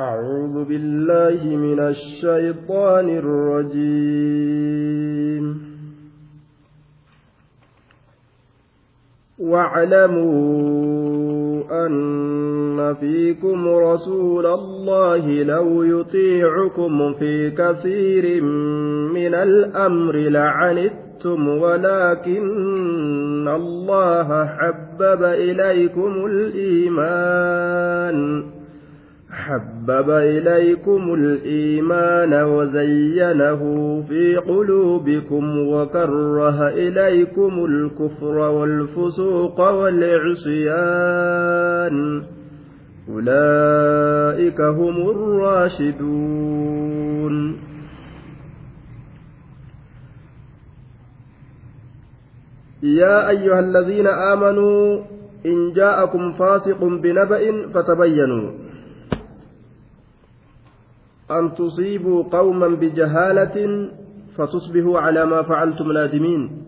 أعوذ بالله من الشيطان الرجيم. واعلموا أن فيكم رسول الله لو يطيعكم في كثير من الأمر لعنتم ولكن الله حبب إليكم الإيمان. حبب إليكم الإيمان وزينه في قلوبكم وكره إليكم الكفر والفسوق والعصيان. أولئك هم الراشدون. يا أيها الذين آمنوا إن جاءكم فاسق بنبأ فتبينوا. أن تصيبوا قوما بجهالة فتصبحوا على ما فعلتم نادمين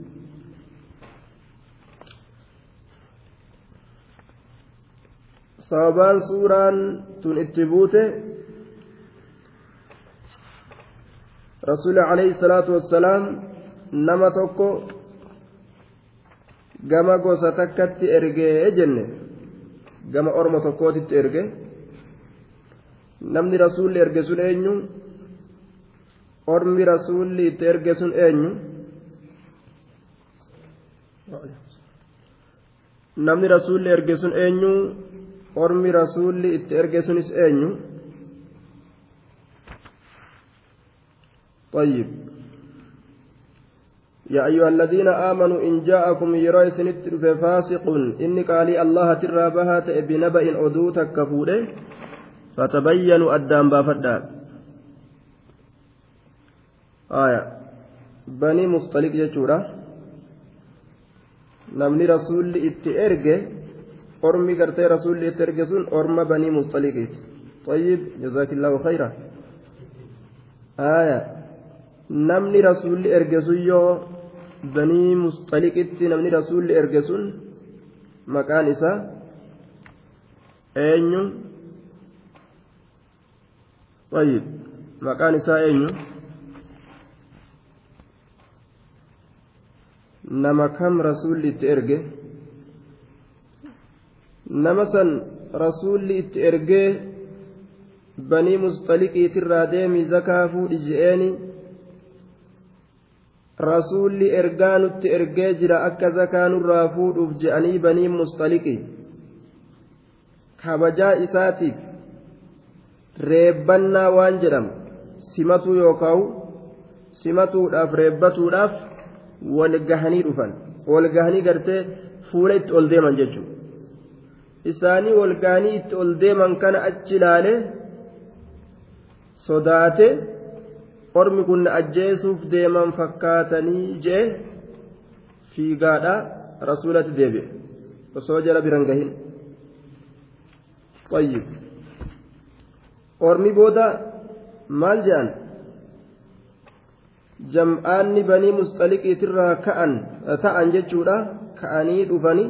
itti buute rasuuli alayhi salaatu wassalaam nama tokko gama gosa takkatti ergee jenne gama orma tokkootitti erge namni rasuulli erge sun eenyu ormi rasuulli itti erge sun eenyu namni rasuulli erge sun eenyu ormi rasuulli itti erge sunis eenyu طيب يا أيها الذين آمنوا إن جاءكم يرى سنت فاسق إني قال الله ترى بها بنبأ أدوتك كفوله فتبينوا أدام بافدا آية بني مصطلق itti erge ormi gartee rasuulli itti erge sun orma banii mustaliqiiti طيب جزاك الله خيرا آية sun yoo banii mustaliqitti namni rasuulli erge sun maqaan isaa eenyu طيب maqaan isaa eenyu nama kam rasuulli itti erge nama san rasuulli itti ergee banii mustaliqiitirraa deemi zakaa fuudhi je'eeni rasuulli ergaa nutti ergee jira akka zakaa nurraa fuudhuuf je'anii banii mustaliqi kabajaa isaatiif reebbannaa waan jedhamu simatuu yookaan simatuudhaaf reebbatuudhaaf wal gahanii dhufan wal gahanii gartee fuula itti ol deeman jechuudha isaanii wal gahanii itti ol deeman kana achi ilaale sodaate ormi kun ajjeesuuf deeman fakkaatanii jee fiigaadha rasuulatti deebi'e osoo jala biran gahin. طيب ormi booda maal jedhan jam'aanni banii musxaliqiitirraa ka'an ta'an jechuudha. Ka'anii dhufani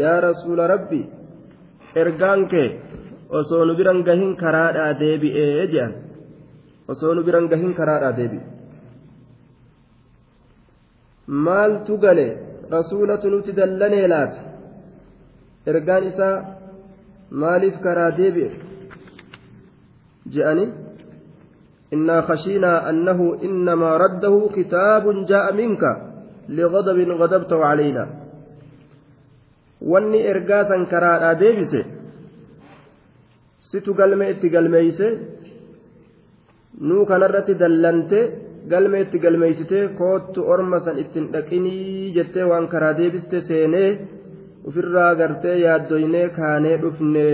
yaa rasuula rabbi ergaan kee osoo nu biran gahin karaadhaa deebi'ee jedhan osoo nu biran gahin karaadhaa deebi'e maaltu gale rasuulatu nuti dallanee laata ergaan isaa maaliif karaa deebi'e? Je'anii إنا خشينا أنه إنما رده كتاب جاء منك لغضب غضبته علينا situ galme itti galmeeyse nuu kanarratti dallante galme itti galmeeysite koottu orma san ittin dhaqinii jettee waan karaa deebiste seenee ufirraa gartee yaaddoynee kaanee dhufne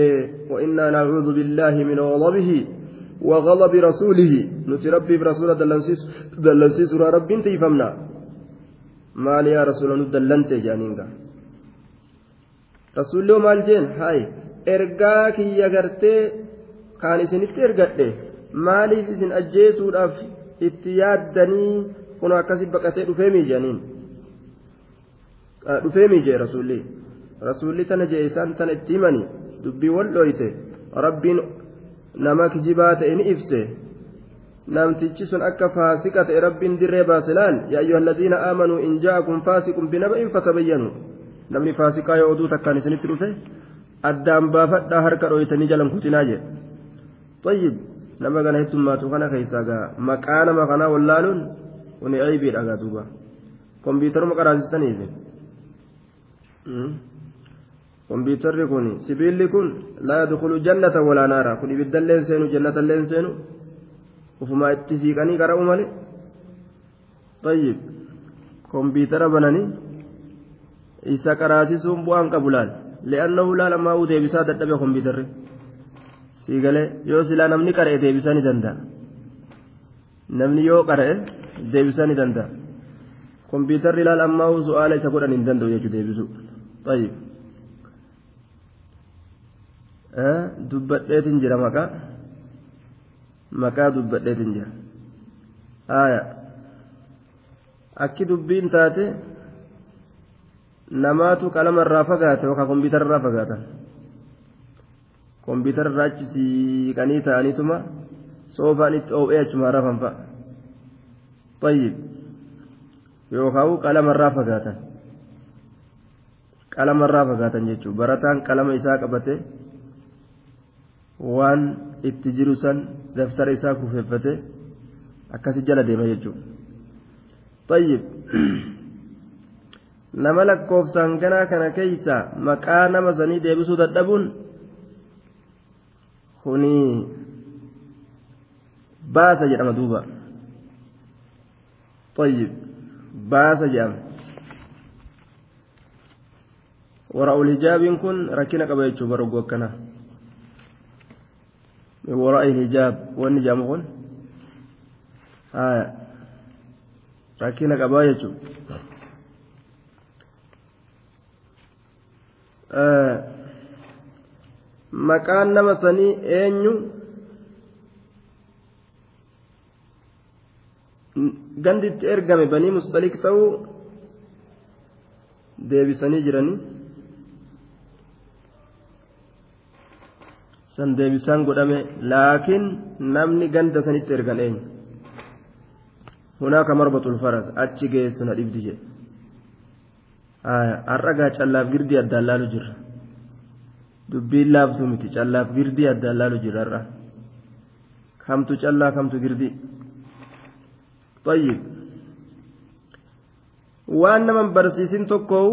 wa innaa nacuudu billaahi min ghadabihi وغضب رسوله نتي ربي برسول دلنسيس دلنسيس ربي تيفمنا مال يا رسول ندلنت جانينغا رسول مال جين هاي ergaa kiyya gartee kaan isinitti ergadhe maaliif isin ajjeesuudhaaf itti yaaddanii kun akkasi baqatee dhufee miijaniin dhufee miijee rasuulli rasuulli tana jee isaan tana itti himani dubbii wal dhooyte rabbiin nama kijibaa ta'e ni ibse namtichi sun akka faasiqa ta'e rabbiin dirree baase laal yaa ayyuha alladhiina aamanuu in jaa'akum faasiqun binaba'in fatabayyanu namni faasiqaa yoo oduu takkaan isinitti dhufe addaan baafadhaa harka dhooytanii jalan kutinaa jedhe طيب nama kana heddummaatu kana keessaa gaa maqaa nama kanaa wallaaluun kuni aybiidha gaa duuba kompiitaruma qaraasistaniifi kompiitarri kun sibiilli kun laa yadkhulu jannata walaa naara kun ibiddalleen seenu jannatalleen seenu ufumaa itti siiqanii qara'u male طيب kompiitara bananii isa qaraasisuun bu'aan qabu laal li'annahu laal ammaa uu deebisaa dadhabe kompiitarri sii galee yoo silaa namni qara'e deebisaa ni danda'a namni yoo qara'e deebisaa ni danda'a kompiitarri laal ammaa uu su'aala isa godhan hin danda'u jechuu deebisu طيب dubbadheetin jira maqaa maqaa dubbadheetin jira haaya akki dubbiin taate namaatu qalama irraa fagaate yookaan kompiitara irraa fagaatan kompiitara irraa achi siiqanii ta'aniituma soofaan itti oo'ee achuma rafan fa'a tayyib yookaan qalama irraa fagaatan qalama irraa fagaatan jechuun barataan qalama isaa qabate waan itti jiru san daftara isaa kufeeffate akkasi jala deema jechuudha tayyib nama lakkoofsaan ganaa kana keeysa maqaa nama sanii deebisuu dadhabuun kuni baasa jedhama duuba tayyib baasa jedhama wara'ul hijaabiin kun rakkina qaba jechuudha akkanaa waraa'il hijaab wanni jedhamu kun rakkina qabaa jechuudha maqaan nama sanii eenyu gandi itti ergame banii mustaliq ta'uu deebisanii jiranii san deebisaan godhame laakiin namni ganda sanitti ergan eenyu hunaaka marbatul faras achi geessu na dhibdi jedhe har'a gaa callaaf girdii addaan laalu jirra dubbiin laaftuu miti callaaf girdii addaan laalu jirra har'a kamtu callaa kamtu girdii طيب waan naman barsiisin tokkoo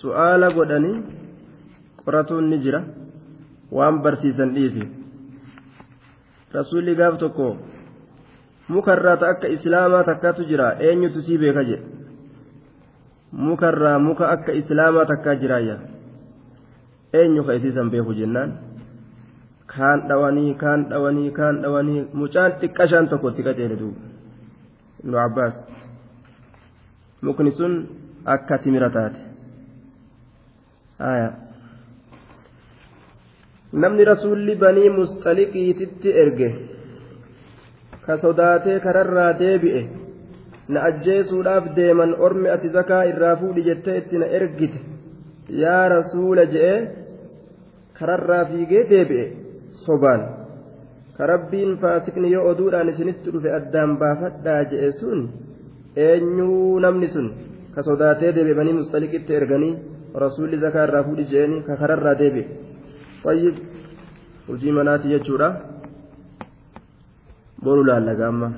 su'aala godhanii qoratuun ni jira waan barsiisan dhiisi rasuulli gaaf tokko mukarraa ta akka islaamaa takkaatu jira eenyutu sii beeka jedhe mukarraa muka akka islaamaa takkaa jiraayya eenyu ka isiisan beeku jennaan kaan dhawanii kaan dhawanii kaan dhawanii mucaan xiqqashaan tokko itti qaceele duuba ibnu abbaas mukni sun akka timira taate haya namni rasuulli banii musxaliqiititti erge ka sodaatee kararraa deebi'e na ajjeesuudhaaf deeman ormi ati zakaa irraa fuudhi jettee itti na ergite yaa rasuula je'ee kararraa fiigee deebi'e sobaan. Ka rabbiin faasikni yoo oduudhaan isinitti dhufe addaan baafadhaa je'e sun eenyuu namni sun ka sodaatee deebi'e banii musxaliqitti erganii rasuulli zakaa irraa fuudhi je'een ka kararraa deebi'e طيب hojii manaati jechuudha. Boru laallaga amma.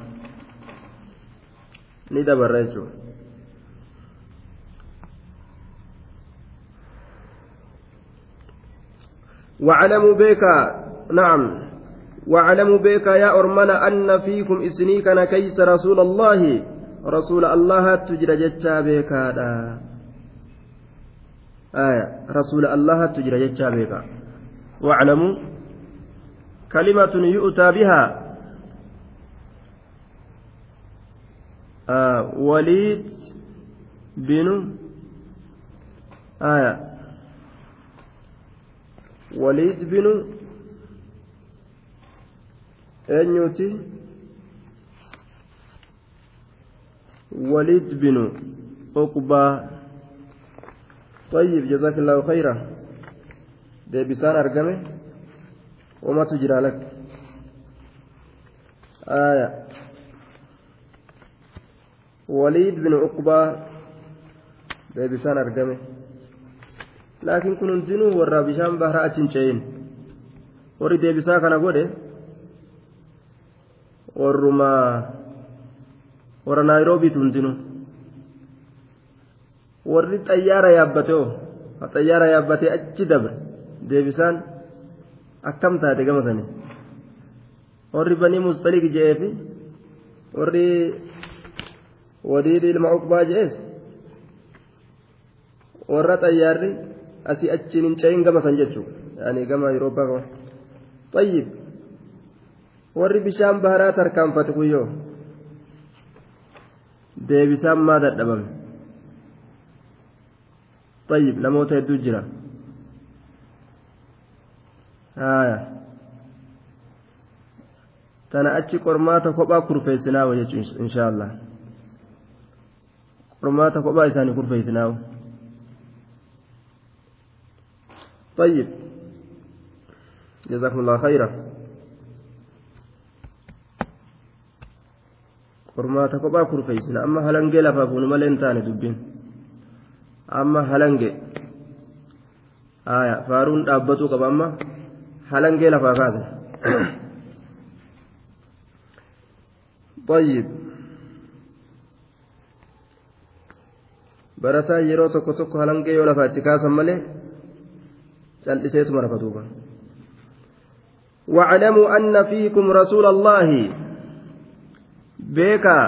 Ni dabarra jechuudha. واعلموا بك نعم واعلموا بك يا أرمنا أن فيكم إسنيكنا كيس رسول الله رسول الله تجرى جتشا بك آية رسول الله تجرى جتشا بك واعلموا كلمة يؤتى بها آه وليد بن آية وليد بن أنيوتي وليد بن عقبة طيب جزاك الله خيرا. Deebisaan argame wamatu jira lakki آية وليد بن عقبة deebisaan argame laakiin kun hundinuu warra bishaan baharaa achi hin ce'in warri deebisaa kana godhe warruma warra naayiroobiitu hundinuu warri xayyaara yaabbate oo xayyaara yaabbatee achi dabre deebisaan akkam taate gama sanii warri banii mustaliq je'eefi warri wadiidhi ilma uqbaa je'ees warra xayyaarri asii achiin hin ce'in gama san jechuudha yaani gama Awurooppaa gama xayyib warri bishaan baharaa tarkaanfate kuyyoo deebisaan maa dadhabame xayyib namoota hedduu jira tana achi qormaata kophaa kurfeessinaawa jechuun inshaa Allah qormaata kophaa isaanii kurfeessinaawa. طيب جزاكم الله خيرا qormaata kophaa kurfeessina amma halangee lafaa fuunu malee hin taane dubbiin amma halangee aya faaruun dhaabbatuu qaba amma halangee lafaa kaase طيب tokko tokko halangee yoo lafaa itti kaasan malee cal'iseetuma rafa duuba واعلموا أن فيكم رسول الله بيكا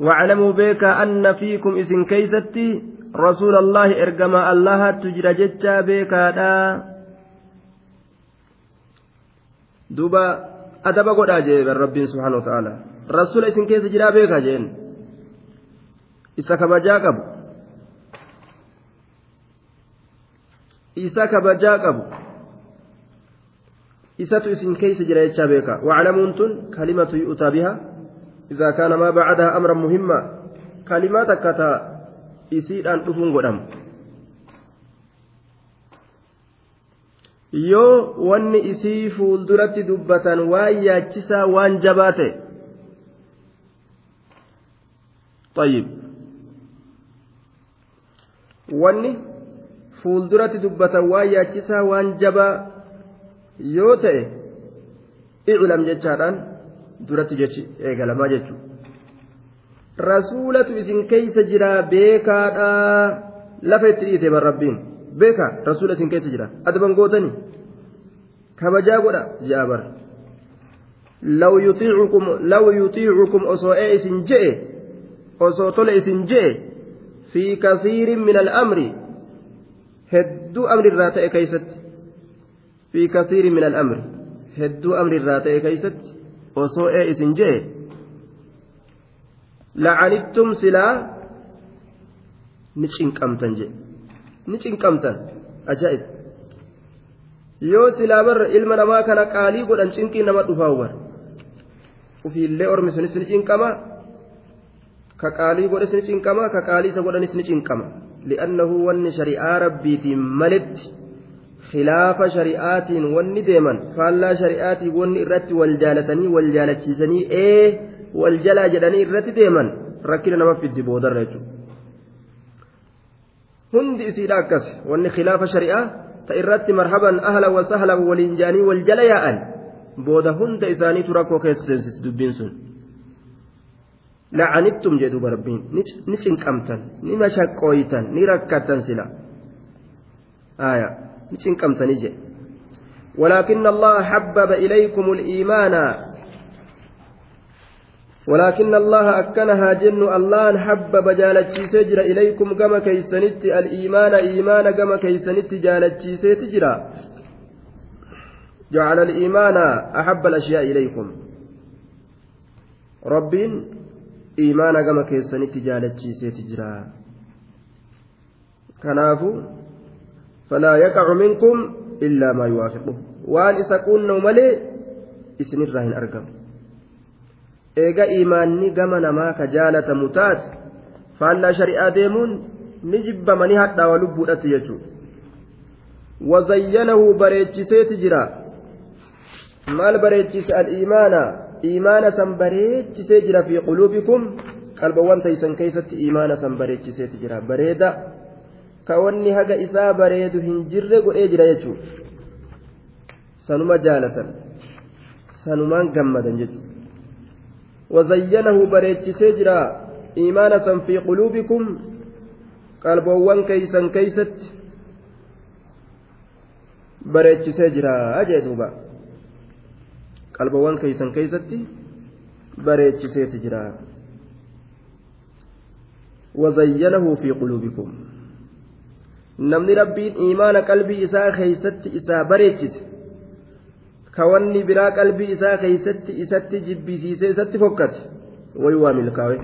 واعلموا بيكا أن فيكم إسن كيستي رسول الله إرجما الله تجرى جتشا بيكا دا دوبا أدب قد أجيب الرب سبحانه وتعالى رسول إسن كيس جرى بيكا جين إسا كبجا قبو qabu isatu isin keeysa jira jechaa beeka waclamuun tun kalimatu yu'taa biha idaa kaana maa bacdaha amran muhimma kalimaa takka ta isiidhaan dhufuun godhamu yoo wanni isii fuulduratti dubbatan waan yaachisaa waan jabaa ta'e طيب wanni fuulduratti dubbatan waan yaachisaa waan jabaa yoo ta'e iclam jechaadhaan duratti jechi eegalamaa jechuudha rasuulatu isin keeysa jira beekaadhaa lafa itti dhiite bar rabbiin beekaa rasuula isin keessa jira adaban gootanii kabajaa godha ja'a bar law yutiicukum law yutiicukum osoo ee isin je'e osoo tole isin je'e fi kasiirin min al'amri hedduu amri irraa ta'e keeysatti fi kasiirin min al'amri hedduu amri irraa ta'e keeysatti osoo ee isin je'e lacanittum silaa ni cinqamtan jedhe ni cinqamtan ajaa'ib yoo silaa barra ilma namaa kana qaalii godhan cinqii nama dhufaa hubar ufiillee ormi sunis ni cinqama ka qaalii godhes ni cinqama ka qaalii isa godhanis ni cinqama li'annahu wanni shari'aa rabbiitiin maletti khilaafa shari'aatiin wanni deeman faallaa shari'aatiin wanni irratti wal jaalatanii wal jaalachiisanii ee nama fiddi boodarra jechuudha. hundi isiidha akkas wanni khilaafa shari'aa ta irratti marhaban ahla wa sahla waliin jaanii wal jala yaa'an booda hunda isaaniitu rakkoo keessa seensis dubbiin sun lacanittum jedhuuba rabbiin ni cinqamtan ni mashaqqooytan ni rakkattan sila aya ni cinqamtanii jedhe ولكن الله حبب إليكم الإيمان ولكن الله أكنها جن الله حبب جالتشي سجر إليكم كما كيسنت الإيمان إيمان كما كيسنت جالتشي سجر جعل الإيمان أحب الأشياء إليكم. رب إيمان كما كيسنت جالتشي سجر كنافو فلا يقع منكم إلا ما يوافقه. وأن إسكون ملي إسن الراهن أرقم. Eega imaanni gama namaa ka jaalatamu taate faallaa shari'aa deemuun ni jibbamanii hadhaawa lubbuudhatti jechuudha wazayyanahu bareechiseeti jira maal bareechise al-iimaana iimaana san bareechisee jira fi quluubikum qalbawwan taysan keeysatti iimaana san bareechiseeti jira bareeda ka wanni haga isaa bareedu hin jirre godhee jira jechuudha sanuma jaalatan sanumaan gammadan jechuudha fi quluubikum qalboowwan keeysan keeysatti bareechisee jira jee duuba qalboowwan keeysan keeysatti bareechiseeti jira wazayyanahu fi quluubikum namni rabbiin iimaana qalbii isaa keeysatti isaa bareechise ka wanni biraa qalbii isaa keeysatti isatti jibbisiisee isatti fokkate way waa milkaawe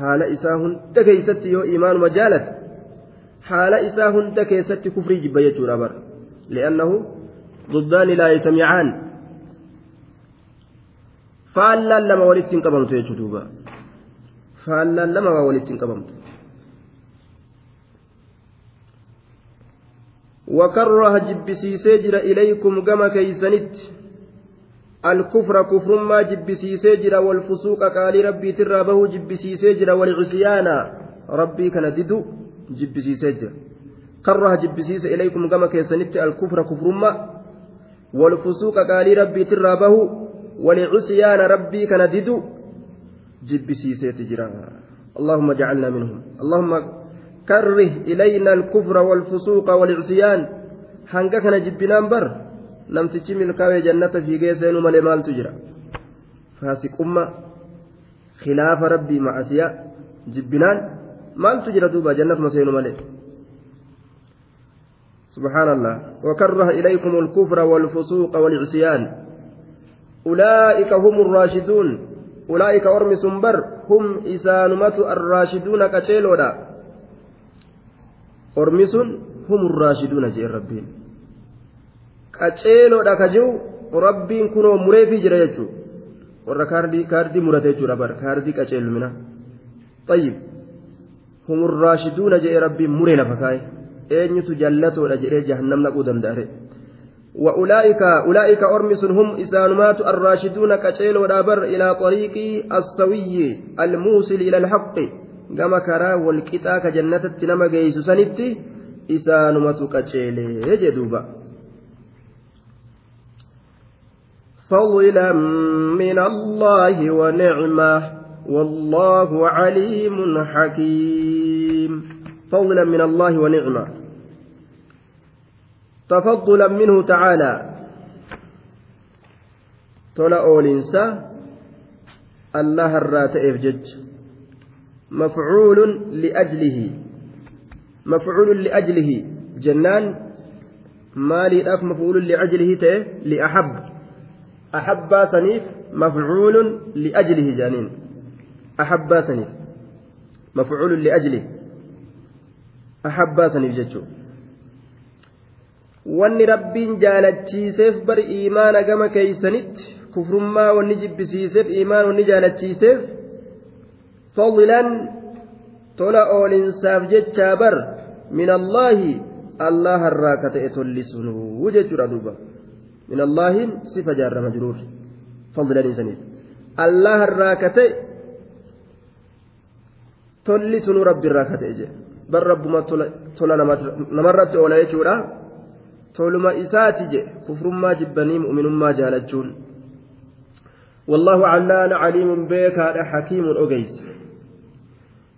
haala isaa hunda keeysatti yoo iimaanuma jaalate haala isaa hunda keessatti kufrii jibba jechuudha bara li'annahu ضدان لا يجتمعان faallaan lama walitti hin qabamtu jechuudha duuba faallaan lama waa walitti hin qabamtu وكره جبسيسي جرا إليكم كما كيسنت. الكفر كفر ما جبسيسي جرا والفسوق قال ربي ترابه جبسيسي جرا والعصيان. ربي كان جبسيسي جرا كره جبسيسي إليكم كما كيسنت الكفر كفر ما. والفسوق قال ربي ترابه والعصيان. ربي كان جبسيسي تجرا اللهم اجعلنا منهم. اللهم كره إلينا الكفر والفسوق والعصيان hanga kana jibbinaan bar namtichi milkaa'ee jannata fiigee seenuu malee maaltu jira faasiqumma khilaafa rabbii macasiyaa jibbinaan maaltu jira duuba jannatuma seenuu malee سبحان الله وكره إليكم الكفر والفسوق والعصيان أولئك هم الراشدون أولئك أرمي سنبر هم إسانمة الراشدون كتيلودا ormi sun humur raashiduuna jee rabbiin qaceeloodha ka jiru rabbiin kunoo mureefii jira jechuu warra kaardii murate jechuudha bar kaardii qaceelumina tayyib humur raashiduuna jee rabbiin muree lafa kaa'e eenyutu jallatoodha jedhee jahannam naquu danda'are وأولئك أولئك أرمس هم إسانمات الراشدون كتيل ودابر إلى طريق السوي الموصل إلى الحق gama karaa walqixaa ka jannatatti nama geessu sanitti isaanumatu qaceelee jedhuuba. فضلا من الله ونعمة والله عليم حكيم فضلا من الله ونعمة تفضلا منه تعالى تلا أولنسا الله الراتئ جج مفعول لأجله مفعول لأجله جنان مالي أف مفعول لأجله تي لأحب أحب سنيف مفعول لأجله جانين أحب سنيف مفعول لأجله أحب سنيف جتشو wanni rabbiin jaalachiiseef bar iimaana gama keeysanitti kufrummaa wanni jibbisiiseef iimaan wanni jaalachiiseef فضلا jechaa bar min allaahi allah irraa ka ta'e tollisunuu jechuudha duuba min allaahin sifa jaarra majruur fadlan isaniif allah irraa ka ta'e tollisunuu rabbi irraa ka ta'e jedhe bar rabbuma tola namarratti oola jechuudha toluma isaati jedhe kufrummaa jibbanii mu'minummaa jaalachuun والله علان عليم بك حكيم أجيس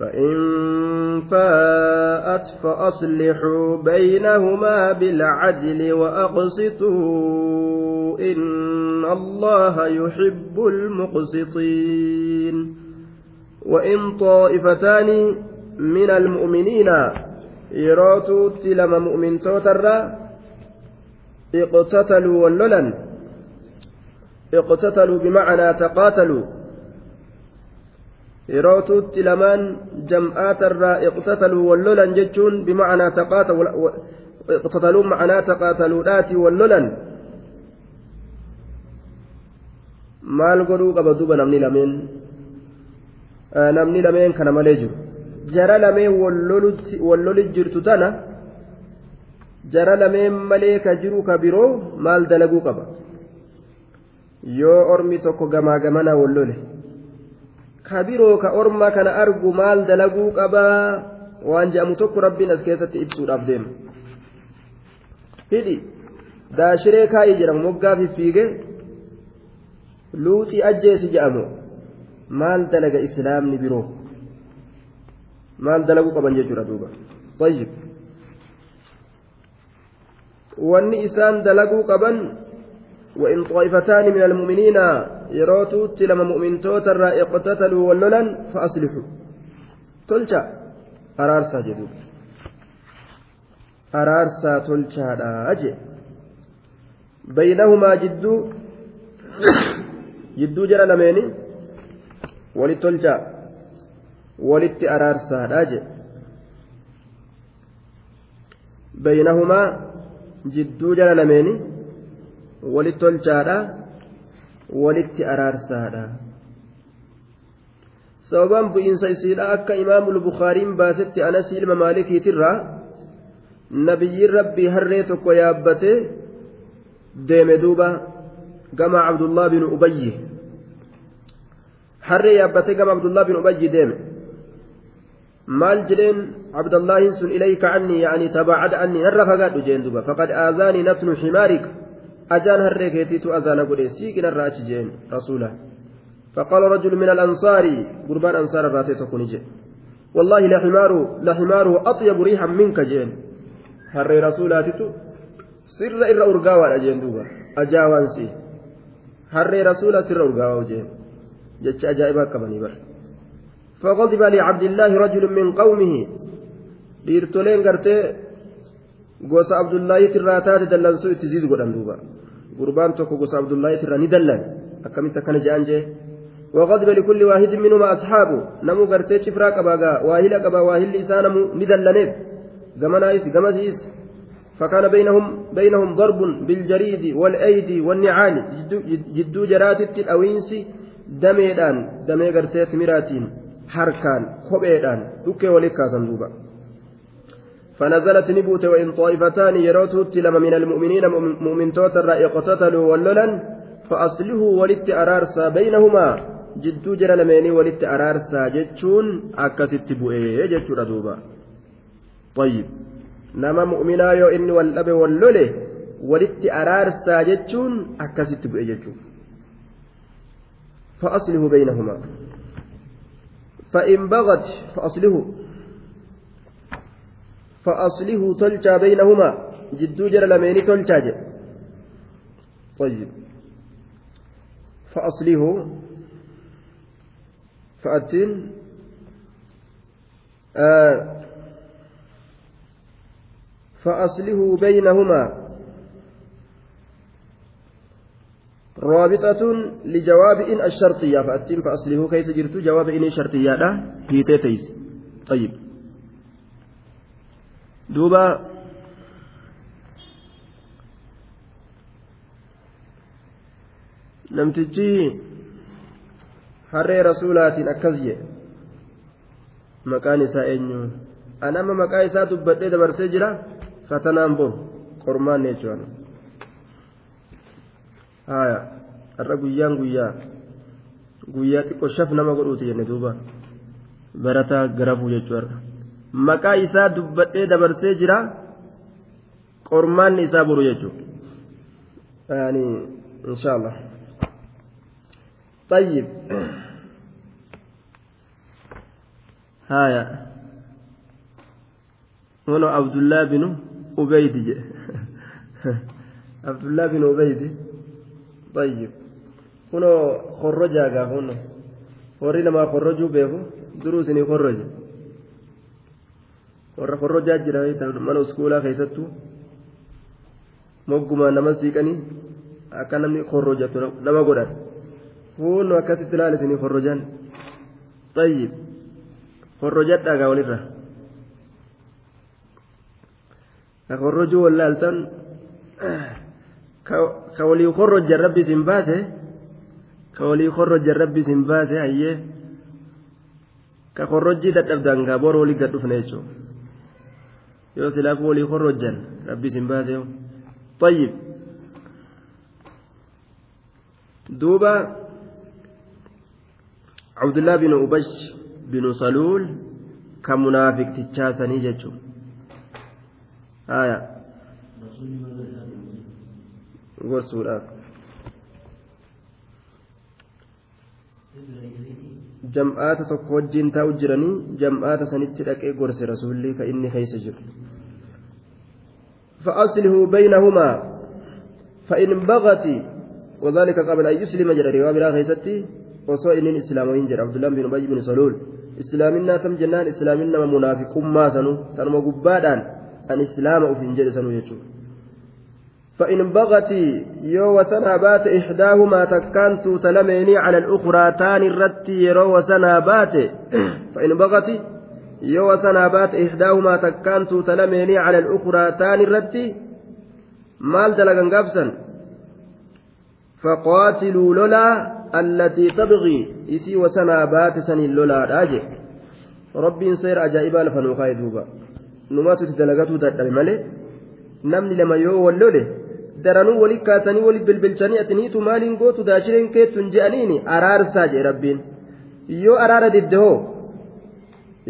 فإن فاءت فأصلحوا بينهما بالعدل وأقسطوا إن الله يحب المقسطين وإن طائفتان من المؤمنين يروتوا تلم مؤمن توتر اقتتلوا وللا اقتتلوا بمعنى تقاتلوا yerootuutti lamaan jam'aatarraa iqtataluu wallolan jechuun bimacanaa iqtataluun macanaa taqaataluudhaati wallolan maal godhuu qaba duba namni lameen namni lameen kana malee jiru jara lameen walloli jirtu tana jara lameen malee ka jiru ka biroo maal dalaguu qaba yoo ormi tokko gamaa gamanaa wallole ka biroo ka orma kana argu maal dalaguu qabaa waan je'amu tokko rabbiin as keessatti ibsuudhaaf deema hidhi daashiree kaa'ii jedhamu moggaaf fiigee luuxii ajjeesi jedhamu maal dalaga islaamni biroo maal dalaguu qaban jechuudha duuba tayyib wanni isaan dalaguu qaban وإن طائفتان من المؤمنين يروتوا تلم مؤمن توتر اقتتلوا ولولا فأصلحوا. تلجا أرارسا جدوب أرارسا تلجا أجي. بينهما جدو. jara lameeni walitti tolchaa walitti araarsaadha jedhe baynahumaa jidduu jara lameeni walitti tolchaadha walitti araarsaadha sababaan bu'iinsa isiidha akka imaamul bukaariin baasetti anasii ilma maalikiitirraa nabiyyiin rabbii harree tokko yaabbatee deeme duuba gama abdullah bin ubayyi harree yaabbatee gama abdullah bin ubayyi deeme maal jedheen abdallahin sun ilayka cannii yaanii tabaacada annii narra fagaadhu jeen duba faqad aazaanii natnu ximaarik harree keetiitu azaana godhe siiqinarra achi jeen rasuula فقال رجل من الأنصار قربان أنصار الراتي تكون والله لحماره لحماره أطيب ريحا منك جين هري رسولاتي سر إر أرقاوان أجين دوبا أجاوانسي harree rasuula sirra urgaawaa jeen jecha ajaa'ibaa qabanii bar فغضب لعبد الله رجل من قومه. dhiirtoleen gartee gosa abdullaahi tirraa taate dallansuu itti ziizu godhan duuba. Gurbaan tokko gosa abdullaahi tirraa ni dallan. Akkamitti akkana je'an jee? وغضب لكل واحد منهما أصحابه نمو قرتي شفرا قباغا واهلا قبا واهل إسانم ندلنيف قمنايس قمسيس فكان بينهم بينهم ضرب بالجريد والأيدي والنعال جدو جراتت الأوينسي دميدان دمي قرتيت مراتين حركان خبيدان دوكي ولكا صندوبا فنزلت نبوت وإن طائفتان يروتوت لما من المؤمنين مؤمن توتر اقتتلوا وللا فأصله ولت أرارسا بينهما. جدو جرى لميني ولت أرارسا جتشون. أكست بؤيه جتشون دوبا طيب. yoo inni wal dhabe wal lole walitti araarsaa jechuun akkasitti bu'e jechuudha فأصله بينهما. فإن بغت فأصله فأصله تلجأ بينهما. جدو جرى لمين تلجأ طيب. فأصله فأتين. آه. فأصله بينهما. رابطة لجواب إن الشرطية. فأتم فأصله كيف جرت؟ جواب إن شرطية لا. هي تيس طيب. دوبا namtichi harree rasuulaatiin akkas jedhe maqaan isaa eenyu anama maqaa isaa dubbadhee dabarsee jira fatanaan boru qormaan jechuudha haya har'a guyyaan guyyaa guyyaa xiqqoo shaf nama godhuuti jenne duuba barataa garafuu jechuudha maqaa isaa dubbadhee dabarsee jira qormaanni isaa boru jechuudha yaani inshaallah طيب هايا هنا عبد الله بن أبيد عبد الله بن أبيد طيب هنا خرجا هنا warri namaa korrojuu beeku duruu isinii warra korrojaa jira mana uskuulaa keessattuu moggumaan nama siiqanii akka namni korrojatu nama godhan hunnu akkasitti ilaalisanii korrojan xayyib korrojadhaa gaa walirra ka korrojuu wallaaltan ka walii korrojan rabbi isin baase ka walii korrojan rabbi isin baase hayyee ka korrojjii dadhabdan gaa bor walii gad dhufne jechuudha yoo silaafu walii korrojan rabbi isin baase طيب دوبا عبد الله بن أبش بن صلول كمنافق تتشاسني جتشو آية gorsuudhaaf jam'aata tokko wajjiin taa'u jiranii jam'aata sanitti dhaqee gorse rasuulli ka inni keessa jiru. فأصله بينهما فإن بغت وذلك قبل أن يسلم جرى رواه برا خيستي وصو إنين إسلامين جرى عبد الله بن أبي بن سلول إسلامنا تم جنان إسلامنا منافق ما سنو تنم قبادان أن إسلام أفين جرى سنو يجو فإن بغت يو وسنابات إحداهما تكانت تلميني على الأخرى تاني الرت يرو وسنابات فإن بغت يو وسنابات إحداهما تكانت تلميني على الأخرى تاني الرت مال دلقا قبسا فقاتلوا لولا التي تبغي. إسي وسنابات سن لولا راجع. ربي سير أجائب الفنوخاي دوبا. نماتو تدلقاتو تدل مالي namni lama yoo daranuu wali kaasanii wali bilbilchanii atiniitu maaliin gootu daashireen keettun je'aniini araarsaa jee rabbiin yoo araara didde hoo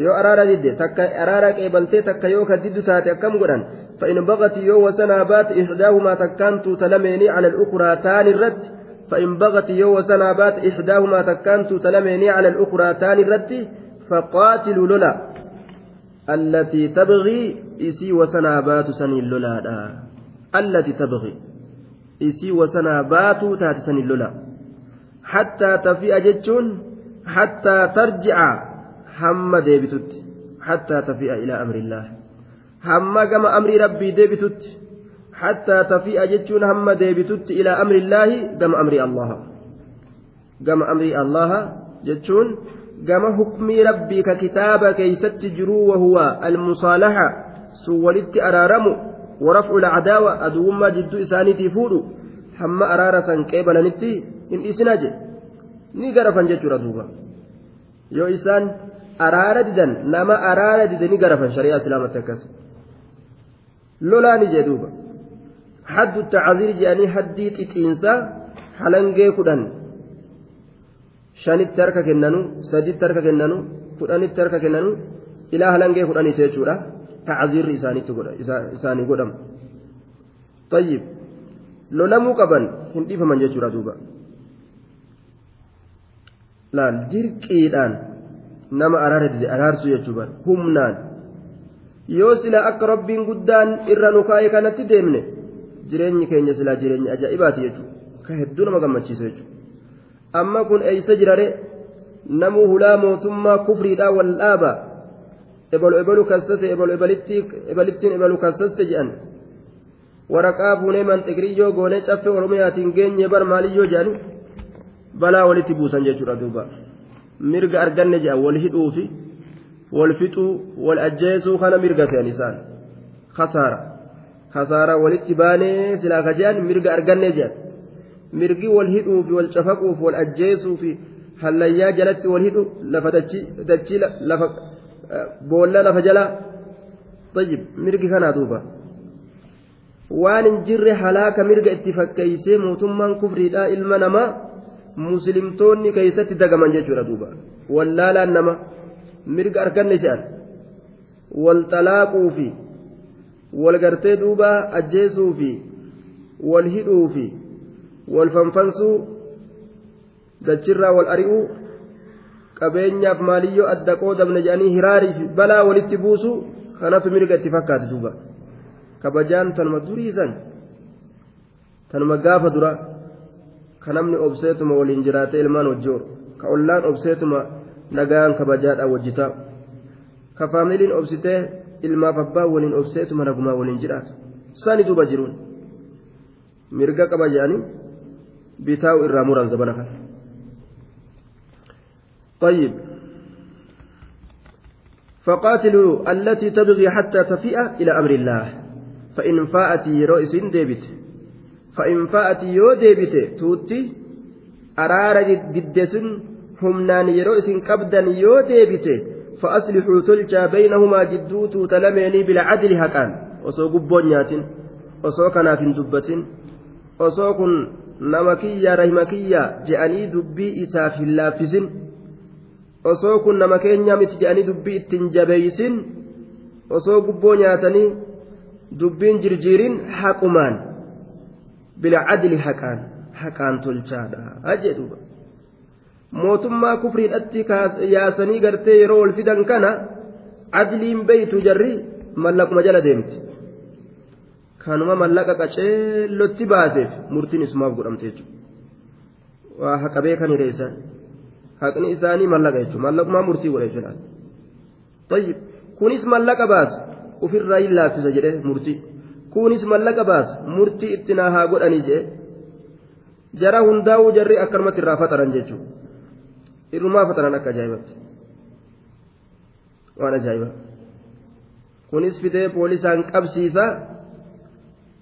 yoo araara didde takka araara qeebaltee takka yoo ka diddu taate akkam godhan فإن بغت يو وسنابات إحداهما تكانت تلميني على الأخرى تاني الرد فإن بغت يو وسنابات إحداهما تكانت تلميني على الأخرى تاني الرد فقاتلوا لولا التي تبغي إسي وسنابات سني لولا التي تبغي. إسي وسنابات تات سني لولا. حتى تفيء جتشون حتى ترجع هم ديبتت حتى تفيء إلى أمر الله. هم كما أمر ربي ديبتت حتى تفيء جتشون هم ديبتت إلى أمر الله كما أمر الله. كما أمر الله جتشون كما حكم ربي ككتاب كيست جرو وهو المصالحة. سولت أرارم ورفع العداوة أدوما جد إسانيتي فودو هم أرارة كيبلنتي إن إسناج نيغرفا جتشورا دوبا. يو إسان أرارة ددن نما أرارة ددن نيغرفا شريعة سلامة تكس لولا نجي دوبا. حد التعذير جاني حدي تتإنسا حلنجي كدن shanitti harka kennanu saditti harka kennanu kudhanitti harka kennanu ilaa halangee kudhaniiti jechuudha tacziirri isaanii godhama tayyib lolamuu qaban hin dhiifaman jechuudha duuba. Laal dirqiidhaan nama araara dide araarsu jechuudha humnaan yoo silaa akka rabbiin guddaan irra nu kaa'e kanatti deemne jireenyi keenya silaa jireenya ajaa'ibaati jechuudha ka hedduu nama gammachiisu jechuudha. amma kun eeysa jirare namuu hulaa mootummaa kufriidhaa wal dhaaba ebalu ebalu kassase ebalu ebalittiin ebalu kassaste jedhan waraqaa fuunee manxiqriyyoo goonee caffee oromiyaatiin geenye bar maaliyyoo jedhani balaa walitti buusan jechuudha duuba mirga arganne jedhan wal hidhuufi wal fixuu wal ajjeesuu kana mirga fe'an isaan kasaara kasaara walitti baanee silaa ka jedhan mirga arganne jedhan mirgi wal hidhuufi wal cafaquuf wal ajjeesuufi hallayyaa jalatti wal hidhu lafa dachii lafa boolla lafa jalaa tayyib mirgi kanaa duuba waan hin jirre halaaka mirga itti fakkeeysee mootummaan kufriidhaa ilma namaa muslimtoonni keeysatti dagaman jechuudha duuba wallaalaan nama mirga arganne jedhan wal xalaaquufi wal gartee duuba ajjeesuufi wal hidhuufi wal fanfansuu dachirraa wal ari'uu qabeenyaaf maaliyyoo adda qoodamne jedhanii hiraarii fi balaa walitti buusu kanatu mirga itti fakkaate duuba kabajaan tanuma duriisan tanuma gaafa dura ka namni obseetuma waliin jiraatee ilmaan wajjoor ka ollaan obseetuma nagaan kabajaadhaan wajjitaa ka faamiliin obsitee ilmaaf abbaa waliin obseetuma nagumaa waliin jiraatu sani duuba jiruun mirga qaba jedhanii bitaa'u irraa muran zabana kana طيب فقاتلوا التي تبغي حتى تفيء إلى أمر الله فإن فاءت يروئس ديبت فإن فاءت يو ديبت توتي أرار ددسن humnaan yeroo isin qabdan yoo deebite fa'aslixuu tolchaa baynahumaa jidduutuu talameenii bilcadli haqaan osoo gubboon nyaatin osoo kanaaf hin dubbatin osoo kun nama kiyya rahima kiyya je'anii dubbii isaaf hin laaffisin osoo kun nama keenya miti je'anii dubbii ittiin jabeeysin osoo gubboo nyaatanii dubbiin jirjiirin haqumaan bilcadli haqaan haqaan tolchaadha jedhuuba. mootummaa kufriidhatti yaasanii gartee yeroo ol fidan kana adliin beeytu jarri mallaquma jala deemti. Kanuma mallaqa qaceellotti baaseef murtiin isumaaf godhamte jechuudha. Waa haqa beekan hireessan haqni isaanii mallaqa jechuudha. Mallaqumaa murtii godha jechuudha. Kunis mallaqa baas ofirraa hin laaffisa jedhee murtii. Kunis mallaqa baas murtii itti naa haa godhanii jedhe jara hundaa'uu jarri akkanumatti irraa faxaran jechuudha. irrumaa fatanan akka ajaa'ibatti. Waan ajaa'iba. Kunis fidee poolisaan qabsiisa.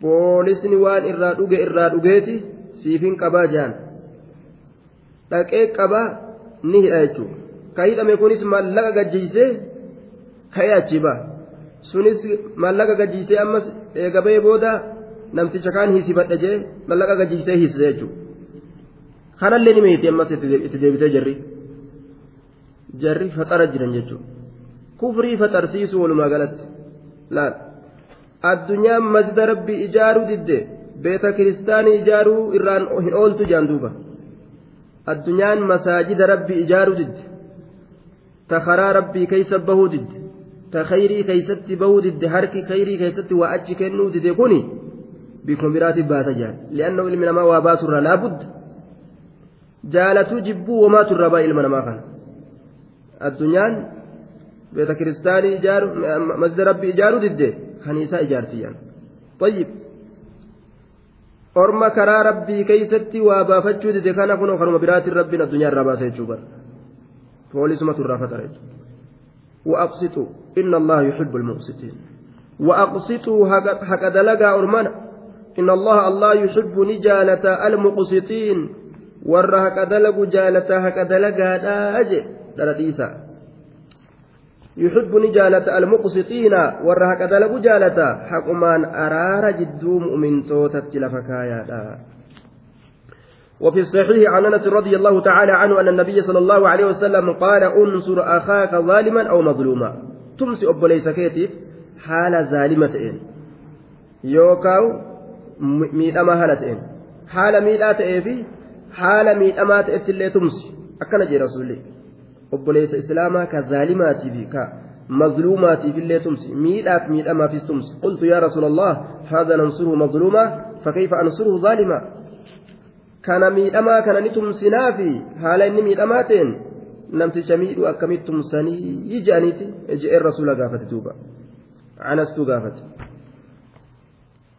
Poolisni waan irraa dhuge irraa dhugeeti siifin qabaa jaan. Dhaqee qabaa ni hidha jechuudha. Ka hidhame kunis mallaqa gajjiisee ka'ee achi ba'a. Sunis mallaqa gajjiisee ammas eegabee booda namticha kaan hiisifadha jee mallaqa gajjiisee hiisise jechuudha. Kanallee ni meeti ammas itti deebisee jirri. jarri faxara jiran jechuudha. Kufrii faxarsiisuu walumaa galatti. Laal. Addunyaan masjida rabbii ijaaruu didde beeta kiristaanii ijaaruu irraan hin ooltu jaan duuba addunyaan masaajida rabbii ijaaruu didde ta karaa rabbii keeysa bahuu didde ta khayrii keeysatti bahuu didde harki khayrii keeysatti waa achi kennuu didde kuni bikkuma biraatiif baasa jaan li'annahu ilmi namaa waa baasurraa laabudda jaalatuu jibbuu wamaatu irraa baa ilma namaa kana addunyaan beeta kiristaanii ijaaru masjida rabbii ijaaruu didde kaniisaa ijaartiyyan tayyib orma karaa rabbii keeysatti waa baafachuu dide kana kun kanuma biraatiin rabbiin addunyaa irraa baasa jechuu bara poolisumatu irraa fatara jechuudha وأقسطوا إن الله يحب المقسطين وأقسطوا حق دلقا أرمنا إن الله الله يحب نجالة المقسطين ور حق دلق جالة حق دلقا أجي درديسا يحب نجالة المقسطين والرهق دلق جالة حقمان أرار جدو مؤمن توتت لفكايا وفي الصحيح عن أنس رضي الله تعالى عنه أن النبي صلى الله عليه وسلم قال انصر أخاك ظالما أو مظلوما. تمسي أبو ليس كيتيف حال ظالمة يوكاو ميدما هالتين حال ميدات في حال ميدما تأتي تمسي. أكن جي رسولي. Obboleessa islaamaa ka zaalimaatiif ka mazluumaatiif illee tumsi miidhaaf miidhamaafis tumsi qultu yaa rasuula allah haadha nansuruhu mazluumaa fakayfa ansuruhu zaalimaa kana miidhamaa kana ni tumsinaafi haala inni miidhamaa ta'een namticha miidhuu akkamitti tumsanii je'aniiti je'een rasuula gaafate duuba anastuu gaafate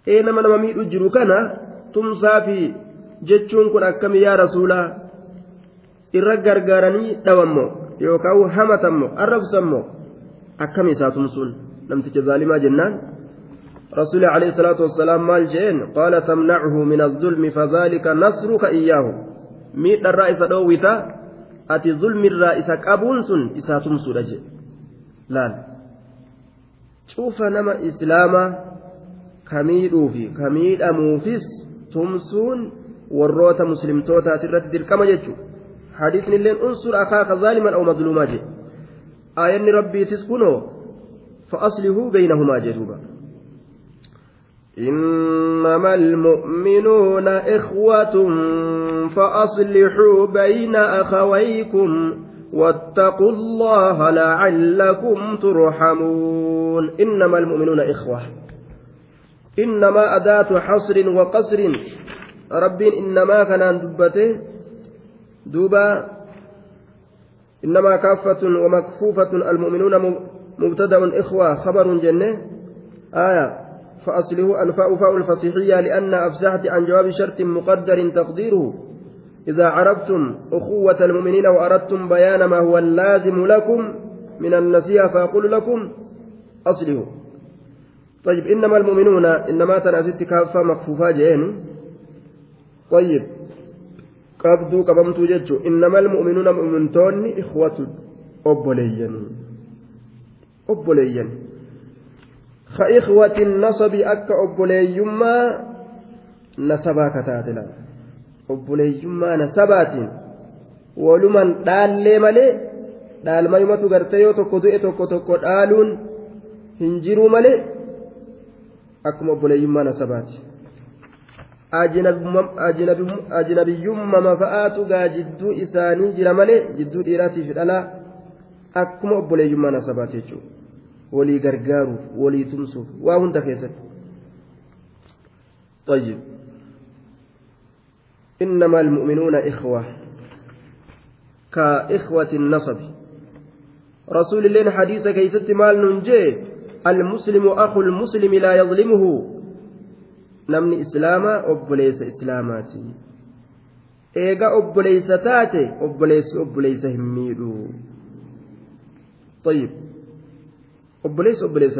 ee nama nama miidhuu jiru kana tumsaafi jechuun kun akkami yaa rasuulaa irra gargaaranii dhawammoo yookaan hamatammoo arrabsammoo akkami isaa tumsuun namticha zaalimaa jennaan? رسول عليه الصلاة والسلام مال جين قال تمنعه من الظلم فذلك نصرك إياه ميت الرئيس دويتا أتي ظلم الرئيس كابونسون إساتم سورج لا شوف نما إسلاما كميدو في كميد أموفيس تمسون وروتا مسلم توتا ترت كما جتشو حديث لين انصر أخاك ظالما أو مظلوما جي آية ربي تسكنه فأصله بينهما جدوبا. إنما المؤمنون إخوة فأصلحوا بين أخويكم واتقوا الله لعلكم ترحمون. إنما المؤمنون إخوة. إنما أداة حصر وقصر. رب إنما كان دبته دوبا إنما كافة ومكفوفة المؤمنون مبتدأ إخوة خبر جنة. آية فأصله أنفاء فاء الفصيحية لأن أفسحت عن جواب شرط مقدر تقديره. إذا عرفتم أخوة المؤمنين وأردتم بيان ما هو اللازم لكم من النصيحة فأقول لكم أصله. طيب إنما المؤمنون إنما تناسيت كافة مكفوفة جين طيب qabduu qabamtuu jechuun innamal mu'minuuna mu'mintoonni ikhwatu obboleeyyan obboleeyyan ka ikhwati nasabi akka obboleeyyummaa nasabaa kataate laala obboleeyyummaa nasabaatiin waluman dhaallee malee dhaalmayumatu gartee yoo tokko du'e tokko tokko dhaaluun hin jiruu malee akkuma obboleeyyummaa nasabaati. Ajinabiyyummaa fa'aatu gaa jidduu isaanii jira malee jidduu dhiiraatii fi dhalaa akkuma obboleeyyummaa nasabaati jechuudha walii gargaaruuf walii tumsuuf waa hunda keessatti. طيب إنما المؤمنون إخوة كإخوة النصب رسول الله حديث كيست مال ننجي المسلم أخو المسلم لا يظلمه namni islaamaa obboleessa islaamaati eega obboleessa taate obboleessi obboleessa hin miidhu طيب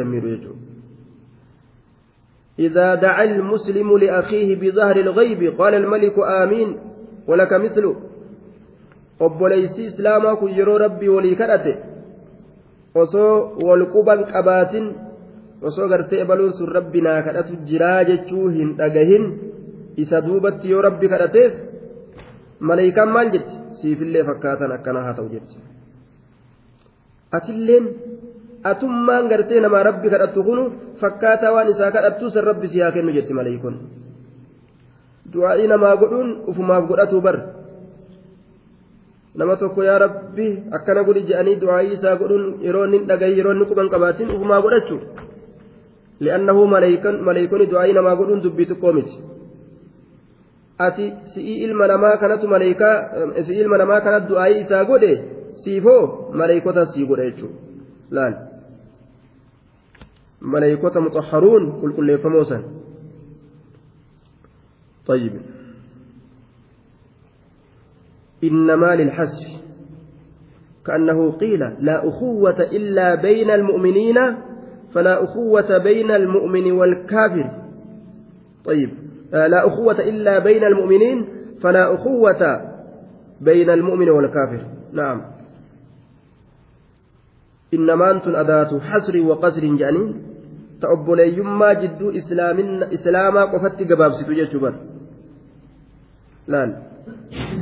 hin miidhu jechuudha إذا دعا المسلم لأخيه بظهر الغيب قال الملك آمين ولك islaamaa kun yeroo rabbii walii kadhate osoo wal quban qabaatin osoo gartee ebaluun sun rabbi naa kadhatu jiraa jechuu hin dhagahin isa duubatti yoo rabbi kadhateef maleeykaan maal jetti? Siifillee fakkaatan akkana haa ta'u jetti. Atilleen atummaan gartee namaa rabbi kadhattu kunu fakkaataa waan isaa kadhattu san rabbi si haa kennu jetti maleeykon du'aa'ii namaa godhuun ufumaaf godhatu bar. Nama tokko yaa rabbi akkana godhi je'anii du'aa'ii isaa godhuun yeroo inni dhagahi yeroo inni quban qabaatiin ufumaa godhachuu du'aa'ii namaa godhuun dubbii xiqqoo miti ati si'ii ilma namaa kanatu maleeykaa si'ii ilma namaa kanatu du'aa'ii isaa godhe siifoo maleeykota sii godha jechuudha laal maleeykota muxaharuun qulqulleeffamoo san طيب إنما للحسر كأنه قيل لا أخوة إلا بين المؤمنين فلا أخوة بين المؤمن والكافر. طيب آه لا أخوة إلا بين المؤمنين فلا أخوة بين المؤمن والكافر. نعم. إنما أنتم أداة حسر وقصر جانين تأبوليما جدو إسلام إسلاما قفت قباب ستجد لا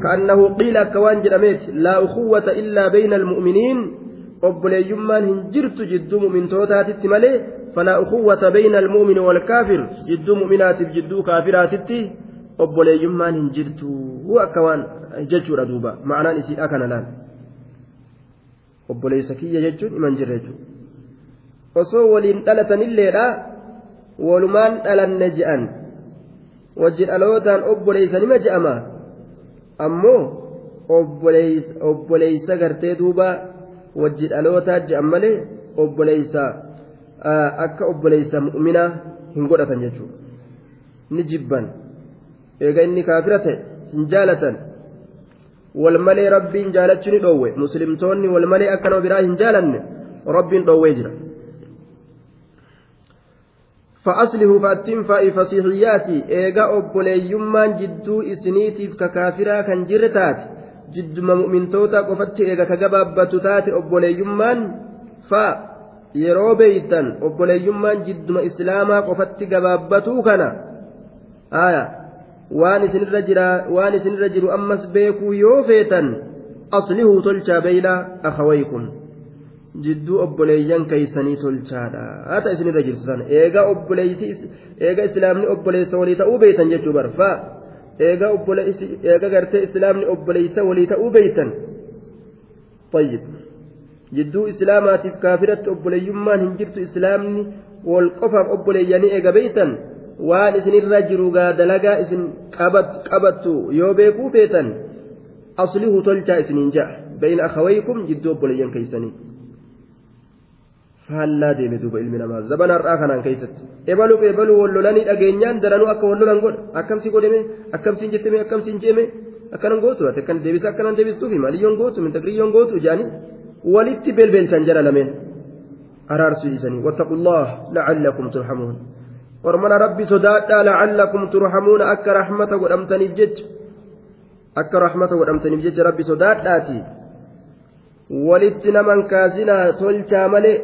كأنه قيل كوان جرميت لا أخوة إلا بين المؤمنين obboleeyyummaan hin jirtu jidduu mu'mintootaatitti malee falaa ukuwwata bayna almu'mini walkaafir jidduu mu'minaatiif jidduu kaafiraatitti obboleeyyummaan hin jirtu akka waan jechuudha duuba ma'anaan isiidha kana laal obboleessa kiyya jechuun iman jirre jechuudha osoo waliin dhalatanilleedha walumaan dhalanne je'an wajji dhalootaan obboleessa nima je'ama ammoo obboleessa gartee duuba. wajji dhalootaa je'an malee obboleeysa akka obboleeysa mu'minaa hin godhatan jechuudha ni jibban eega inni kaafira ta'e hin jaalatan wal malee rabbiin jaalachuu ni dhoowwe muslimtoonni wal malee akka nama biraa hin jaalanne rabbiin dhoowwee jira. فأصله فأتم فائي فصيحياتي إيغا أبولييمان جدو إسنيتيف ككافرا كان جرتات jidduma mu'mintoota qofatti eega ka gabaabbatu taate obboleeyyummaan fa yeroo beeytan obboleeyyummaan jidduma islaamaa qofatti gabaabbatuu kana haya waan isinirra jiru ammas beekuu yoo feetan aslihuu tolchaa beeyna akhawaykum. Jidduu obboleeyyan keeysanii tolchaadha. Hata isinirra jirtu sana eega obboleeyti eega islaamni obboleessa walii ta'uu beeytan jechuu barfaa eega gartee islaamni obboleeysa walii ta'uu beeytan طيب jidduu islaamaatiif kaafiratti obboleeyyummaan hin jirtu islaamni wal qofaaf obboleeyyanii eega beeytan waan isinirra jiru gaa dalagaa isin qabattu yoo beekuu feetan aslihu tolchaa isiniin ja'a bayna akhawaykum jidduu obboleeyyan keeysanii faallaa deeme duuba ilmi namaa zabana har'aa kanaan keessatti ebalu ebalu wal lolanii dhageenyaan daranuu akka wal lolan godha akkamsi godhame akkamsiin jettame akkamsiin jeeme akkanan gootu ati akkan deebisa akkanan deebistuufi maliyyoon gootu mintaqriyyoon gootu jaani walitti belbeelchan jala lameen araarsuu dhiisanii wattaqullah lacallakum turhamuun ormana rabbi sodaadhaa lacallakum turhamuuna akka rahmata godhamtaniif jecha akka rahmata godhamtaniif jecha rabbi sodaadhaati walitti naman kaasinaa tolchaa malee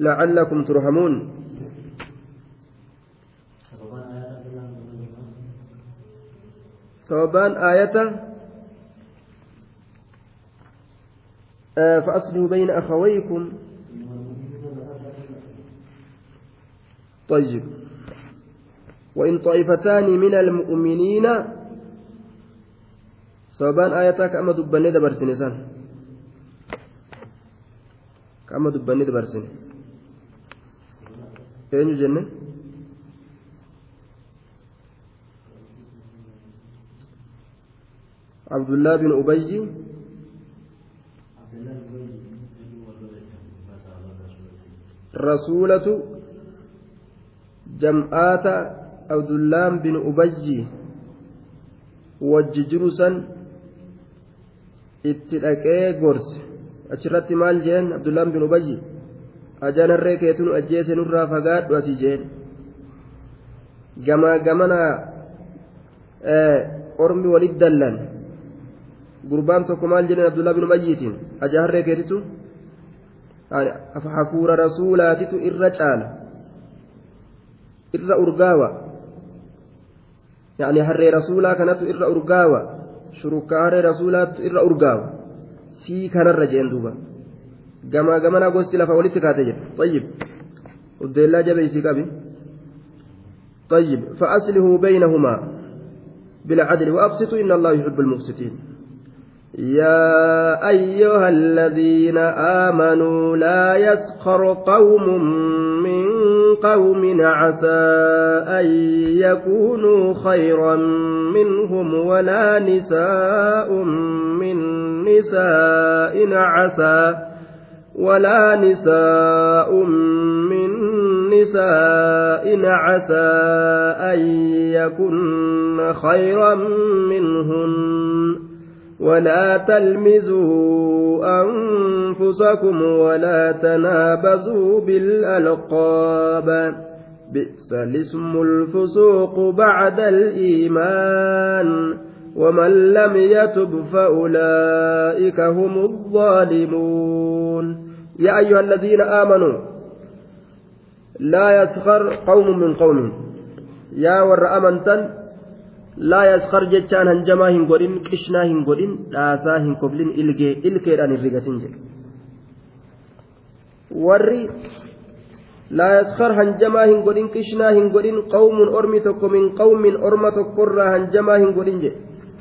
لعلكم ترهمون ثوبان آية. آه، فأصلوا بين أخويكم. طيب. وإن طائفتان من المؤمنين. ثوبان آية كما دبني دبر سنسان amma dubbannee dabarsine eenyu jenne abdullaa bin ubayyi abdullaan bin ubayyi wajji jiru san itti dhaqee gorse achirratti maal jeen? Abdullaan bin ubayyi ajaanarree keetu nu ajjeese nurraa fagaadhu asii jeen. Gamaa gamana ormi walit dallan. Gurbaan tokko maal jeen abdullah bin ubayyiitiin? Ajaharree keetitu? Hafuura rasuulaatitu irra caala. Irra urgaawa. Yaani harree rasuulaa kanatu irra urgaawa. Shurukaa harree rasuulaatu irra urgaawa. Sii kanarra jeen duuba gamaa gamana gosti lafa walitti kaate jedhe طيب uddeellaa jabeeysii qabi طيب فأصله بينهما بالعدل وأبسطوا إن الله يحب المقسطين يا أيها الذين آمنوا لا يسخر قوم قوم عسى أن يكونوا خيرا منهم ولا نساء من نساء عسى ولا نساء من نساء عسى أن يكن خيرا منهن ولا تلمزوا أنفسكم ولا تنابزوا بالألقاب. بئس الاسم الفسوق بعد الإيمان. ومن لم يتب فأولئك هم الظالمون. يا أيها الذين آمنوا لا يسخر قوم من قوم. يا ور أمنتن laa yaskar jechaan hanjamaa hin godhin qishnaa hin godhin dhaasaa hin koblin ilgee ilkeedhaan hin rigatin jedhe warri laa yaskar hanjamaa hin godhin qishnaa hin godhin qawmun ormi tokko min qawmin orma tokkorraa hanjamaa hin godhin jedhe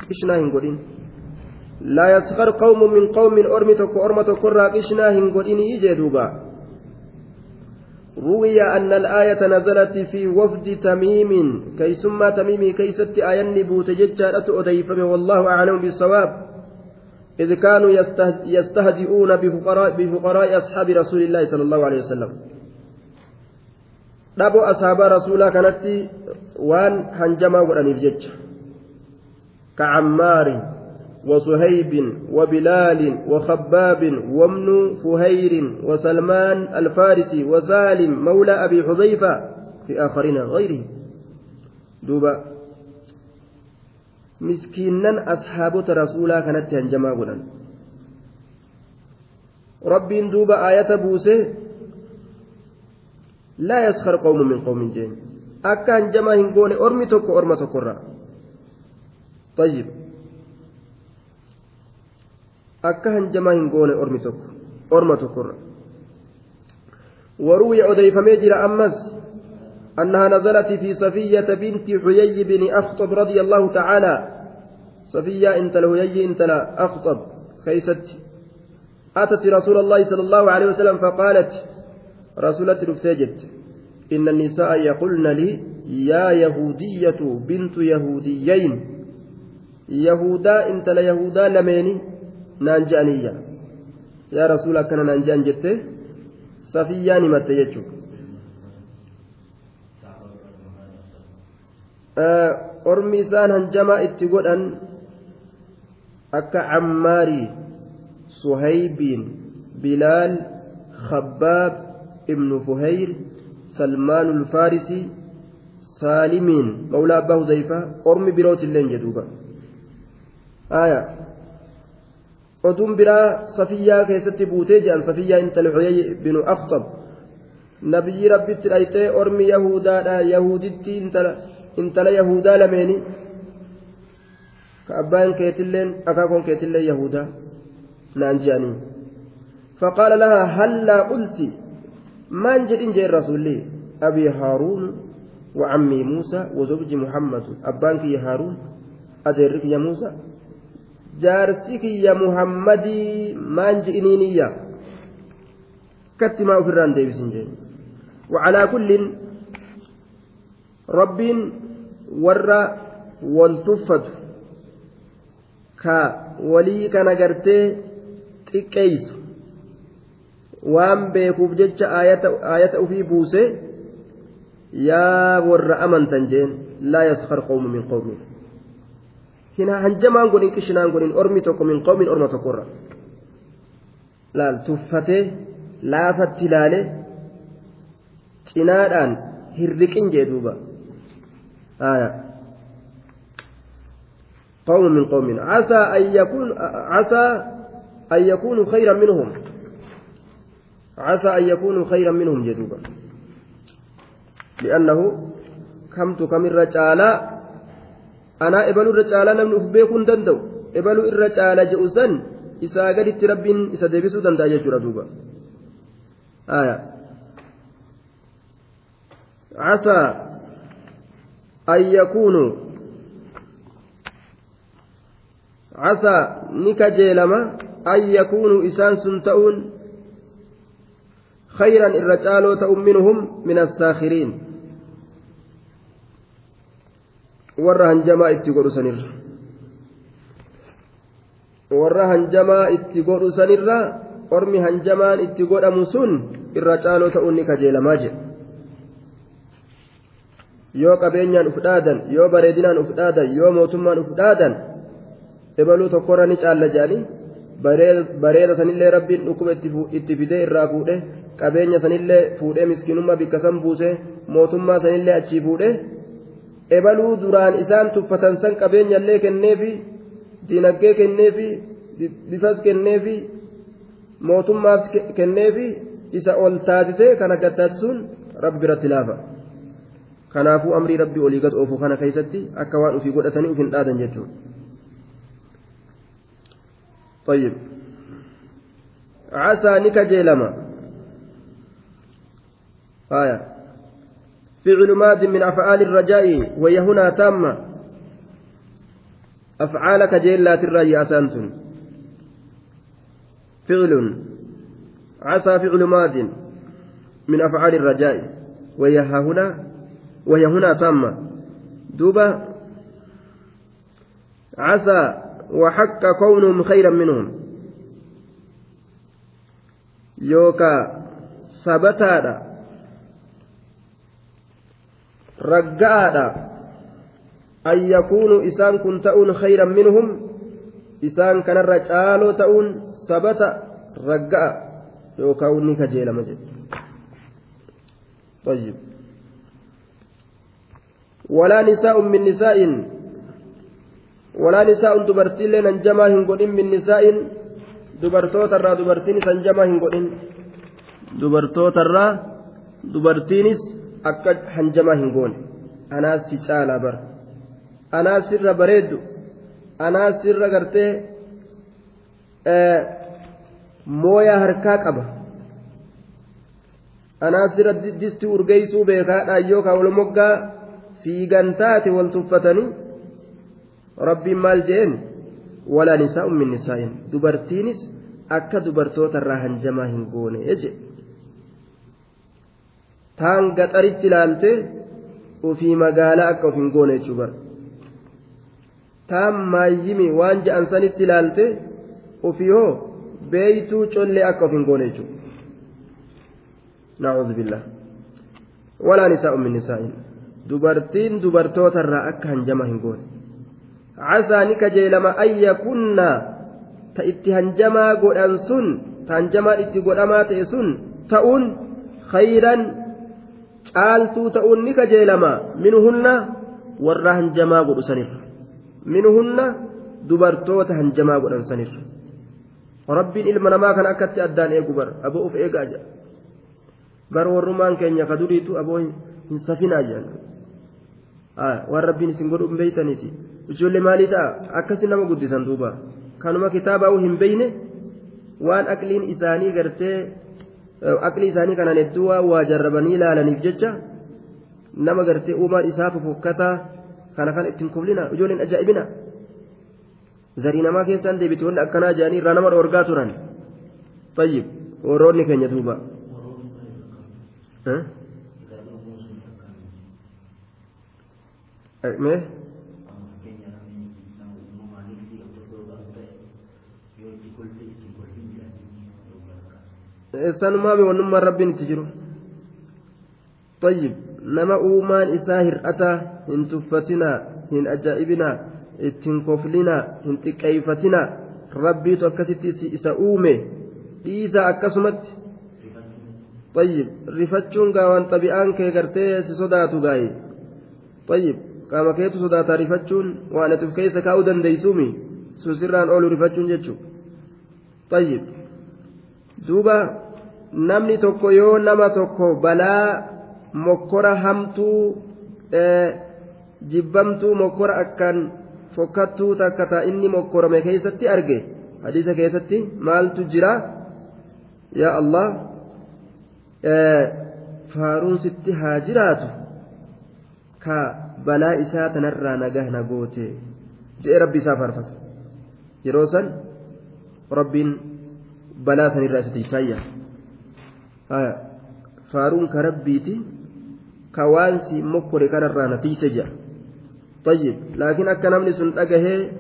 qishnaa hin godhin laa yaskar qawmun min qawmin ormi tokko orma tokkorraa qishnaa hin godhinii jee duubaa روي أن الآية نزلت في وفد تميم كي ثم تميم كي ست آية بوت ججارة أديفم والله أعلم بالصواب. إذ كانوا يستهزئون بفقراء, بفقراء أصحاب رسول الله صلى الله عليه وسلم. dhabu asaabaa rasuulaa kanatti waan hanjamaa godhaniif jecha ka وصهيب وبلال وخباب وابن فهير وسلمان الفارسي وسالم مولى أبي حذيفة في آخرين غيره. دوبا. مسكينا أصحاب رسولا كانت هنجما قلن. ربي دوبا آية بوسه. لا يسخر قوم من قوم جين. أكا هنجما هنقول أرمي توكو أرمى توكو طيب. Akka hanjamaa hin goone orma tokkorra. وروي أديفمي جرى أمس أنها نزلت في صفية بنت حيي بن أخطب رضي الله تعالى صفية انت الهيي انت لا أخطب خيست أتت رسول الله صلى الله عليه وسلم فقالت رسولة رفتجت إن النساء يقولن لي يا يهودية بنت يهوديين يهودا انت لا يهودا لميني naan je'aniyya yaa rasuula akkana naan je'an jette safiyyaan himatte jechuudha ormi isaan hanjamaa itti godhan akka cammaarii suhaybiin bilaal khabbaab ibnu fuhayr salmaan ulfaarisi saalimiin mawlaa abbaa huzayfaa ormi birootillee jedhuuba aya oduun biraa safiyyaa keessatti buutee jedhan safiyyaa intala xuyay binu aqxab nabiyyi rabbitti dhayxee ormi yahudaadha yahuditti intala yahudaa lameeni ka abbaan keetilleen akaakoon keetillee yahudaa naan je'anii فقال لها هلا قلت ما جدين جاء الرسول أبي هارون وعمي موسى وزوج محمد أبانك يا هارون أدرك يا موسى jaarsi kiyya muhammadii maan ji'iniiniyya akkatti maa ofirraan deebisin jeen wacalaa kullin rabbiin warra wal tuffatu ka walii kana gartee xiqqeeysu. Waan beekuuf jecha ayata ufii buuse yaa warra amantan jeen laa yaskar qawmu min qawmiin hina hanjamaan godhin qishinaan godhin ormi tokko min qawmin orma tokkorra laal tuffatee laafatti ilaale cinaadhaan hirriqin jee duuba قوم من قوم عسى أن يكون عسى أن يكونوا خيرا منهم عسى أن يكونوا خيرا منهم أنا إبلو الرجال لم نفبيكم دندو إبلو الرجال جؤسا إذا قدت رب إذا ديبسوا دندا يجرى دوبا آية عسى أن يكونوا عسى نكجيلما أن يكونوا إسان سنتؤون خيرا الرجال تؤم منهم من الساخرين warra hanjamaa itti godhu sanirra warra hanjamaa itti godhu sanirra ormi hanjamaan itti godhamu sun irra caaloo ta'uun ni kajeelamaa jedha yoo qabeenyaan uf dhaadan yoo bareedinaan uf dhaadan yoo mootummaan uf dhaadan ebaluu tokkorra ni caalla jedhanii bareeda sanillee rabbiin dhukkuba itti fidee irraa fuudhe qabeenya sanillee fuudhee miskinummaa bikka san buuse mootummaa sanillee achii fuudhe ebaluu duraan isaan tuffatan san qabeenyallee kenneefi diinaggee kenneefi bifas kenneefi mootummaas kenneefi isa ol taasisee kana gattaatisuun rabbi biratti laafa kanaafuu amrii rabbii olii gad oofu kana keessatti akka waan ufii godhatanii uf hin dhaadan jechuudha. طيب عسى نكجيلما آية فعل ماد من أفعال الرجاء وهي هنا تامة. أفعالك جيلات الرأي أسانتن فعل. عسى فعل ماد من أفعال الرجاء. وهي هنا وهي هنا تامة. دوبة. عسى وحق كونهم خيرا منهم. يوكا سبتادا. أن يكونوا إسان كن تؤون خيرا منهم إسان كان الرجال تؤون سبت رجاء يوكا وني كجيل مجد طيب ولا نساء من نساء walaa nisaa'un dubartiillee hanjamaa hin godhin min nisaa'in dubartootarraa dubartiinis hanjamaa hin godhin dubartootarraa dubartiinis akka hanjamaa hin goone. Anaas caalaa bara. Anaas sirra bareeddu. Anaas sirra gartee mooyaa harkaa qaba. Anaas sirra disti urgeeysuu beekaadhaa yookaan wal moggaa fiigantaate wal tuffatanii rabbiin maal jeen? Walaa nisaa'un min nisaa'in dubartiinis akka dubartoota irraa hanjamaa hin goone jedhe taan gaxaritti ilaalte ofii magaalaa akka of hin goone jechuu bara. Taan maayyimi waan je'an sanitti ilaalte ofii hoo beeytuu collee akka of hin goone jechuudha naa'uudhu billah walaa nisaa'un min nisaa'in. Dubartiin dubartootarraa akka hanjama hin goone. Casaa kajeelama an yakunna ta itti hanjamaa godhan sun ta hanjamaan itti godhamaa ta'e sun ta'uun khayran caaltuu ta'uun ni kajeelama. Minhunna warra hanjamaa godhu sanirra. Minhunna dubartoota hanjamaa godhan sanirra. Rabbiin ilma namaa kana akkatti addaan eegu bar aboo uf eegaa jedha bar warrumaan keenya ka duriitu aboo hin safinaa jedhan waan rabbiin isin godhu hin beeytaniiti. Ijoollee maalii ta'a? Akkasi nama guddisan duuba. Kanuma kitaabaa hin beeyne? Waan aqliin isaanii gartee aqlii isaanii kanaan hedduu waa jarrabanii ilaalaniif jecha nama gartee uumaan isaa fofokkataa kana kan ittiin kublina ijoolleen ajaa'ibina zarii namaa keessaan deebite wanni akkanaa jedhanii irraa nama dhoorgaa turan tayyib warroonni keenya duuba mee sanumaami wannummaan rabbiin itti jiru tayyib nama uumaan isaa hir'ataa hin tuffatinaa hin ajaa'ibinaa ittiin koflinaa hin xiqqeeyfatinaa rabbiitu akkasitti isa uume dhiisaa akkasumatti tayyib rifachuun gaawwan xabi'aan kee gartee si sodaatu gaaye tayyib qaama keetu sodaataa rifachuun waan ati of keessa kaa'uu dandeeysuumi susirraan oolu rifachuun jechuu tayyib duuba namni tokko yoo nama tokko balaa mokkora hamtuu jibbamtuu mokkora akkaan fokkattuu takka taa inni mokkorame keessatti arge. Hadiisa keessatti maaltu jira? Yaa allah faaruun sitti haa jiraatu? Ka balaa isaa tanarraa nagah na goote. Je'e rabbi isaa faarfata. Yeroo san rabbiin balaa sanirraa isa tiisaayya ka waan si mokkore kanarraa na tiise jedha طيب لكن أكا نمني سن أجهه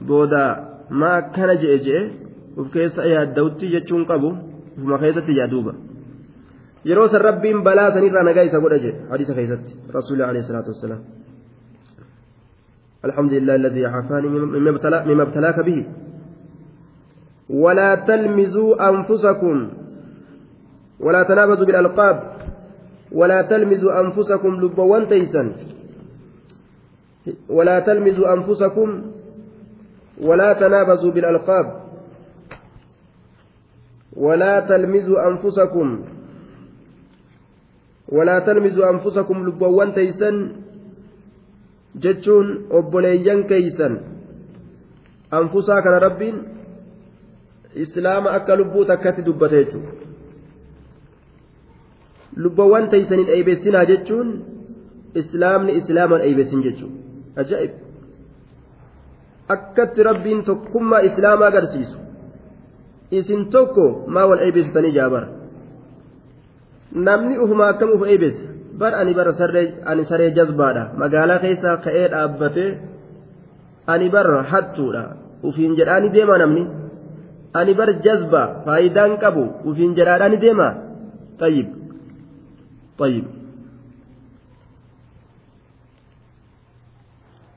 بودا ما كان جئ جئ وفكيس أيها الدوتي جتشون قبو وما خيست جادوبا يروس الربين بلا سنير أنا جاي سقول أجي حديث خيست رسول الله عليه الصلاة والسلام. الحمد لله الذي عافاني مما ابتلاك به. ولا تلمزوا أنفسكم ولا تنابزوا بالألقاب ولا تلمزوا أنفسكم لبوان تيسا ولا تلمزوا أنفسكم ولا تنابزوا بالألقاب ولا تلمزوا أنفسكم ولا تلمزوا أنفسكم لبوان تيسا جتشون أبوليان كيسا أنفسا كان رب إسلام أكا لبو تكاتي دبتيتو lubbawwan teeysaniin eeybeessinaa jechuun islaamni islaaman eeybeessin jechuudha ajaa'ib akkatti rabbiin tokkummaa islaamaa agarsiisu isin tokko maa wal eeybeessitanii jaabara namni ufuma akkam uf eeybeessa bar ani bara ani saree jazbaadha magaalaa keessaa ka'ee dhaabbatee ani bar hattuudha ufiin jedhaani deema namni ani bar jazbaa faayidaan qabu ufiin jedhaadhaani deema tayyib طيب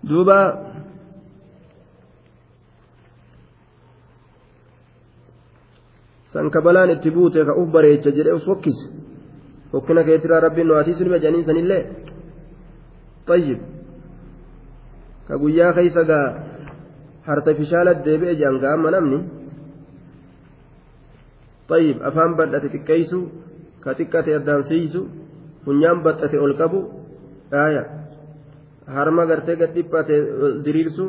دوبا sankabalaan itti buute ka uf bareecha jedhee uf fokkise fokkina keetiraa rabbiin nu hatiisu nima jedhaniin sanillee tayyib ka guyyaa keeysa gaa hartifishaala deebi'e jedhan gaa amma namni afaan bal'ate xiqqeeysu ka xiqqate addaansiisu funyaan baxxate ol qabu dhaaya harma gartee gad dhiphate diriirsu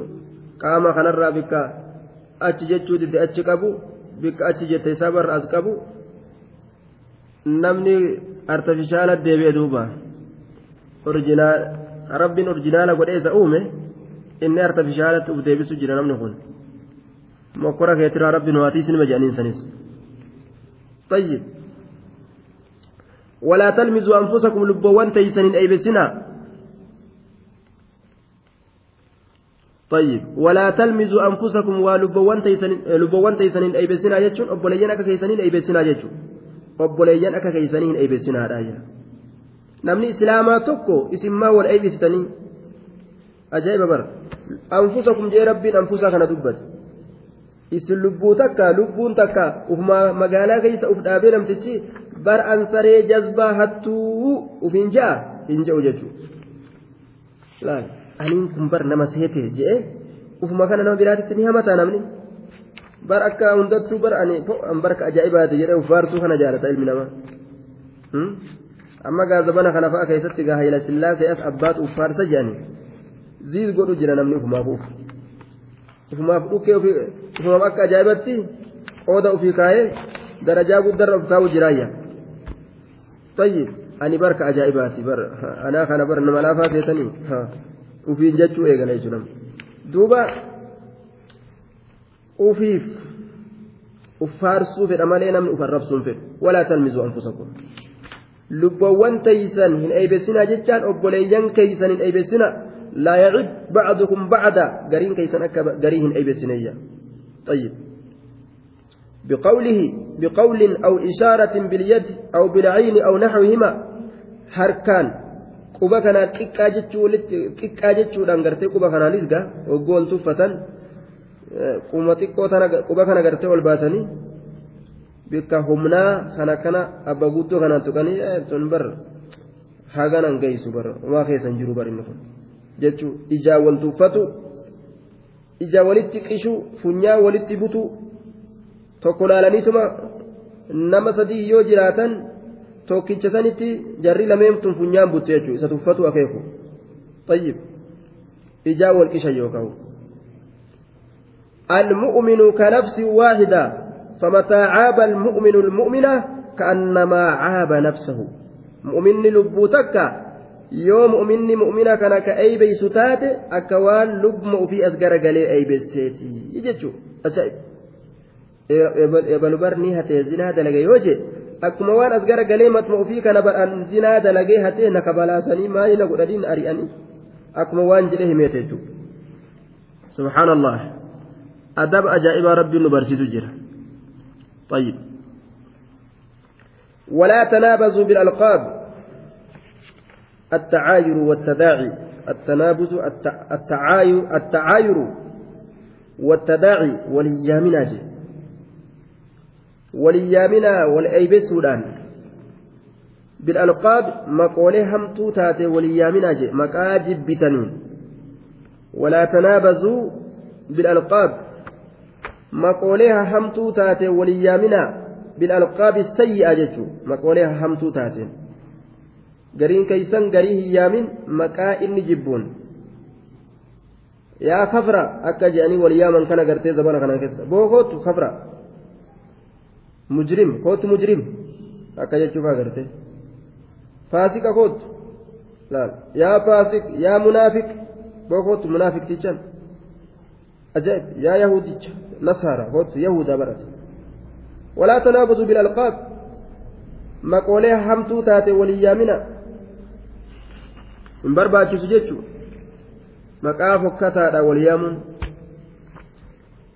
qaama kanarraa bikka achi jechuu didde achi qabu bikka achi jette isaa barra as qabu namni artifishaala deebi'e duuba rabbiin orjinaala godhee isa uume inni artifishaalatti uf deebisu jira namni kun mokkora keetiraa rabbi nu hatiis nima jedhaniin sanis طيب. ولا تلمزوا أنفسكم لبوان تيسنين أي بسنا. طيب. ولا تلمزوا أنفسكم ولبوان تيسنين لبوان تيسنين أي بسنا يجون أبوليان أكا كيسنين أي بسنا يجون أبوليان أكا كيسنين أي بسنا رايا namni islaamaa tokko isin maa wal eebbistanii ajaa'iba bara anfusakum jee rabbiin anfusaa kana isin lubbuu takka lubbuun takka ufuma magaalaa keessa uf dhaabee namtichi bar ansaree jazbaa hattuu ufiin ja'a hin ja'u jechuudha aniin kun bar nama seete je'e ufuma kana nama biraatitti ni hamataa namni bar akka hundattuu bar ani barka ajaa'ibaati jedhee ufaarsuu kana jaalata ilmi namaa. amma gaazabana kana fa'a keessatti gaa hayla sillaasee as abbaatu uffaarsa jedhani ziis godhu jira namni ufumaaf uf ufumaaf dhukkee ufumaaf akka ajaa'ibatti qooda ufii kaayee darajaa guddarra uf kaa'u jiraayya tayyib ani barka ajaa'ibaati bar anaa kana bar nama laafaa seetanii ufiin jechuu eegala jechuudha duuba ufiif uffaarsuu fedha malee namni uf arrabsuun fedhu walaa talmizuu anfusakum lubboowwan teeysan hin eeybessinaa jechaan obboleeyyan keeysan hin eeybessina laa yacib bacdukum bacda gariin keeysan akka garii hin eeybessineeyya طيب بقوله بقول أو إشارة باليد أو بالعين أو نحوهما kanaa lisga hoggoon tuffatan quma xiqqoo tana quba kana gartee ol baasanii bikka humnaa kana kana abba guddoo kanaan tuqanii tun bar haganan geessu bar waa keessan jiru bar inni kun jechuun ijaa wal tuuffatu ijaa walitti qishu funyaan walitti butu tokko laalaniituma nama sadii yoo jiraatan tokkicha sanitti jarri lameen tun funyaan buttu jechuudha isa tuuffatu akeeku tayyib ijaa wal qisha yookaan. المؤمن كنفس واحدة فمتى عاب المؤمن المؤمنة كأنما عاب نفسه مؤمن لبوتك يوم مؤمن مؤمنة كان كأي بيستات أكوان لب في أسجر قلي أي بيستي يجتشو أجائب ebalu barni hatee zinaa dalage yoo je akkuma waan as gara galee matma ofii kana bar'an zinaa dalagee hatee na kabalaasanii maali na godhaniin ari'anii akkuma waan jedhe himeete jechuudha subhaanallah adab ajaa'ibaa rabbiin nu barsiisu jira طيب ولا تنابزوا بالألقاب التعاير والتداعي التنابز التعاير التعاير والتداعي وليامنا جي. وليامنا والأيبسودان بالألقاب مقولة همتو تاتي وليامنا جي مكاجب بتنين. ولا تنابزوا بالألقاب maqoolee hahamtuu taate waliyyaamina bilalqaabi sayyi'a jechuu maqoolee hahamtuu taate gariin keeysan garii hin yaamin maqaa inni jibbuun yaa kafra akka je'anii waliyaaman kana gartee zabana kana keessa bookootu kafra mujrim kootu mujrim akka jechuuf agarte faasika kootu laal yaa faasik yaa munaafiq bookootu munaafiqtichan ajaa'ib yaa yahudicha نصارى هوت يهودا برت ولا تنابزوا بالألقاب مقولها همتو تاتي وليامنا من برباتي سجدتو مقaa fokkataadha waliyaamuun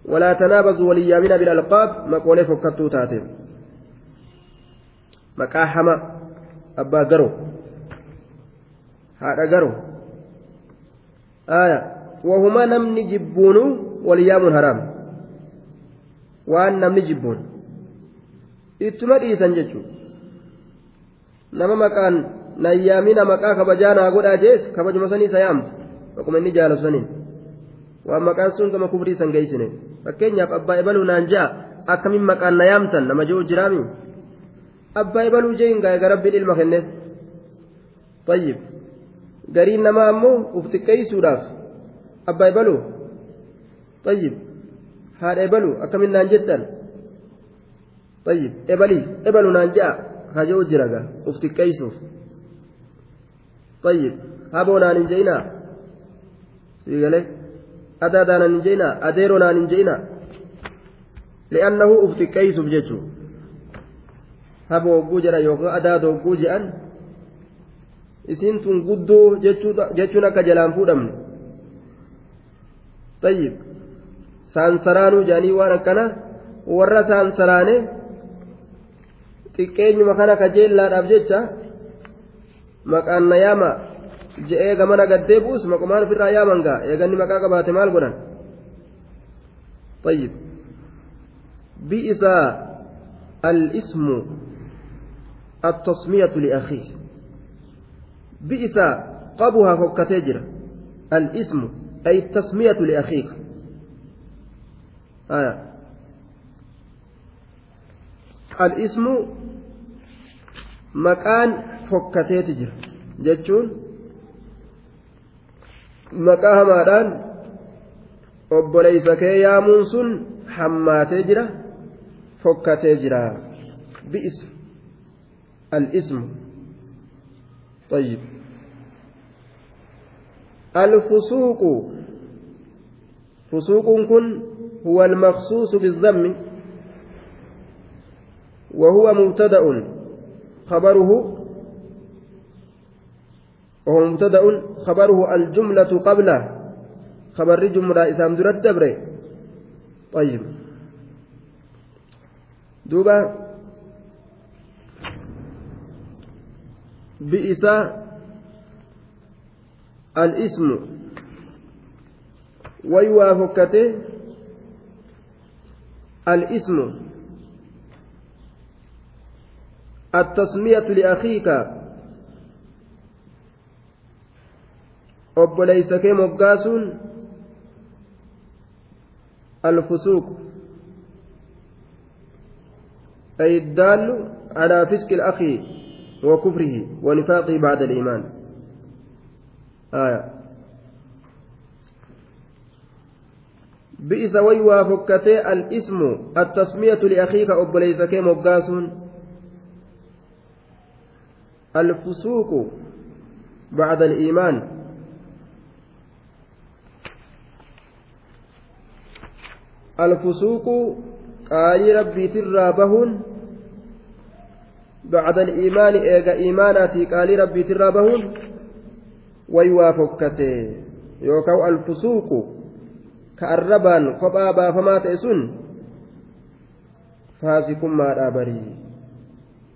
ولا تنابزوا وليامنا بالألقاب مقولة فكتو تاتين مقaa حما أبا قرو هذا قرو آية وهما نمني جبون وليام حرام waan namni jibbuun. Ittuma dhiisan jechuudha. Nama maqaan nayyaamina maqaa kabajaa naa godhaa jees kabajuma sanii isa yaamta akkuma inni jaalatu saniin waan maqaan sun gama kufrii san geessine fakkeenyaaf abbaa ibaluu naan ja'a akkamiin maqaan na yaamtan nama jiru jiraami abbaa ibaluu jeen gaa'ega rabbiin ilma kenneef tayyib gariin namaa ammoo uf xiqqeessuudhaaf abbaa ibaluu tayyib haadha ebalu akkamin naan jettan tayyib ebalii ebalu naan ja'a haja'u jira gaa uf xiqqeessuuf je'inaa adeeroo naan hin je'inaa li'annahu uf xiqqeessuuf jechuu haboo hogguu jedha yookaan adaada hogguu je'an isiin tun guddoo jechuun akka jalaan fuudhamne tayyib saansaraanuu jedhanii waan akkana warra saansaraane xiqqeenyuma kana kajeellaadhaaf jecha maqaan na yaama je'ee gamana gaddee buus maqumaan ofirraa yaaman gaa eeganni maqaa qabaate maal godhan طيب بئس الاسم التصمية لأخيه بئس قبها فكتجر الاسم أي التسمية لأخيك آية الاسم مكان فكتجر جتشون maqaa hamaadhaan obboleeysa kee yaamuun sun hammaatee jira fokkatee jira bi'is al-ismu طيب الفسوق فسوق كن هو المخصوص بالذم وهو مبتدأ خبره وهو مبتدأ خبره الجملة قبله. خبر جملة إسام درت دبره. طيب. دوبا. بئس الاسم. ويوافقته الاسم. التسمية لأخيك. Obboleeysa kee moggaasuun alfusuuq. أي الدال على فسق الأخ وكفره ونفاقه بعد الإيمان آية بئس ويوا فكتي الاسم التسمية لأخيك أبليس كي مقاس الفسوق بعد الإيمان الفسوق قال ربي ترى بهن. بعد الإيمان إيجا إيماناتي قال ربي ترى بهن. ويوافقته يوكاو الفسوق كأربان قبا بافما تأسن. فاسق ما دابري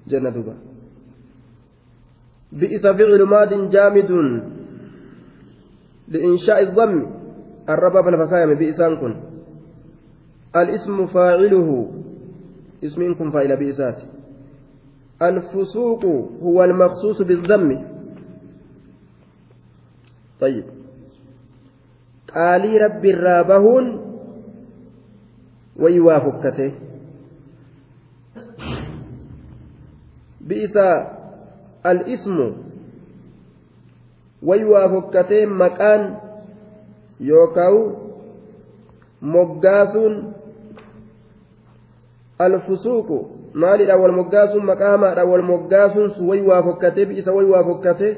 جنة بئس فعل ماد جامد. لإنشاء الضم الرباب الفسايم بئسان كن. الاسم فاعله. اسمكم فاعل بإسات الفسوق هو المخصوص بالذم. طيب. قالي رب الرابهون. ويوافقته بئس الاسم. ويوافقته مكان. يوكاو. moggaasuun way waa fokkatee bi'isa way waa fokkatee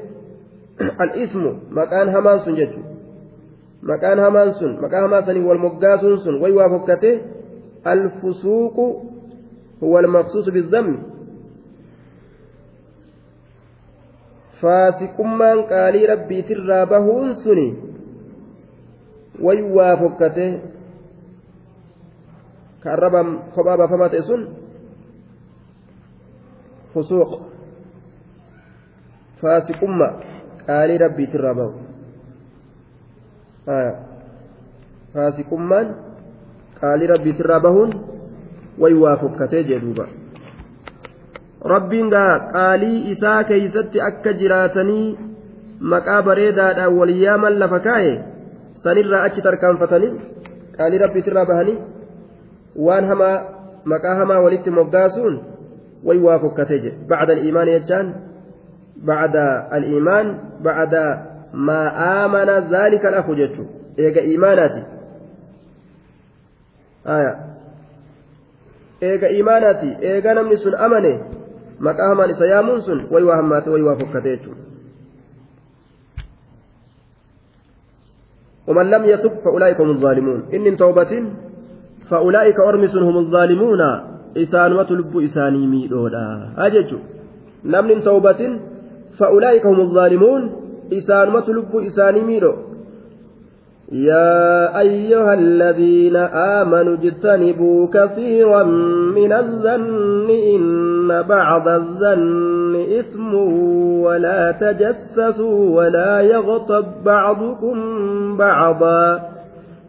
al-ismu maqaan hamaan sun jechuudha maqaan hamaan sun maqaa hamaa sanii wal moggaasuun sun way waa fokkatee alfusuuqu huwa almaqsuusu bizammi faasiqummaan qaalii rabbiitirraa bahuun suni way waa fokkatee ka arrabaan kophaa baafamaa ta'e sun fusuuq faasiqumma qaalii rabbiitirraa bahu faasiqummaan qaalii rabbiitirraa bahuun way waa fokkatee jee duuba rabbiin gaa qaalii isaa keeysatti akka jiraatanii maqaa bareedaadhaan waliyaaman lafa kaa'e sanirraa achi tarkaanfatanii qaalii rabbiitirraa bahanii waan hamaa maqaa hamaa walitti moggaasuun way waa fokkate jedhe bacda aliimaan jechaan bacda aliimaan bacda maa aamana zaalika alafu jechu eega iimaanaati eega iimaanaati eega namni sun amane maqaa hamaan isa yaamuun sun way waa hammaate way waa fokkate jechuudha ومن لم يتب فأولئك هم الظالمون إن توبة فأولئك أرمس هم الظالمون. إسانمة لب إساني ميدودا. أجج نمن توبة. فأولئك هم الظالمون. إسانمة لب إساني ميدو. يا أيها الذين آمنوا اجتنبوا كثيرا من الظن إن بعض الظن إثم ولا تجسسوا ولا يغتب بعضكم بعضا.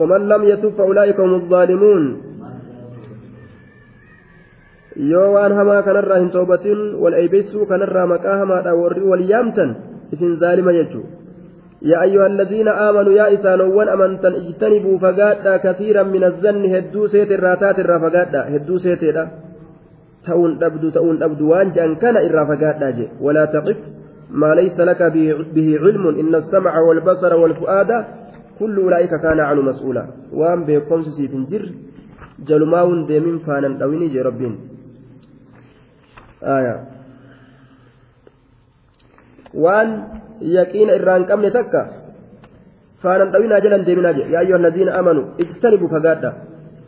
ومن لم يتب فأولئك هم الظالمون. kanarraa hin toobatin wal eebeessuu kanarraa maqaa hamaadha warri wal yaamtan isin zaalima jechuudha يا أيها الذين آمنوا يا إسانوان أمنتن اجتنبوا فقادا كثيرا من الظن هدو سيت الراتات الرا فقادا هدو سيت تؤون أبدو تؤون أبدو وان جان كان جي. ولا تقف ما ليس لك به علم إن السمع والبصر والفؤاد كل أولئك كان عنه مسؤولا وان بيقوم سيف جر جلماون ديمين فانا دويني جي ربين آية hin qabne takka faanan dhawinaa jalan deeminaa jedhe yaa ayyuha alladiina amanu ijtanibu fagaadha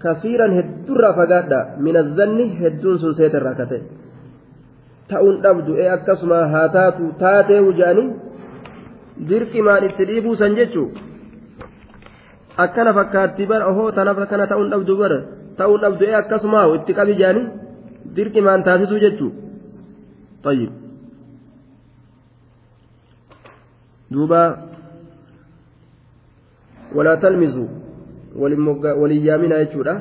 kasiiran heddurraa fagaadha min azzanni hedduun sun seeterraa kate ta'uun dhabdu ee akkasuma haa taatu taatee huja'anii dirqimaan itti dhiibuu san jechuu akkana fakkaatti bara ohoo tanaaf akkana ta'uun dhabdu bara ta'uun dhabdu ee akkasuma itti qabi jaanii dirqimaan taasisuu jechuu طيب duuba walaa talmizu walin yaamina jechuudha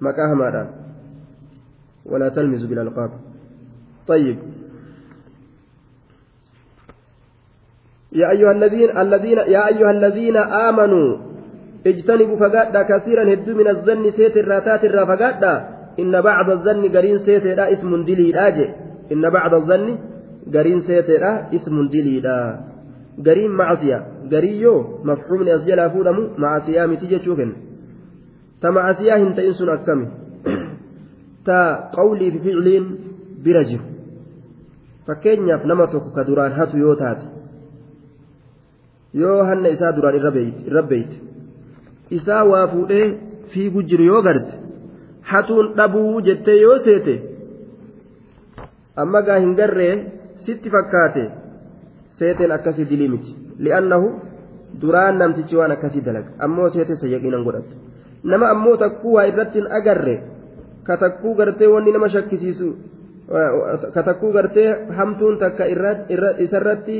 maqaa hamaadhaan walaa talmizu bilalqaab طيب يا أيها الذين الذين يا أيها الذين آمنوا اجتنبوا فقادا كثيرا هدوا من الظن سيت الراتات الرافقادا إن بعض الظن قرين سيت اسم دليل آجي إن بعض الظن قرين سيت اسم دليل as jalaa fuudhamu macasiyaa miti jechuu kenna ta macasiyaa hin ta'in sun akkami ta qawlii fi ficliin bira jiru fakkeenyaaf nama tokko ka duraan hatu yoo taate yoo isaa waa fuudhee fiigu jiru yoo garte hatuun dhabuu jettee yoo seete amma gaa hin garree sitti fakkaate seeteen akkasii dilii miti li'annahu duraan namtichi waan akkasii dalaga ammoo seete sayyaqiinan godhattu nama ammoo takkuu waa irratti hin agarre ka takkuu gartee wanni nama shakkisiisu ka takkuu gartee hamtuun takka isarratti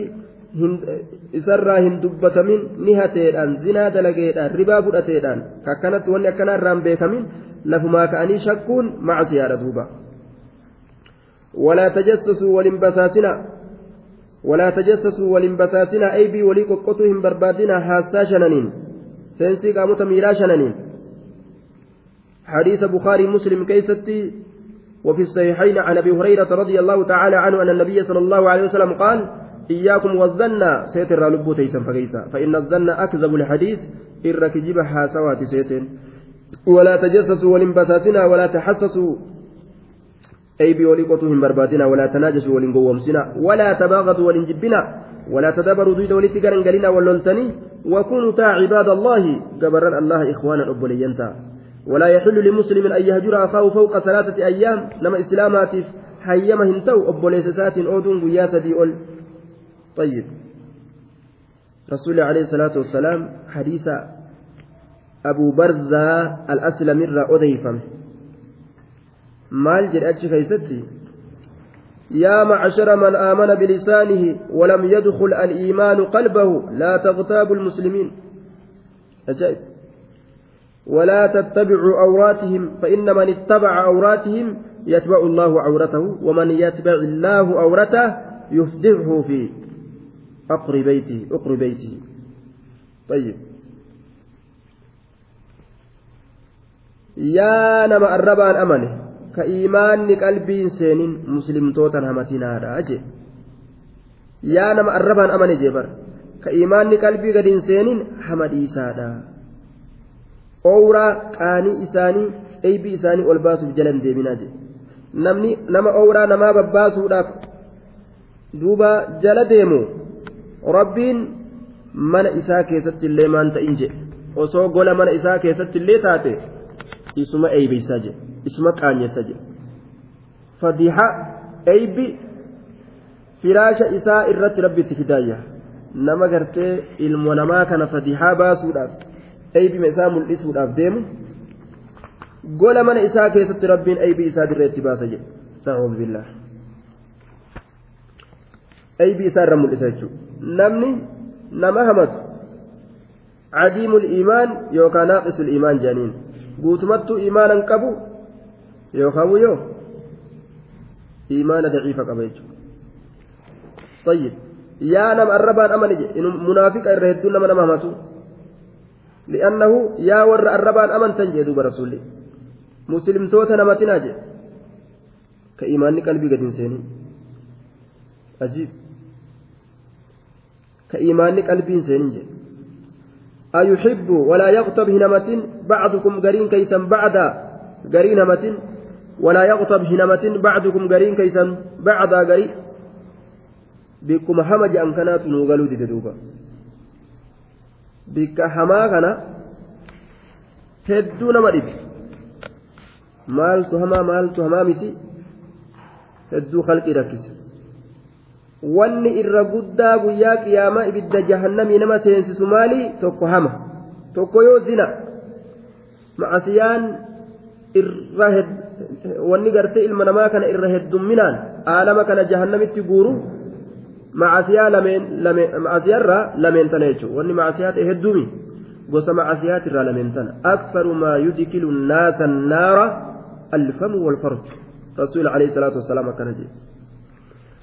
isarraa hin dubbatamin ni hateedhaan zinaa dalageedhaan ribaa fudhateedhaan akkanatti wanni akkanaa irraan beekamin lafumaa ka'anii shakkuun macasiyaadha duuba walaa tajassusuu walin basaasina ولا تجسسوا ولنبساسنا أي بي ولي قطوهم بربادنا حاسا شنانين سينسي قاموتا ميرا شنانين حديث بخاري مسلم كيستي وفي الصحيحين عن ابي هريره رضي الله تعالى عنه ان النبي صلى الله عليه وسلم قال إياكم والظن سيتر لبو تيسن فكيسا فإن الظن أكذب الحديث الركجب حاسوات سيتن. ولا تجسسوا ولنبساسنا ولا تحسسوا. أيبي وليقوتهم بربادنا ولا تناجسوا ولين قومسنا ولا تباغضوا ولين جبنا ولا تدبروا دويد ولتقرن قلنا ولولتني وكونوا تا عباد الله. قبرا الله إخوانا أبولينتا ولا يحل لمسلم أن يهجر أخاه فوق ثلاثة أيام. لما إسلامات حيما هنتو أبوليسسات أودون دي أول طيب. رسول عليه الصلاة والسلام حديث أبو برزة الأسلم الرا maal jedhe achi keeysatti يا معشر من آمن بلسانه ولم يدخل الإيمان قلبه لا تغتابوا المسلمين. أجائب ولا تتبعوا عوراتهم فإن من اتبع عوراتهم يتبع الله عورته ومن يتبع الله عورته يفدعه في أقر بيته أقر بيته طيب يا نما الربان أمنه ka imaanni qalbiin seenin muslimtootan hamatinaadha jee yaa nama arrabaan amane jee bar ka imaanni qalbii gadi hin seenin hama dhiisaadha owraa qaanii isaanii eeybii isaanii ol baasuuf jalan deeminaa jedhe namni nama owraa namaa babbaasuudhaaf duuba jala deemu rabbiin mana isaa keessatti illee maan ta'in jedhe osoo gola mana isaa keessatti illee taate isuma eeybeessaa jedhe isuma qaanyeessa jedhe fadiixa eeybi firaasha isaa irratti rabbitti fidaayya nama gartee ilmo namaa kana fadiixaa baasuudhaaf eeybima isaa mul'isuudhaaf deemu. Gola mana isaa keessatti rabbiin eeybii isaa dirreetti baasa jedhe na'uudhu billah eeybii isaa irra mul'isa jechuudha namni nama hamatu cadiimul iimaan yookaan naaqisul iimaan jedhaniin guutumattuu iimaanan qabu yookaan yoo iimaana daciifa qaba jechuudha. Yaa nama arrabaan amani jedhe munaafiqa irra hedduun nama nama hamatu li'annahu yaa warra arrabaan amantan jedhe duuba rasuulli. Muslimtoota namatinaa jedhe ka iimaanni qalbii gadi hin seenin. Ajiib. Hin seenin jee أيحب ولا يغتب هنمة بعضكم قرين كيسا بعدا قرين همة ولا يغتب هنمة بعضكم قرين كيسا بعدا قرين je'an kanaatu nuu galuu dide duuba bikka hamaa kana hedduu nama dhibe maaltu hamaa maaltu hamaa miti hedduu halqii rakkise wanni irra guddaa guyyaa qiyaamaa ibidda jahannamii nama seensisu maali tokko hama tokko yoo zina macasiyaan irra wanni gartee ilma namaa kana irra heddumminaan aalama kana jahannamitti guuru macasiyaa lameen macasiyaarraa lameen tana jechuudha wanni macasiyaa ta'e hedduumi gosa macasiyaatirraa lameen tana aksaru maa yudkilu naasa naara alfamu walfarju rasuul alayhi salaatu wasalaam akkana jedhe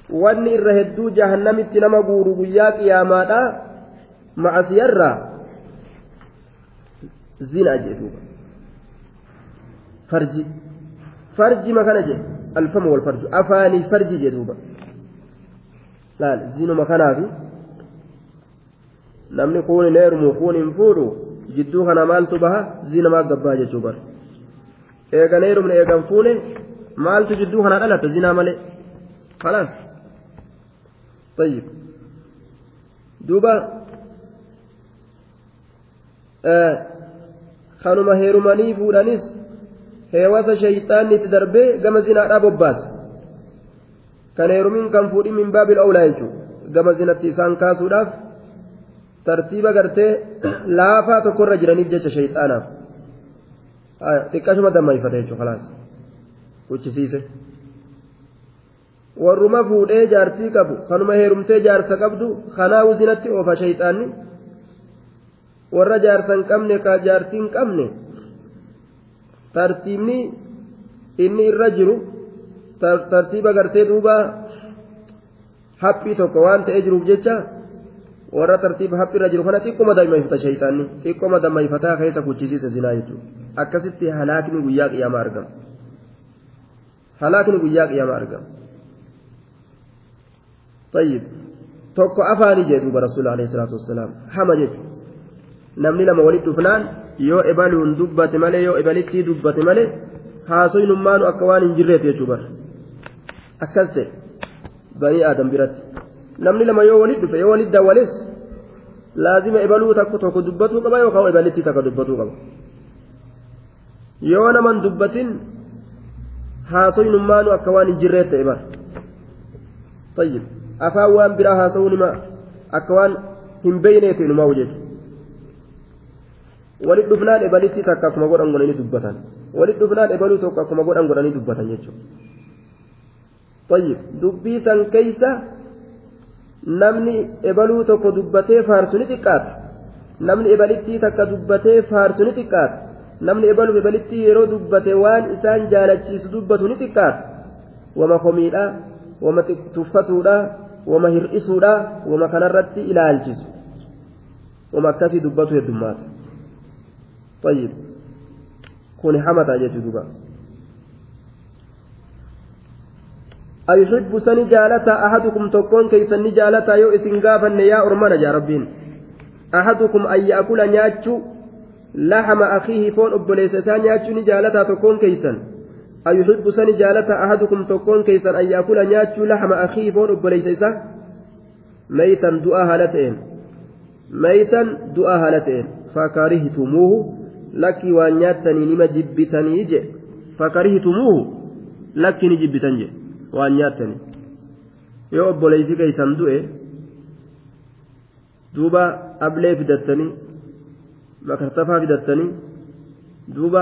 wanni irra hedduu jahannamitti nama guuru guyyaa qiyaamaadha macasiyaarraa zina jedhuuba farji farji makana jedhe alfamu walfarju afaanii farji jedhuuba laal zinuma kanaafi namni kun hin heerumu kun hin fuudhu jidduu kana maaltu baha zinamaa gabbaa jechuu bar eegan heerumne eegan fuune maaltu jidduu kana dhalata zinaa malee خلاص طيب دوبا آه خانuma heerumanii fuudhanis heewasa shayxaanni itti darbee gama zinaadhaa bobbaasa kan heerumin kan fuudhin min baabil awlaa jechuudha gama zinatti isaan kaasuudhaaf tartiiba gartee laafaa tokkorra jiraniif jecha shayxaanaaf xiqqashuma dammayfate jechuudha khalaas huccisiise warruma fuudhee jaartii qabu kanuma heerumtee jaarsa qabdu kanaawu zinatti oofa shayxaanni warra jaarsa hin qabne ka jaartii hin qabne tartiibni inni irra jiru tartiiba gartee duuba haphii tokko waan ta'ee jiruuf jecha warra tartiiba haphii irra jiru kana xiqquma dammayfata shayxaanni xiqquma dammayfataa keessa kuchisiisa zinaa jechuudha akkasitti halaakni guyyaa qiyaamaa argama طيب salaatu wassalaam hama jechu namni lama walitti dhufnaan yoo ebaluun dubbate malee yoo ebalittii dubbate malee haasoynummaanu akka waan hin jirreeti jechuu bara akkas ta'e banii aadam biratti namni lama yoo walitti dhufe yoo walitti dawwales laazima ebaluu takko tokko dubbatuu qaba yookaan ebalittii takka dubbatuu qaba yoo naman dubbatin haasoynummaanu akka waan hin jirreet ta'e bara طيب afaan waan biraa haasa'uu nima akka waan hin beeyneeti numaa jechuudha walit dhufnaan ebalitti takka akkuma godhan godhanii dubbatan walit dhufnaan ebaluu tokko akkuma godhan godhanii dubbatan jechuudha dubbii san keeysa namni ebaluu tokko dubbatee faarsu ni xiqqaata namni ebalittii takka dubbatee faarsu ni xiqqaata namni ebaluuf ebalittii yeroo dubbate waan isaan jaalachiisu dubbatu ni xiqqaata wama komiidha wama tuffatuudha wama hir'isuudha wama kanarratti ilaalchisu. wama akkasii dubbatu heddummaata. طيب. كون حمتا جدوبا. أيحب سني جالتا أحدكم تكون كي سني جالتا يو إسنغافا يا أرمانا يا ربين. أحدكم أن يأكل نياتشو لحم أخيه فون أبليس ثاني أتشني جالتا تكون كيسا. أيحب سني جالتا أحدكم تكون كيسا أن يأكل نياتشو لحم أخيه فون أبليس ميتا دعا هالتين. ميتا دعا هالتين. فكرهتموه. لك وانياتني نما جبتني جي. فكرهتموه. لك نجبتني جي. وانياتني yoo obboleessi keeysan du'e duuba ablee fidattanii makartafaa fidattanii duuba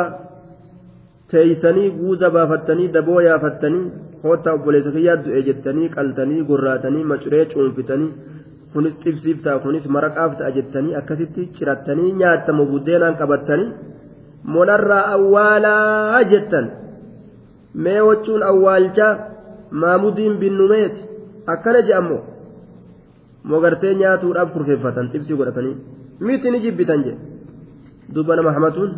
teeysanii guuza baafattanii daboo yaafattanii hoottaa obboleessa kiyyaa du'e jettanii qaltanii gorraatanii macuree cuunfitanii kunis xibsiif ta'a kunis maraqaaf ta'a jettanii akkasitti cirattanii nyaattamu buddeenaan qabattanii monarraa awwaalaa jettan. Mee wachuun awwaalchaa maamudiin binnumeeti akkana je'ammoo mogartee nyaatuudhaaf kurfeeffatan xibsii godhatanii miti ni jibbitan jedhe duuba nama hamatuun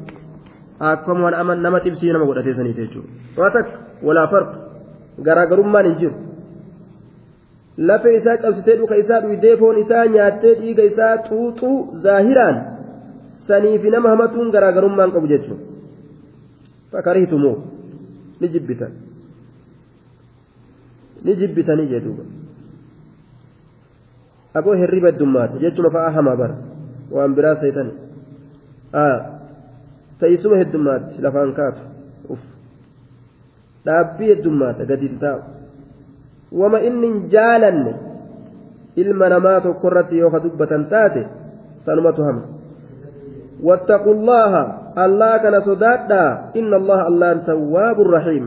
akkuma nama xibsii nama godhatee saniiti jechuudha waa takka walaa farqa garaagarummaan hin jiru lafa isaa cabsitee dhuka isaa dhuydee foon isaa nyaattee dhiiga isaa xuuxuu zaahiraan saniifi nama hamatuun garaagarummaan qabu jechuudha fakariitumoo ni jibbitan ni jibbitanii jedhuuba aboo hirriba heddummaata jechuma fa'aa hamaa bara waan biraa seetan teessuma heddummaatti lafaan kaatu dhaabbii heddummaata gadi taa'u wama inni hin jaalanne ilma namaa tokko irratti yoo ka dubbatan taate sanumatu hama واتقوا الله الله كان صدادا إن الله الله تواب رحيم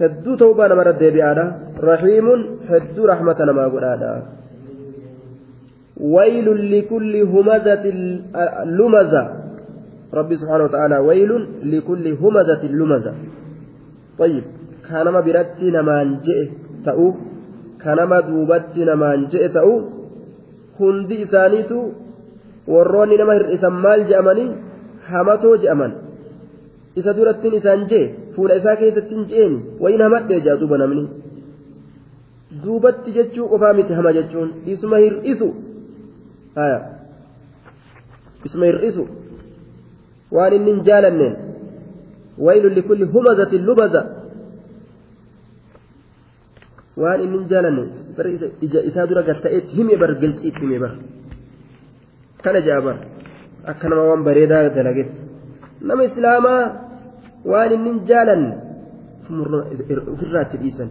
hedduu ta'uu nama deddeebi'aadha rahiimun hedduu rahmata namaa godhaadha ويل لكل همزة لمزة ربي سبحانه وتعالى ويل لكل همزة لمزة طيب كانما برتي نمان جئ تأو كانما دوبتي نمان جئ تأو هندي إسانيتو warroonni nama hir'isan maal je'amanii hamatoo je'aman isa durattiin isaan jee fuula isaa keessatti hin jeeni wayin hamadhee jaa duuba namni duubatti jechuu qofaa miti hama jechuun isuma hir'isu haya isuma hir'isu Waan inni hin jaalanneen waylun likulli humazatin lubaza. Waan inni hin jaalanne ija isaa dura gatta'eetti hime bar gilxiitti hime bar kana jaa bar akka nama waan bareedaa dalagetti. Nama islaamaa waan inni hin jaalanne ofirraatti dhiisan.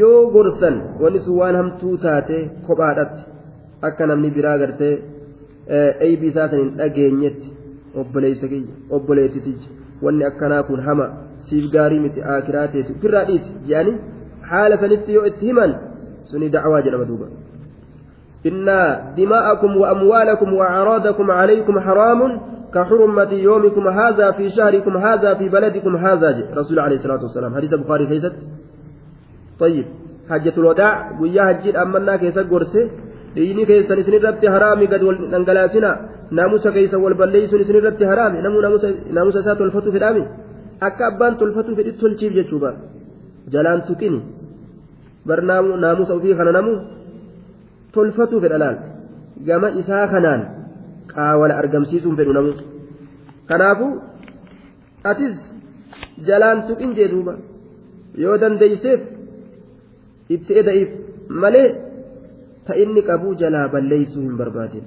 Yoo gorsan wanni sun waan hamtuu taate kophaadhatti akka namni biraa gartee eeybii isaa san hin dhageenyetti obboleessa kiyya obboleettitiyya wanni akkanaa kun hama siif gaarii miti aakiraa teeti ofirraa dhiisi jedhanii haala sanitti yoo itti himan suni dacwaa jedhama duuba إن دماءكم وأموالكم وأعراضكم عليكم حرام كحرمة يومكم هذا في شهركم هذا في بلدكم هذا رسول عليه الصلاة والسلام حديث البخاري كيست طيب حجة الوداع ويا هجير أمنا كيست قرسي ديني كيسن سنرت حرامي قد ننقلاتنا ناموس كيس والبليس سنرت حرامي نمو ناموس ناموس سات الفتو في الأمي akka abbaan tolfatu fedhi tolchiif jechuudha jalaan tuqini barnaamu naamusa ofii kana namu tolfatu fedha laal gama isaa kanaan qaawala argamsiisuun fedhu namu kanaafu atis jalaan tuqin jee duuba yoo dandeeyseef itti eda'iif malee ta inni qabuu jalaa balleeysuu hin barbaadin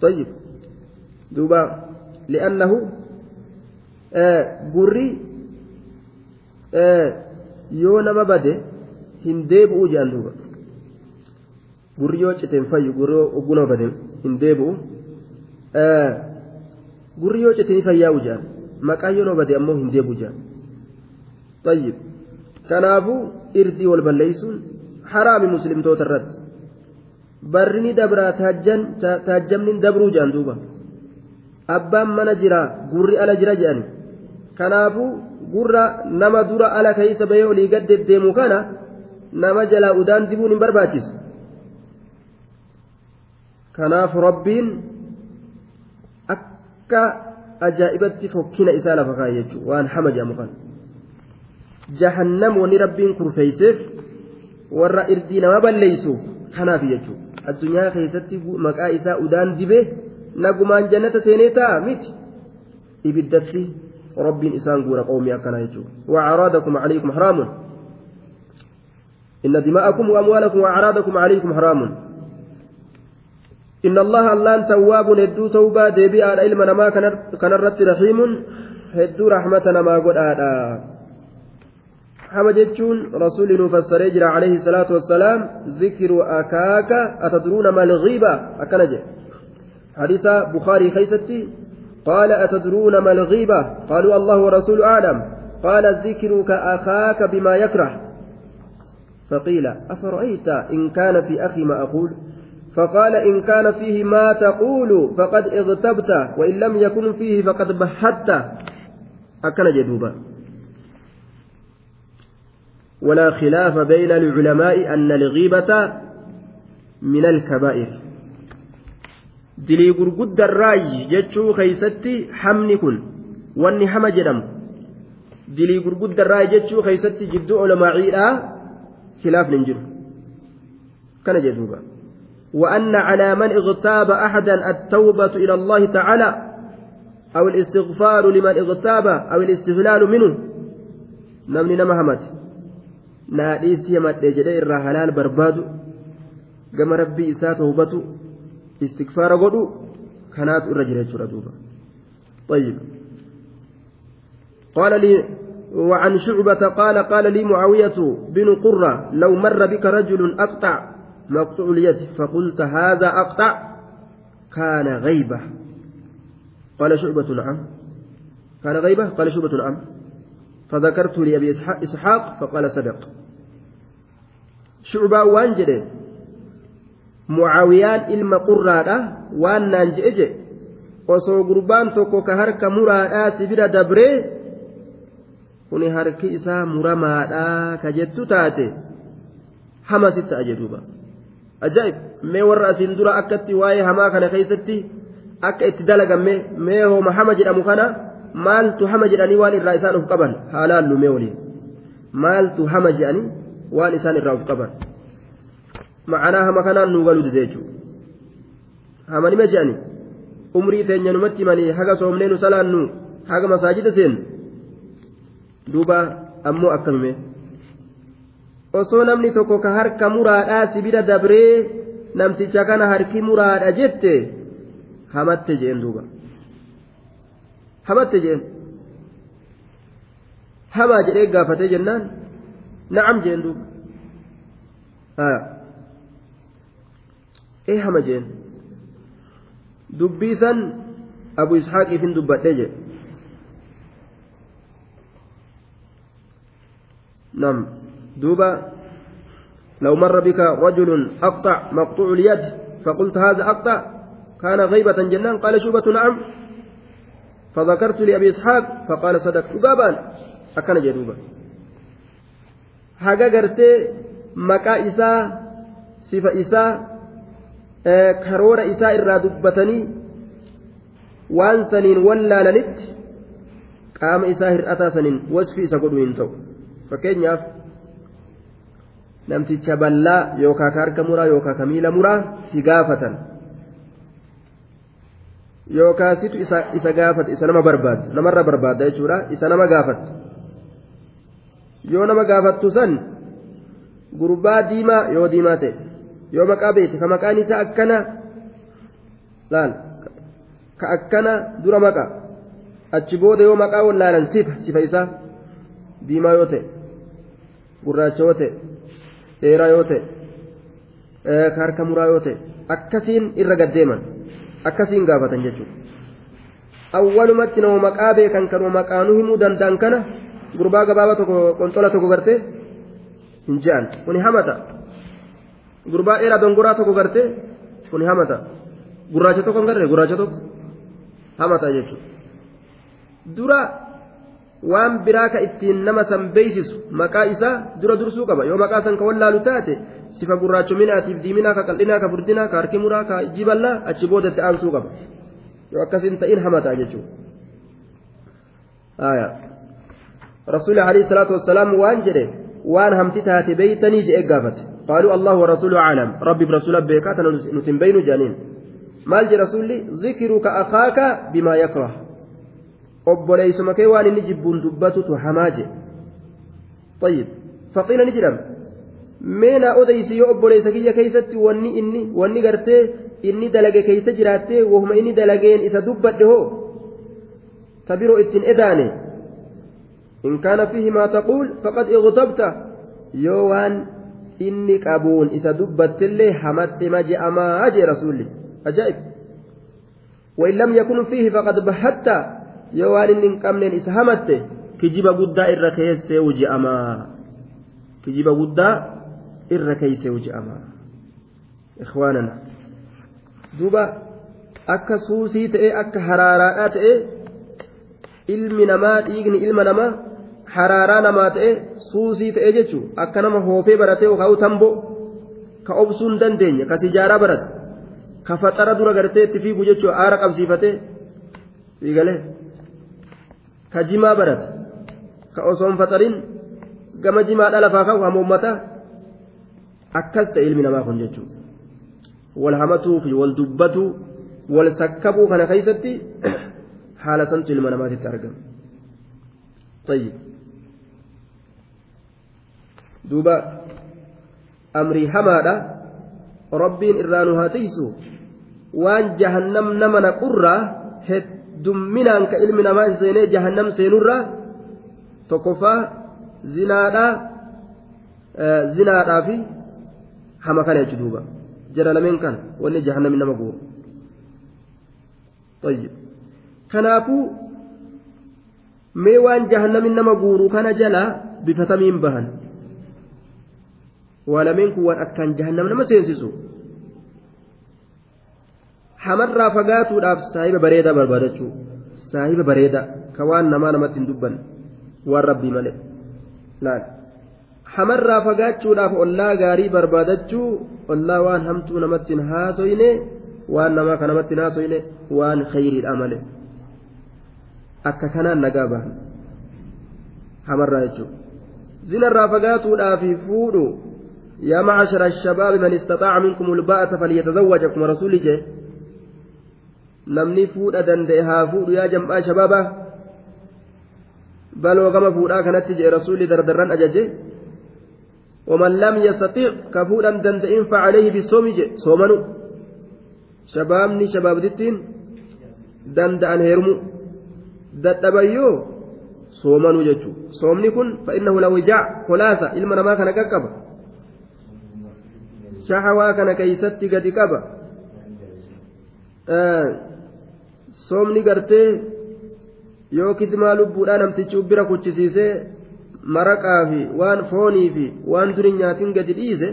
طيب دوبا لأنه gurri yoo nama bade hin deebi'u jedhan duuba gurri yoo citeen fayyu gurri ogguu nama bade hin deebi'u gurri yoo cite ni fayyaa'u jedhan maqaan yoo nama bade ammoo hin deebi'u jedhan tayyib kanaafuu irdii wal balleeysuun haraami muslimtoota irratti Barri ni dabraa taajjamni dabruu jedhan duuba. Abbaan mana jira gurri ala jira jedhani kanaafuu gurra nama dura ala keeysa bahee olii gad deddeemu kana nama jalaa udaan dibuun hin barbaachisu kanaaf rabbiin akka ajaa'ibatti fokkina isaa lafa kaa'e jechuudha waan hama jedhamu kana jahannam rabbiin kurfeeyseef warra irdii nama balleeysuuf kanaaf jechuudha addunyaa keessatti maqaa isaa udaan dibee nagumaan jannata seenee ta'a miti ibiddatti rabbiin isaan guura qawmii akkanaa jechuudha وأعراضكم عليكم حرام إن دماءكم وأموالكم وأعراضكم عليكم حرام إن الله اللان تواب هدو توبا ديبي على علم نما كان الرت رحيم هدو رحمة قد آدا حمد جتشون رسول نفسر يجرى عليه الصلاة والسلام ذكر أكاك أتدرون ما الغيبة؟ أكنجي حديث بخاري خيستي. قال أتدرون ما الغيبة؟ قالوا الله ورسول أعلم. قال ذكرك أخاك بما يكره. فقيل أفرأيت إن كان في أخي ما أقول؟ فقال إن كان فيه ما تقول فقد اغتبت وإن لم يكن فيه فقد بحثت أكن جدوبا ولا خلاف بين العلماء أن الغيبة من الكبائر dilii gurguddarraayi jechuu keeysatti hamni kun wanni hama jedhamu dilii gurguddarraayi jechuu keeysatti jidduu olomaaciidha khilaafni hin jiru kana jedhuuba وأن على من اغتاب أحدا التوبة إلى الله تعالى أو الاستغفار لمن اغتاب أو الاستغلال منه نمني نمهمت ناديس يمت جدي الرهلال برباد كما ربي إساء توبته استغفار قدو كانت الرجل دوبا طيب قال لي وعن شعبة قال قال لي معاوية بن قرة لو مر بك رجل أقطع مقطوع اليد فقلت هذا أقطع كان غيبة قال شعبة نعم كان غيبة قال شعبة نعم فذكرت لأبي إسحاق فقال صدق شعبة وانجد معاويان إلما قرادة وان نانجئج osoo gurbaan tokko ka harka muraadhaa sibira dabree kuni harki isaa muramaadhaa ka jettu taate hama sitta ajeduuba ajaa'ib mee warra asiin dura akkatti waa'ee hamaa kana keessatti akka itti dalagame mee hooma hama jedhamu kana maaltu hama jedhanii waan irraa isaan of qaban haalaallu mee waliin maaltu hama jedhanii waan isaan irraa of qaban ma'anaa hama kanaan nuu galuu dide jechuudha hamanime jedhanii umrii teenya numatti himanii haga soomnee nu salaannu haga masaajida seennu duuba ammoo akkamime. osoo namni tokko ka harka muraadhaa sibira dabree namticha kana harki muraadha jette hamatte jeen duuba hamatte jeen hamaa jedhee gaafatee jennaan na'am jeen duuba ee hama jeen dubbii san abu isxaaqiifin dubbadhee jedhe nam دوبا. لو مر بك رجل أقطع مقطوع اليد فقلت هذا أقطع؟ كان غيبة جنان؟ قال شوبة نعم. فذكرت لأبي إسحاق فقال صدق أقابان أكن جدوبا haga gartee maqaa isaa sifa isaa karoora isaa irraa dubbatanii waan saniin wallaalanitti qaama isaa hir'ataa saniin wasfi isa godhu hin ta'u. Fakkeenyaaf namticha ballaa yookaan ka harka muraa yookaan ka miila muraa si gaafatan. Yookaan situ isa gaafata isa nama barbaada namarra barbaada jechuudha. Isa nama gaafata yoo nama gaafattu san gurbaa diimaa yoo diimaa ta'e yoo maqaa beekte ka maqaan isaa akkana laal ka akkana dura maqa achi booda yoo maqaa wallaalan sifa sifa isaa diimaa yoo ta'e gurraacha yoo ta'e dheeraa yoo ta'e ka harka muraa yoo ta'e akkasiin irra gaddeeman akkasiin gaafatan jechuudha. Awwalumatti nama maqaa beekan kanuma maqaanuu himuu danda'an kana gurbaa gabaabaa tokko qonxola tokko gartee hin je'an. Kuni hamata. Gurbaa dheeraa dongoraa tokko gartee kuni hamata. Gurraacha tokko hin garre gurraacha tokko. Hamata jechuudha. Dura. waan biraa ka ittiin nama san beeysisu maqaa isaa dura dursuu qaba. Yoo maqaa san ka wallaalu taate sifa gurraachominaatiif diiminaa ka qal'inaa ka furdinaa ka harki muraa ka jiballaa achi boodatti aansuu qaba. Yoo akkasin ta'in hamataa jechuudha wassalaam waan jedhe waan hamti taate beeytanii jedhe gaafate qaaluu allahu warasuulu aclam rabbiif rasuula beekaa tana nutin beynu jedhaniin maal jedhe rasuulli zikiruka akaaka bimaa yakrah obboleeysuma kee waan inni jibbuun dubbatutu hamaa je طيب mee naa odeysi yoo obboleessa kiyya keeysatti wanni inni wanni gartee inni dalage keeysa jiraattee wahuma inni dalageen isa dubbadhe hoo ta biroo ittiin edaane in kaana fiihi maa taquul faqad igtabta yoo waan inni qabuun isa dubbattillee hamatte ma je'amaa jee rasuulli ajaa'ib وإن لم يكن فيه فقد بحثت يوان إن قمن إسهمت كجيب قدا إركيس وجأما كجيب قدا إركيس وجأما إخواننا دوبا akka suusii ta'e akka haraaraadhaa ta'e ilmi namaa dhiigni ilma namaa haraaraa namaa ta'e suusii ta'e jechuun akka nama hoofee baratee yookaan tamboo ka obsuu hin dandeenye ka tijaaraa barate ka faxara dura gartee itti fiigu jechuun aara qabsiifatee fiigalee ka jimaa barate ka osoo hin faxarin gama jimaadha lafaa ka'u hamoommataa akkas ta'e ilmi namaa kun jechuudha wal hamatuu fi wal dubbatuu wal sakkabuu kana keessatti haala santu ilma namaatitti argama. طيب duuba amrii hamaadha rabbiin irraa nu haa tiisu waan jahannam nama naqurraa heddumminaan ka ilmi namaa seenee jahannam seenurraa tokkoffaa zinaadhaa zinaadhaa fi hama kana jechu duuba jara lameen kana wanni jahannami nama guuru kanaafuu mee waan jahannami nama guuru kana jala bifatamiin bahan waa lameen kun waan akkaan jahannam nama seensisu. Hamarraa fagaatuudhaaf saahiba bareedaa barbaadachuu saahiba bareedaa. Ka waan namaa namatti hin dubbanne. Waan rabbii malee. Laal. Hamarraa fagaachuudhaaf ollaa gaarii barbaadachuu ollaa waan hamtuu namatti hin haasoyne waan namaa ka namatti hin haasoyne waan khayriidha malee. Akka kanaan nagaa bahan hamarraa jechuudha. Zinarraa fagaatuudhaaf fuudhu يا معشر الشباب من استطاع منكم الباءة فليتزوجكم رسول جه namni fuudha danda'e haa fuudhu yaa jam'aa shababa baloo gama fuudhaa kanatti jedhe rasuulli dardarran ajaje waman lam yastatiic ka fuudhan danda'in facalayhi bisoomi jedhe soomanu shabaabni shabaabdittiin danda'an heerumu dadhabayyoo soomanuu jechuu soomni kun fa innahu lawjaa kolaasa ilma namaa kana qaqqaba shahawaa kana keeysatti gadi qaba soomni gartee yoo kidmaa lubbuudhaa namtichi ubbira kuchisiisee maraqaa fi waan foonii fi waan durin nyaatiin gadi dhiise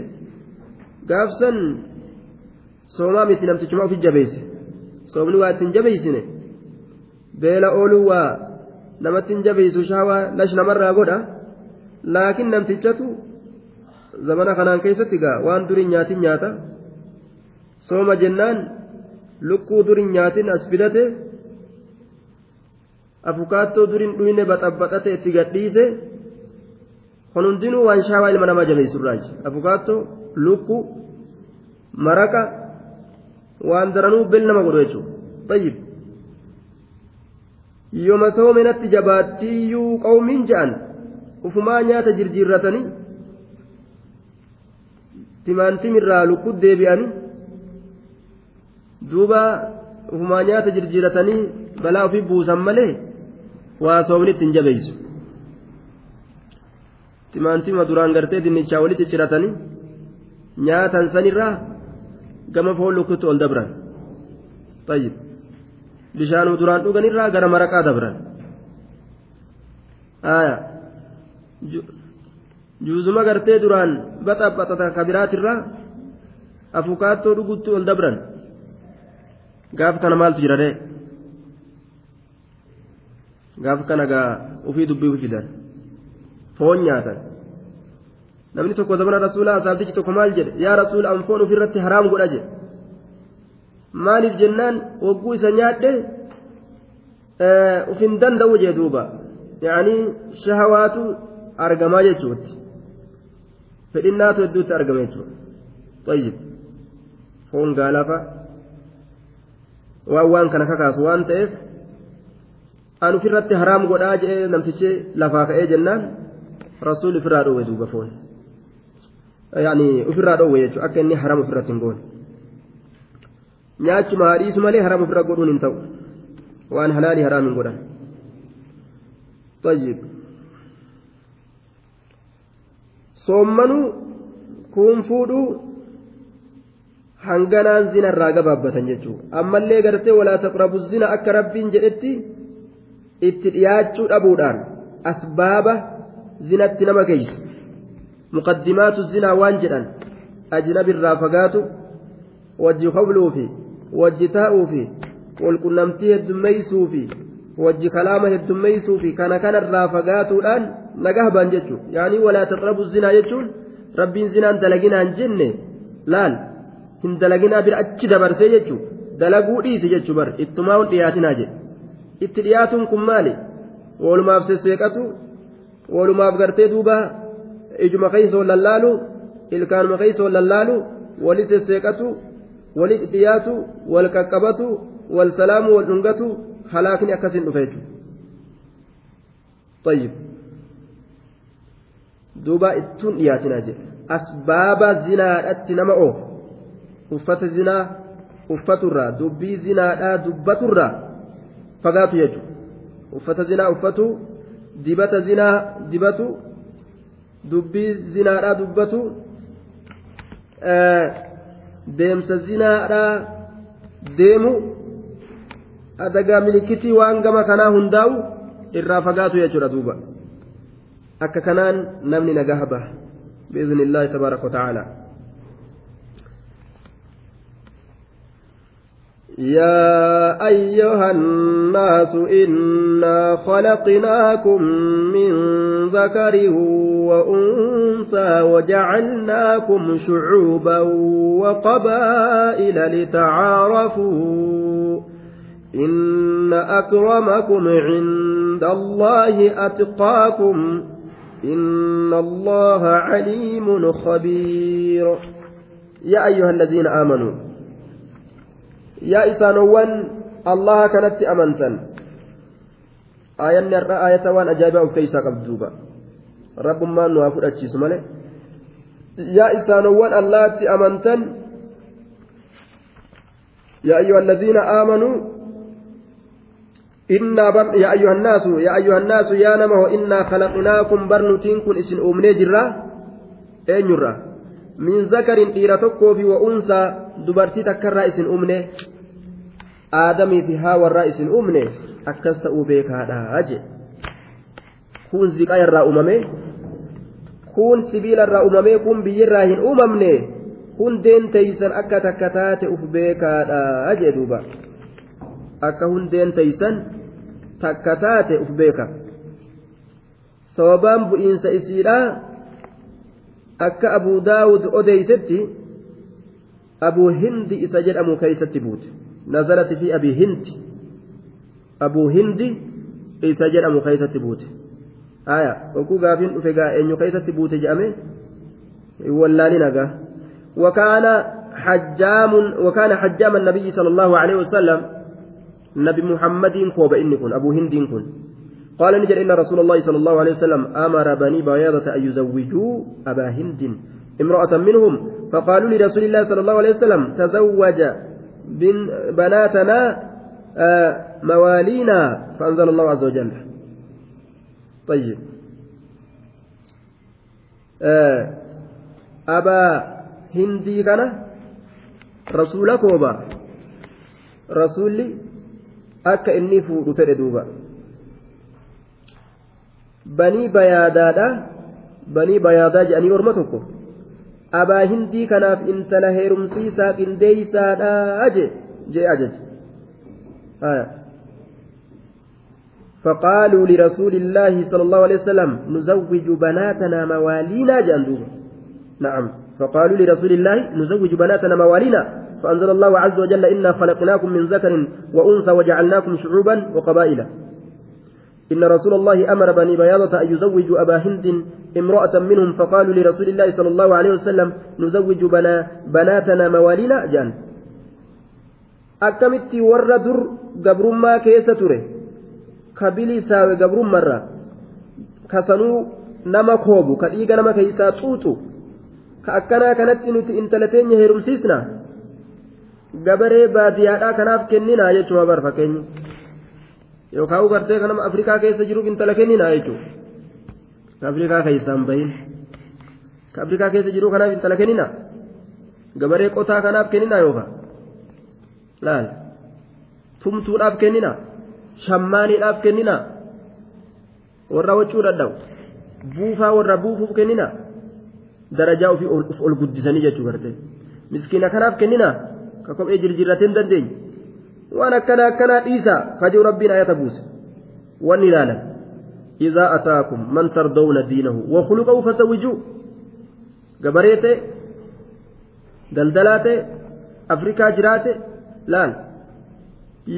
gaafsan soomaa miti namtichuma ofi jabeesse soomni waa ittiin jabeeysine beela ooluu waa namatti hin jabeeysu shahawaa lash namarraa godha laakiin namtichatu zamana kanaan keessatti gaa waan durin nyaatin nyaata sooma jennaan lukkuu durin nyaatin as fidate afukaattoo durin dhuyne baxabbaxate itti gadhiise kun hundinuu waan shaawaa ilma namaa jabeessurraaji afukaattoo lukkuu maraqa waan daranuu bel nama godhu jechuudha tayyib yooma soominatti jabaattiyyuu qawmiin ja'an ufumaa nyaata jirjiirratanii timaantimirraa lukkuu deebi'anii duuba ufumaa nyaata jirjiiratanii balaa ofii buusan malee waa soomni ittiin jabeessu timaantima duraan gartee dinnichaa walitti cicciratanii nyaatan sanirraa gama foon lukkuutti ol dabran tayyib bishaanuu duraan dhuganirraa gara maraqaa dabran aayaa juuzuma gartee duraan baxaphata kabiraatirraa afukaattoo dhugutti ol dabran gaaf kana maaltu jira ree gaaf kana gaa ufii dubbii fidan foon nyaatan namni tokko zamana rasuulaa asaabtichi tokko maal jedhe yaa rasuula an foon ofirratti haraam godha jedhe maaliif jennaan wagguu isa nyaadhe ufin danda'u jee duuba yaanii shahawaatu argamaa jechuutti fedhinnaatu hedduutti argama jechuudha tayyib foon gaalafa waan waan kana kakaasu waan ta'eef an ofirratti haraam godhaa jedhee namtichi lafaa ka'ee jennaan rasuulli ofirraa dhoowwe duuba foon yaani ofirraa dhoowwe jechuudha akka inni haram ofirratti hin goone nyaachuma haadhiisu malee haram ofirra godhuun hin ta'u waan halaalii haraam hin godhan طيب soommanuu kun fuudhuu hanganaan zina irraa gabaabbatan jechuudha. Ammallee gartee walaa taqrabu zina akka rabbiin jedhetti itti dhiyaachuu dhabuudhaan asbaaba zinatti nama geessu. Muqaddimaatu zinaa waan jedhan ajnabirraa fagaatu wajji kobluu fi wajji taa'uu fi walqunnamtii heddummeeysuu fi wajji kalaama heddummeeysuu fi kana kanarraa fagaatuudhaan nagaa baan jechuudha yaanii walaa taqrabu zinaa jechuun rabbiin zinaan dalaginaan jenne laal hin dalaginaa bira achi dabarsee jechuudha dalaguu dhiisi jechuu bar ittumaa dhiyaatinaa jedhe itti dhiyaatuun kun maali walumaaf sesseeqatu walumaaf gartee duuba ijuma keeysoo lallaalu ilkaanuma keeysoo lallaalu wali sesseeqatu wali dhiyaatu wal qaqqabatu wal salaamu wal dhungatu halaakni akkasin dhufe طيب duuba ittuun dhiyaatinaa jedhe asbaaba zinaadhatti nama oofu uffata zinaa uffaturraa dubbii zinaadhaa dubbaturraa fagaatu jechuudha uffata zinaa uffatu dibata zinaa dibatu dubbii zinaadhaa dubbatu deemsa zinaadhaa deemu adagaa milikitii waan gama kanaa hundaa'u irraa fagaatu jechuudha duuba akka kanaan namni nagaa baha bi'izni illaahi tabaaraka wataaalaa يا أيها الناس إنا خلقناكم من ذكر وأنثى وجعلناكم شعوبا وقبائل لتعارفوا إن أكرمكم عند الله أتقاكم إن الله عليم خبير يا أيها الذين آمنوا يا إسانوان الله كانت أمنتا آية آية وان أجابة أو كيسا قبضوبا رب ما نوافر أجيسما يا إسانوان الله أمنتا يا أيها الذين آمنوا إنا بر... يا أيها الناس يا أيها الناس يا نمه إنا خلقناكم برنتينكم اسم أمني جرا أين جرا من ذكر إيرتكو في وأنثى dubartii takkarraa isin umne aadamii fi haawarraa isin umne akkas ta'uu beekaadha je kun ziqaa irraa uumame kun sibiila irraa uumame kun biyyirraa hin uumamne hundeen teeysan akka takka taate uf beekaadha jee duuba akka hundeen teeysan takka taate uf beeka sababaan bu'iinsa isiidha akka abuu daawud odeysetti abuu hindi isa jedhamu keeysatti buute nazarati fi abii hindi abuu hindi isa jedhamu keeysatti buute aya okkuu gaafiin dhufe gaa eenyu keeysatti buute jedhame wallaalina gaa وكان حجام وكان حجام النبي صلى الله عليه وسلم نبي محمد كوب إن كن أبو هند كن. قال نجد إن رسول الله صلى الله عليه وسلم أمر بني بياضة أن يزوجوا أبا هند امرأة منهم. فقالوا لرسول الله صلى الله عليه وسلم تزوج بناتنا آه موالينا. فأنزل الله عز وجل. طيب. آه أبا هندي كان رسول كوبا. رسولي أكا إني فود فردوبا بني بيادادا بني بيادا جاني أرمتكم abaa hindii kanaaf intala heerumsiisaa qindeeysaadha je jee ajaj فقالوا لرسول الله صلى الله عليه وسلم نزوج بناتنا موالينا جندوب نعم فقالوا لرسول الله نزوج بناتنا موالينا فأنزل الله عز وجل إنا خلقناكم من ذكر وأنثى وجعلناكم شعوبا وقبائل. إن رسول الله أمر بني بياضة أن يزوجوا أبا هند امرأة منهم فقالوا لرسول الله صلى الله عليه وسلم نزوج بنا بناتنا موالينا جان. ور در قبر ما كيس تره. ka bilisaawe gabrummarra ka sanuu nama koobu ka dhiiga nama keeysaa xuuxu ka akkanaa kanatti nuti intala teenya heerumsiisna gabaree baadiyyaadhaa kanaaf kenninaa jechuudha bar fakkeenyi yookaan ugartee kanama afrikaa keessa jiruuf intala kenninaa jechuudha ka afrikaa keessaan bahin ka afrikaa keessa jiru kanaaf intala kenninaa gabaree qotaa kanaaf kenninaa yookaan laal tumtuudhaaf kenninaa shammaaniidhaaf kenninaa warra wachuu dadhabu buufaa warra buufuuf kenninaa darajaa ofii ol guddisanii jechuu miskiina kanaaf kenninaa. Ka kophee jirjirratee hin dandeenye waan akkana akkanaa dhiisaa kajuu rabbiin ayata buuse wanni ilaalan إذا أتاكم من ترضون دينه وخلقه فزوجوه gabareete daldalaate afrikaa jiraate laal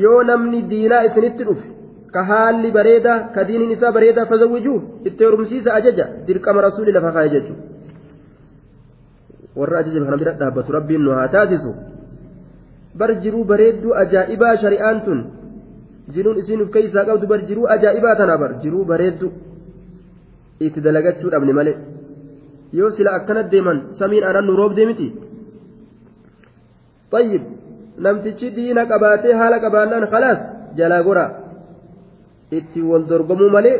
yoo namni diinaa isinitti dhufe ka haalli bareedaa ka diiniin isaa bareedaa fazawwijuu itti horumsiisa ajaja dirqama rasuuli lafa kaa'e jechuudha warra ajaja kana bira dhaabbatu rabbiin nu haa taasisu bar jiruu bareedduu ajaa'ibaa shari'aan tun jiruun isiin uf keessaa qabdu bar jiruu ajaa'ibaa tana bar jiruu bareeddu itti dalagachuu dhabne malee yoo sila akkana deeman samiin aanan nu roobdee miti طيب namtichi diina qabaatee haala qabaannaan khalaas jalaa gora itti wal dorgomuu malee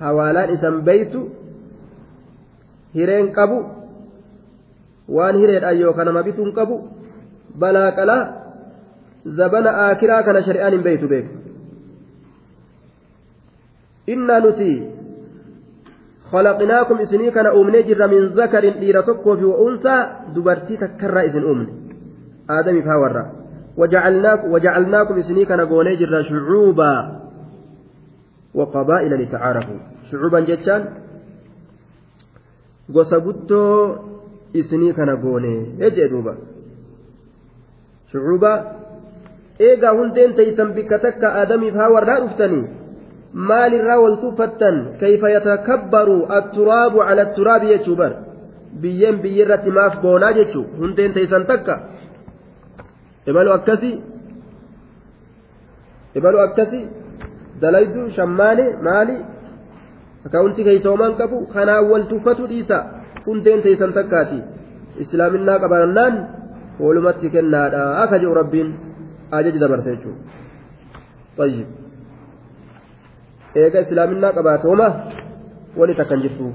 hawaalaan isan beeytu hireen qabu waan hireedhaan yookaan nama bituun qabu balaa qalaa zabana aakiraa kana shari'aan hin beeytu beeku innaa nuti خلقناكم إسني كان أمني جر من ذكر ديرتك وفي وأنثى دبرتي تكرى إذن أمني آدم فاورا وجعلناكم وجعلناكم إسني كان جر شعوبا وقبائل لتعارفوا شعوبا جتان gosa إسني كان قوني يجي دوبا shucuuba eegaa hundeen teeysan bikka takka aadamiif haa warraa dhuftanii maalirraa wal tuffattan kayfa yatakabbaru atturaabu cala atturaabi jechuu bar biyyeen biyyirratti maaf boonaa jechuu hundeen teeysan takka. Ibalu akkasi ibalu akkasi dalaydu shammaane maali akaawunti keeysoomaan qabu kanaan wal tuffatu dhiisa hundeen teeysan takkaati. Islaaminaa qabaannaan walumatti kennaadha akka jedhu rabbiin ajaji dabarse jechuudha tayyib eega islaaminaa qabaate homa wani takkan jirtu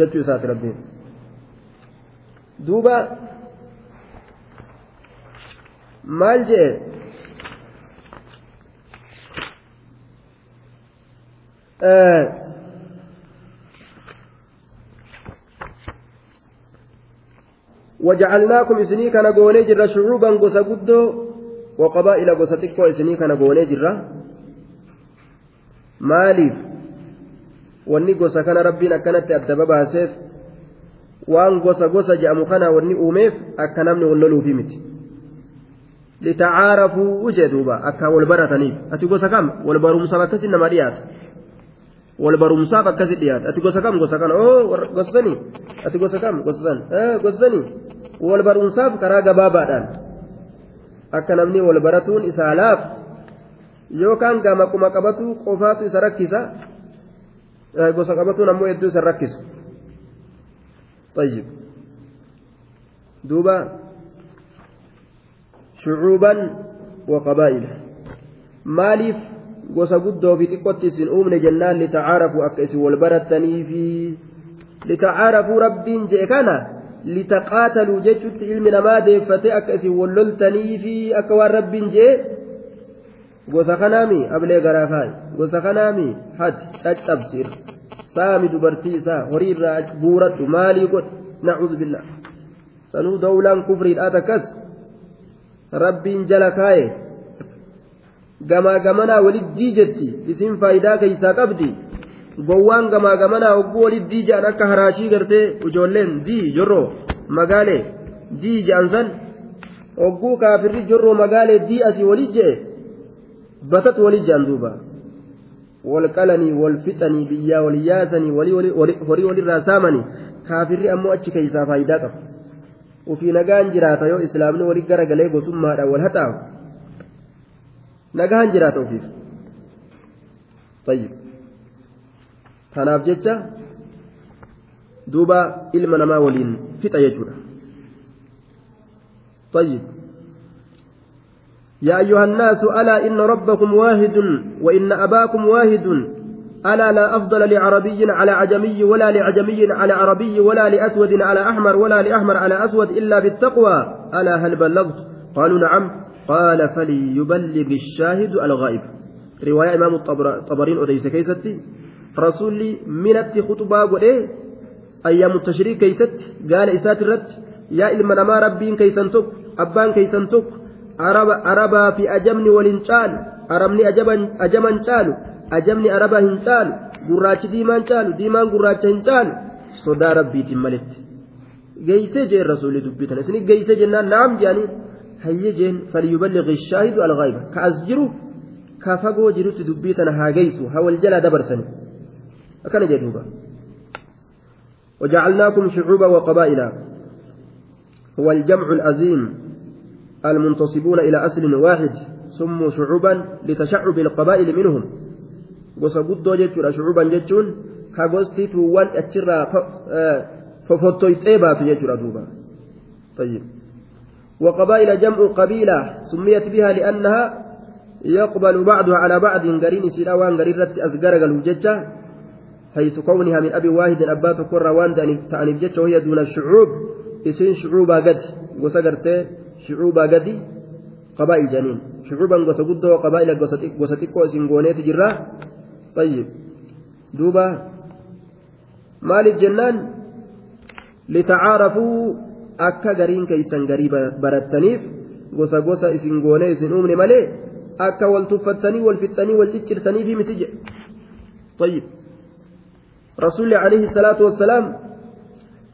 jechuu isaati rabbiin duuba maal jee وجعلناكم إسني كان قوني جرا شعوبا قوسا قدو وقبائل قوسا تكو إسني كان قوني جرا wanni gosa kana rabbiin akkanatti addaba baaseef waan gosa gosa je'amu kana wanni uumeef akka namni wal loluufi miti litacaarafuu jee duuba akka wal barataniif ati gosa kam wal barumsaaf akkasi nama dhiyaata wal barumsaaf akkasi dhiyaata ati gosa kam gosa kana oo gosanii ati gosa kam gosan gosanii wal barumsaaf karaa gabaabaadhaan akka namni wal baratuun isaa laaf yookaan gama quma qabatu qofaatu isa rakkisa gosa qabatuun ammoo hedduu isa rakkisu طيب دوبا شعوبا وقبائل مالف gosa guddoo fi xiqqootti isin uumne jennaan litacaarafuu akka isin wal barattanii fi litacaarafuu rabbiin jee kana litaqaataluu jechuutti ilmi namaa deeffate akka isin wal loltanii fi akka waan rabbiin jee gosa kanaami ablee garaa kaayi gosa kanaami hati caccabsiir saami dubartii isaa horii irraa guuradhu maalii godh nacuudhu billah sanuu dawlaan kufriidhaa takkas rabbiin jala kaaye gamaa gamanaa walit diijetti isin faayidaa keeysaa qabdi gowwaan gamaa gamanaa hogguu walit diija'an akka haraashii gartee ijoolleen dii jorroo magaalee dii ja'an san hogguu kaafirri jorroo magaalee dii asii walit je'e batat walit ja'an duuba walqalanii walfixanii biyyaa waliyyaasanii horii walirraa saamanii kaafirri ammoo achi keeysaa faayidaa qaba ufii nagaan jiraata yoo islaamni walit garagalee gosummaadhaan wal haxaawu nagaan jiraata ofiif. طيب kanaaf jecha duuba ilma namaa waliin fixa jechuudha. يا أيها الناس ألا إن ربكم واحد وإن أباكم واحد ألا لا أفضل لعربي على عجمي ولا لعجمي على عربي ولا لأسود على أحمر ولا لأحمر على أسود إلا بالتقوى ألا هل بلغت قالوا نعم قال فليبلغ الشاهد الغائب رواية إمام الطبرين أديس كيستي رسولي منت خطبة قل أيام التشريك كيست قال إسات الرد يا إلما نما ربين كيسن تك أبان كيسن تك arabaa fi ajamni waliin caalu arabni ajaman caalu ajamni arabaa hin caalu gurraachi diimaan caalu diimaan gurraacha hin caalu sodaa rabbiitiin maletti geeysee jeen rasuulli dubbitan isini geeysee jennaan naam jedhanii hayyee jeen falyuballighi shaahidu alghayba ka as jiru ka fagoo jirutti dubbii tana haa geeysu haa وجعلناكم شعوبا وقبائلا هو الجمع العظيم المنتصبون إلى أصل واحد سموا شعوبا لتشعب القبائل منهم jechuudha shucuban jechuun ka gosti tuuwwan achirraa fofottoyxee baatu jechuudha duuba طيب وقبائل جمع قبيلة سميت بها لأنها يقبل بعضها على بعض. قرين سيرا وان قريرة أذكر الوججة حيث كونها من أبي واحد أبات كرة وان تعني بججة وهي دون الشعوب اسم شعوبا قد qabaa'il janiin shucuuban gosa guddoo qabaa'ila gosa xiqqoo isin gooneeti jirra tayyib duuba maaliif jennaan litacaarafuu akka gariin keeysan garii barattaniif gosa gosa isin goonee isin uumne malee akka wal tuffattanii wal fixxanii wal ciccirtaniifi miti jedhe tayyib rasuulli alayhi salaatu wassalaam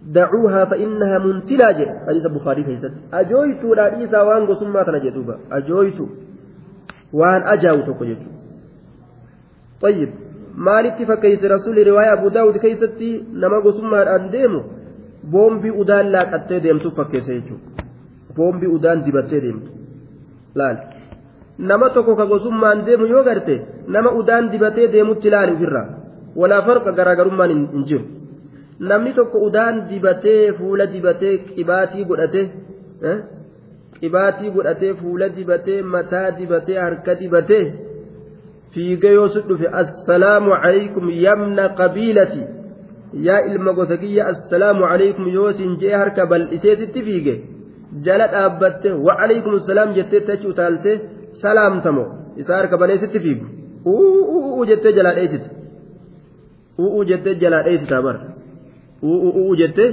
دعوها فإنها منتلا جي حديث البخاري كيست أجويت لا إيسا وان قسمة تنجدوبا أجويت وان أجاو تقجد طيب maalitti fakkeeyse rasuulli riwaaya abu daawud keeysatti nama gosummaadhaan deemu boombii udaan laaqattee deemtuuf fakkeesse jechuudha. Boombii udaan dibattee deemtu. Laal. Nama tokko ka gosummaan deemu yoo garte nama udaan dibatee deemutti laali ofirraa. Walaa farqa garaagarummaan hin jiru. Namni tokko udaan dibatee fuula dibatee qibaatii godhatee qibaatii godhatee fuula dibatee mataa dibatee harka dibatee fiigee yoo sun dhufe assalaamu alaykum yamna qabiilati yaa ilma gosa kiyya assalaamu alaykum yoo sin jee harka bal'iseetitti fiige jala dhaabbatte wa alaykum assalaam jettee tachi utaaltee salaamtamo. Isaa harka baneesitti fiigu. U'uu jettee jalaa dheessite u'uu jettee jalaa dheessitaa bara u'uu jette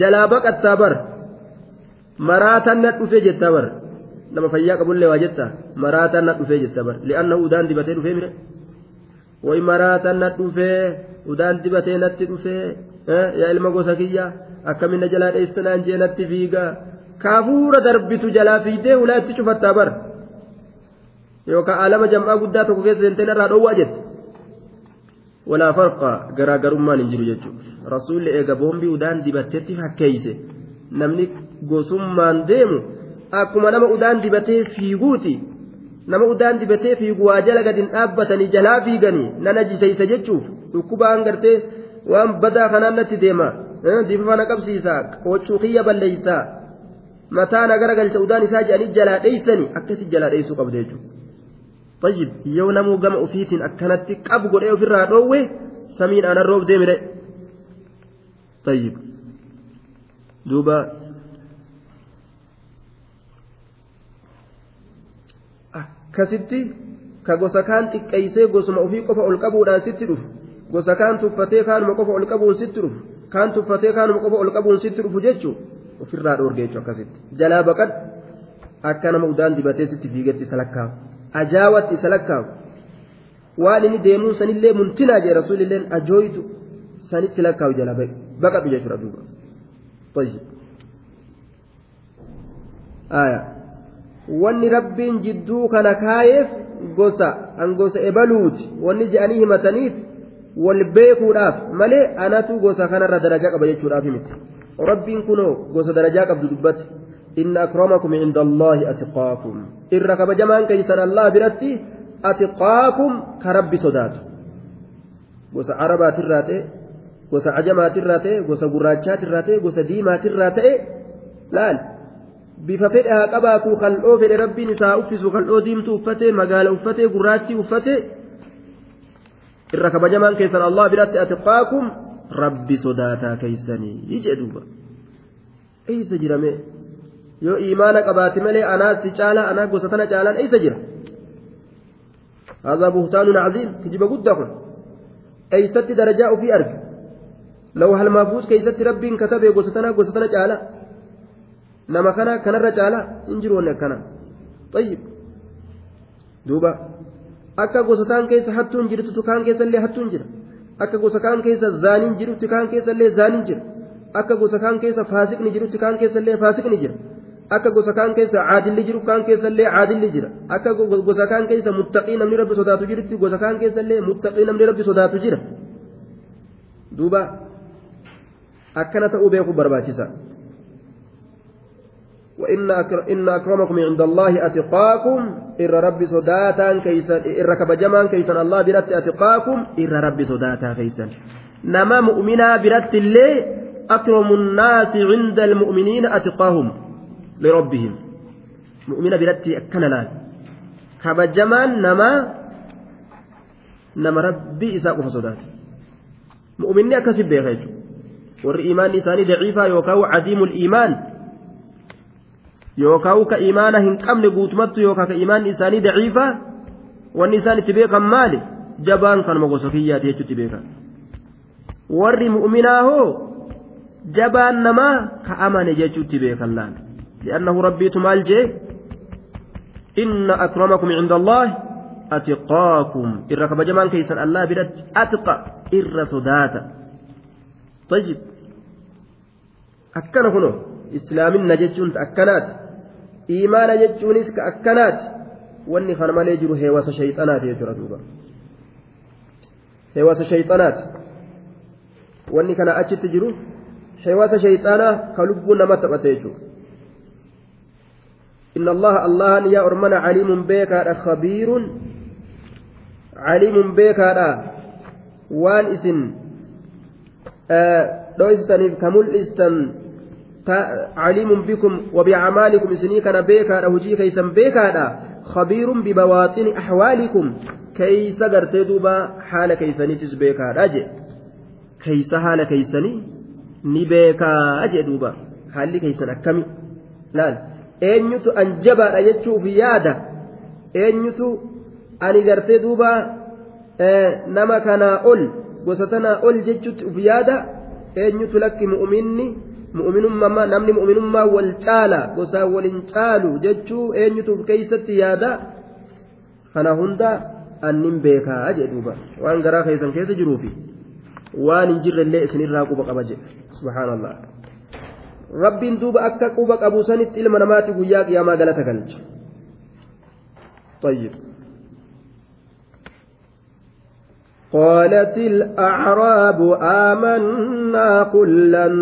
jalaa baqattaa bar. Maraataan na dhufee jettaa bar. Nama fayyaa qabullee waa jetta maraataan na dhufee jetta bar. Li'aanna udaan dibatee dhufee mire way maraataan na dhufee udaan dibatee natti dhufee yaa ilma gosa kiyya akkamina jalaa dheessanaan jee natti fiigaa kaafuura darbitu jalaa fiidee ulaa itti cufattaa bar yookaan alama jam'aa guddaa tokko keessa seenteen irraa dhoowwaa jette. walaa farqa garaagarummaan hin jiru jechuudha rasuulli eega boombii udaan dibatteetti fakkeeyse. Namni gosummaan deemu akkuma nama udaan dibatee fiiguuti nama udaan dibatee fiigu waa jala gadi hin dhaabbatanii jalaa fiiganii nana jiseeysa jechuuf dhukkubaan gartee waan badaa kanaan natti deema diifa na qabsiisaa qoccuu kiyya balleeysaa mataa na garagalcha udaan isaa jedhanii jalaa dheeysanii akkasi jalaa dheeysuu qabdu jechuudha. طيب yoo namuu gama ofiitiin akkanatti qabu godhee ofirraa dhoowwe samiin aanan roob deemire طيب duuba akkasitti ka gosa kaan xiqqeeysee gosuma ofii qofa ol qabuudhaan sitti dhufu gosa kaan tuffatee kaanuma qofa ol qabuun sitti dhufu kaan tuffatee kaanuma qofa ol qabuun sitti dhufu jechuu ofirraa dhoorge jechuu akkasitti jalaa baqad akka nama udaan dibatee sitti fiigetti isa lakkaawu ajaawatti isa lakkaawu waan inni deemuu sanillee muntinaa jee rasuulilleen ajooytu sanitti lakkaawu jala baqadhu jechuudha duuba طيب آية wanni rabbiin jidduu kana kaayeef gosa an gosa ebaluuti. Wanni je'anii himataniif wal beekuudhaaf malee anatu gosa kanarra darajaa qaba jechuudhaaf miti. Rabbiin kunoo gosa darajaa qabdu dubbate. Inna akramakum inda allaahi atiqaakum irra kabajamaan keeysan allah biratti atiqaakum ka rabbi sodaatu. Gosa arabaatirraa ta'e gosa cajamaatirraa ta'e gosa gurraachaatirraa ta'e gosa diimaatirraa ta'e laal bifa fedhe haa qabaatu kal'oo fedhe rabbiin isaa uffisu kal'oo diimtuu uffatee magaala uffatee gurraattii uffatee irra kabajamaan keessan allah biratti atiqaakum rabbi sodaataa keeysanii jedhuuba eeysa jirame yoo imaana qabaate malee anaa si caala anaa gosa tana caalaan eeysa jira هذا بهتان عظيم كجب قدكم أيست درجاء في أرض لو هل مفوز كيست ربي كتب قصتنا قصتنا جالا نما كان كان الرجال انجرون كان طيب دوبا akka gosa kaan keessa hattuun jirtu kaan keessallee hattuun jira akka gosa kaan keessa zaaniin jirutti kaan keessallee zaaniin jira akka gosa kaan keessa faasiqni jirutti kaan keessallee faasiqni jira akka gosa kaan keessa caadilli jiru kaan keessallee caadilli jira akka gosa kaan keessa muttaqii namni rabbi sodaatu jirutti gosa kaan keessallee muttaqii namni rabbi sodaatu jira duuba akkana ta'uu beeku barbaachisa. وإن إن أكرمكم عند الله أتقاكم. إر ربي صداتا كيسا إر كبجمان كيسا الله برت أتقاكم. إر ربي صداتا كيسا نما مؤمنا برت الله أكرم الناس عند المؤمنين أتقاهم لربهم. مؤمنا برت أكنلان كبجمان نما نما ربي إساق فصدات مؤمني أكسب بيغيج والإيمان إنساني ضعيفة يوكاو عديم الإيمان. Yookaan ka imaana hin qabne guutumattu yookaan ka imaanni isaanii daciifa wanni isaan itti beekan maali jabaan kanuma gosa kiyyaati jechuutti beekan warri mu'minaa hoo jabaan namaa ka amane jechuutti beekan laal li'annahu rabbiitu maal jee inna akramakum cinda allahi atiqaakum irra kabajamaan keessan allah biratti atqa irra sodaata طيب akkana kuno islaaminna jechuun akkanaati imaana jechuunis ka akkanaati wanni kana malee jiru heewasa shayxanaati jechuudha duuba heewasa shayxanaati wanni kana achitti jiru heewasa shayxanaa ka lubbuu nama taphate jechuudha إن الله الله يا أرمنا عليم بيكا خبير عليم بيكا وان اسم دويستني كمل استن عليم بكم وبأعمالكم إسني كان بيكا هجي كيسا بيكا خبير ببواطن أحوالكم كيس قرتي دوبا حال كيسني تس بيكا أجي كيس حال ni beekaa aje duuba haalli keeysan akkami laal eenyutu an jabaadha jechuuf yaada eenyutu ani gartee duuba nama kanaa ol gosa tanaa ol jechuutti uf yaada eenyutu lakki mu'minni mu'minummaa namni mu'minummaa wal caala gosaan waliin caalu jechuu eenyutuuf keeysatti yaada kana hunda annin beekaa jedhuuba waan garaa keessan keessa jiruufi waan hin jirrellee isinirraa quba qaba jedhe subhaanallah rabbiin duuba akka quba qabu sanitti ilma namaati guyyaa qiyaamaa galata galcha طيب قالت الأعراب آمنا قل لن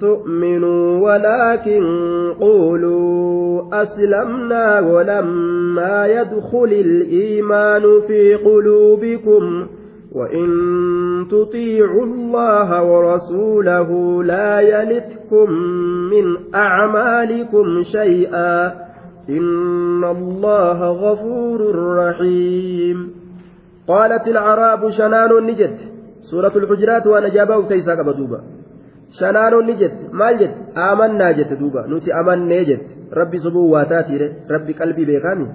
تؤمنوا ولكن قولوا أسلمنا ولما يدخل الإيمان في قلوبكم وإن تطيعوا الله ورسوله لا يلتكم من أعمالكم شيئا إن الله غفور رحيم قالت العراب شنان نجت سورة الحجرات وأنا جابه تيسا قبدوبا شنان نجت ما جت آمنا جت دوبا نوتي آمنا جت ربي صبو واتاتي ربي قلبي بيكامي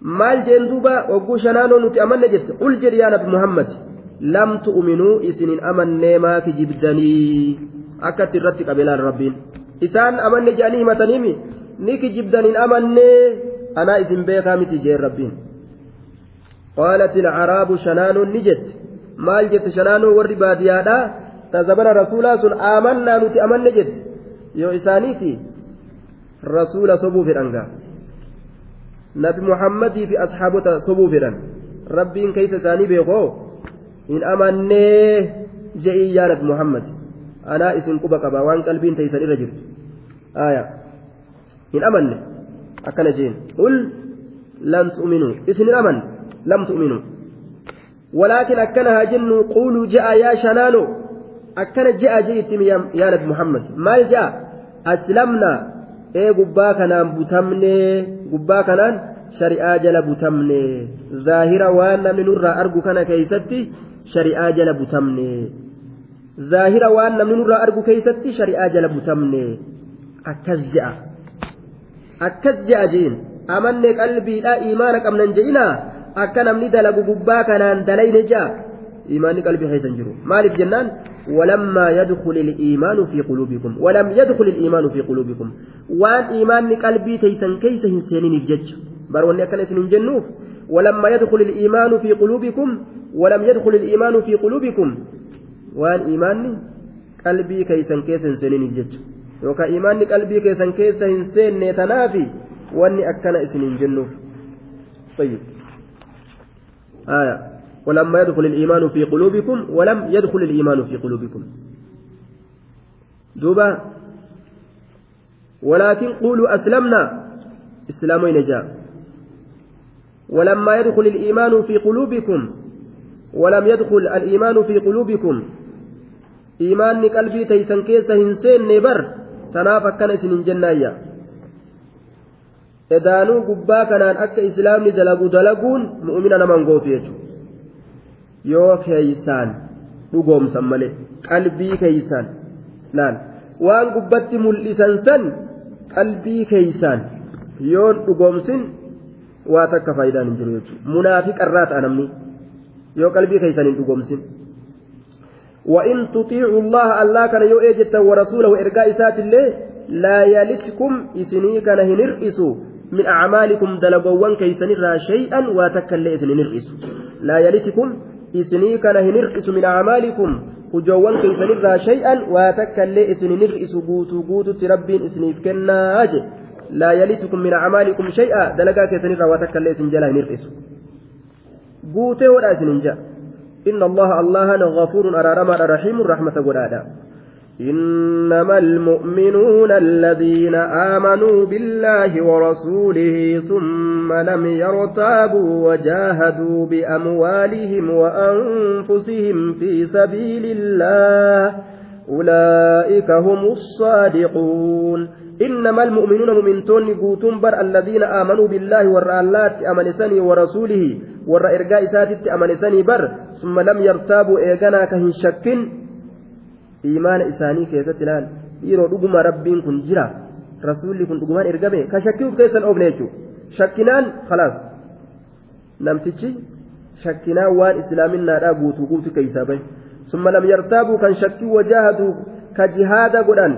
maal jeen duuba wagguu shanaanoo nuti amanne jette qul jedhi yaa nabi muhammad lam tu'minuu isinin amannee maa kijibdanii akkatti irratti qabeelaan rabbiin isaan amanne jedhanii himataniimi ni kijibdaniin amannee anaa isin beekaa miti jeen rabbiin قالت العراب شنان نجت؟ مال جت شنان ور باديادا؟ تزبر رسولا سن آمنا نتي أمن نجت. يو إسانيتي؟ رسول صبو في الأنقا نبي محمد في أصحابه صبو في الأن ربي كيس ثاني بيقو إن أمني جئي يا محمد. أنا اسم قبا قبا وان قلبين تيسر رجل آية. إن أمني أكن جين. قل لن تؤمنوا. اسم الأمن لم تؤمنوا ولكن أكنها جن قولوا جاء يا شنانو أكن جاء جئت يا نبي محمد ما جاء أسلمنا إيه قبا كنان بتمني قبا كنان shari'aa jala butamne zaahira waan namni nurraa argu kana keeysatti shari'aa jala butamne zaahira waan namni nurraa argu keeysatti shari'aa jala butamne akkas je'a akkas je'a jiin amanne qalbiidha imaana qabnan je'inaa akka namni dalagu gubbaa kanaan dalayne ja'a? Imaanni qalbii keeysan jiru. Maaliif jennaan? ولما يدخل الإيمان في قلوبكم ولم يدخل الإيمان في قلوبكم وان إيمان قلبي تيسن كيسه سنين الجج بروني أكن اسم جنوف ولما يدخل الإيمان في قلوبكم ولم يدخل الإيمان في قلوبكم وان إيمان قلبي كيسن كيسن سنين الجج يوكا إيمان قلبي كيسن كيسن سنين تنافي واني أكن اسم جنوف طيب آية. ولما يدخل الإيمان في قلوبكم ولم يدخل الإيمان في قلوبكم. دوبا. ولكن قولوا أسلمنا. إسلام نجا ولما يدخل الإيمان في قلوبكم ولم يدخل الإيمان في قلوبكم. إيمان قلبي تيسن كيس هنسين نبر. تنافق كان اسم جنايا edaanuu gubbaa kanaan akka islaamni dalagu dalaguun mu'mina naman gootu jechuudha yoo keeysaan dhugoomsan malee qalbii keeysaan laal waan gubbatti mul'isan san qalbii keeysaan yoon dhugoomsin waa takka faayidaan hin jiru jechuudha munaafiqarraa ta'a namni yoo qalbii keeysan hin dhugoomsin. وإن تطيعوا الله الله كان يؤجد ورسوله إرجاء سات الله لا يلتكم إسني كان هنرئسوا من أعمالكم دلبوان كيسنرا شيئا واتكل إسن لا يلتكم إسني كان هنرئس من أعمالكم. هجوان كيسنرا شيئا واتكل إسن نرئس قوتو قوتو ربين إسنيف كنا أجي. لا يلتكم من أعمالكم شيئا دلقا كيسنرا واتكل إسن جلا نرئس قوتو ولا إن الله الله غفور أرارما رحيم رحمة قرادا إنما المؤمنون الذين آمنوا بالله ورسوله ثم لم يرتابوا وجاهدوا بأموالهم وأنفسهم في سبيل الله أولئك هم الصادقون. إنما المؤمنون مؤمنتون قوتون بر الذين آمنوا بالله والرألات أمنسني ورسوله والرأرقاء ساتت أمنسني بر ثم لم يرتابوا إيقنا كهن شكٍ imaana isaanii keessatti ilaal dhiiroo dhuguma rabbiin kun jira rasuulli kun dhugumaan ergame ka shakkii uf keessan oofne jechuudha shakkinaan khalaas namtichi shakkinaan waan islaaminaadhaa guutuu guutuu keeysaa bahe summa lam yartaabuu kan shakkii wajaahaduu ka jihaada godhan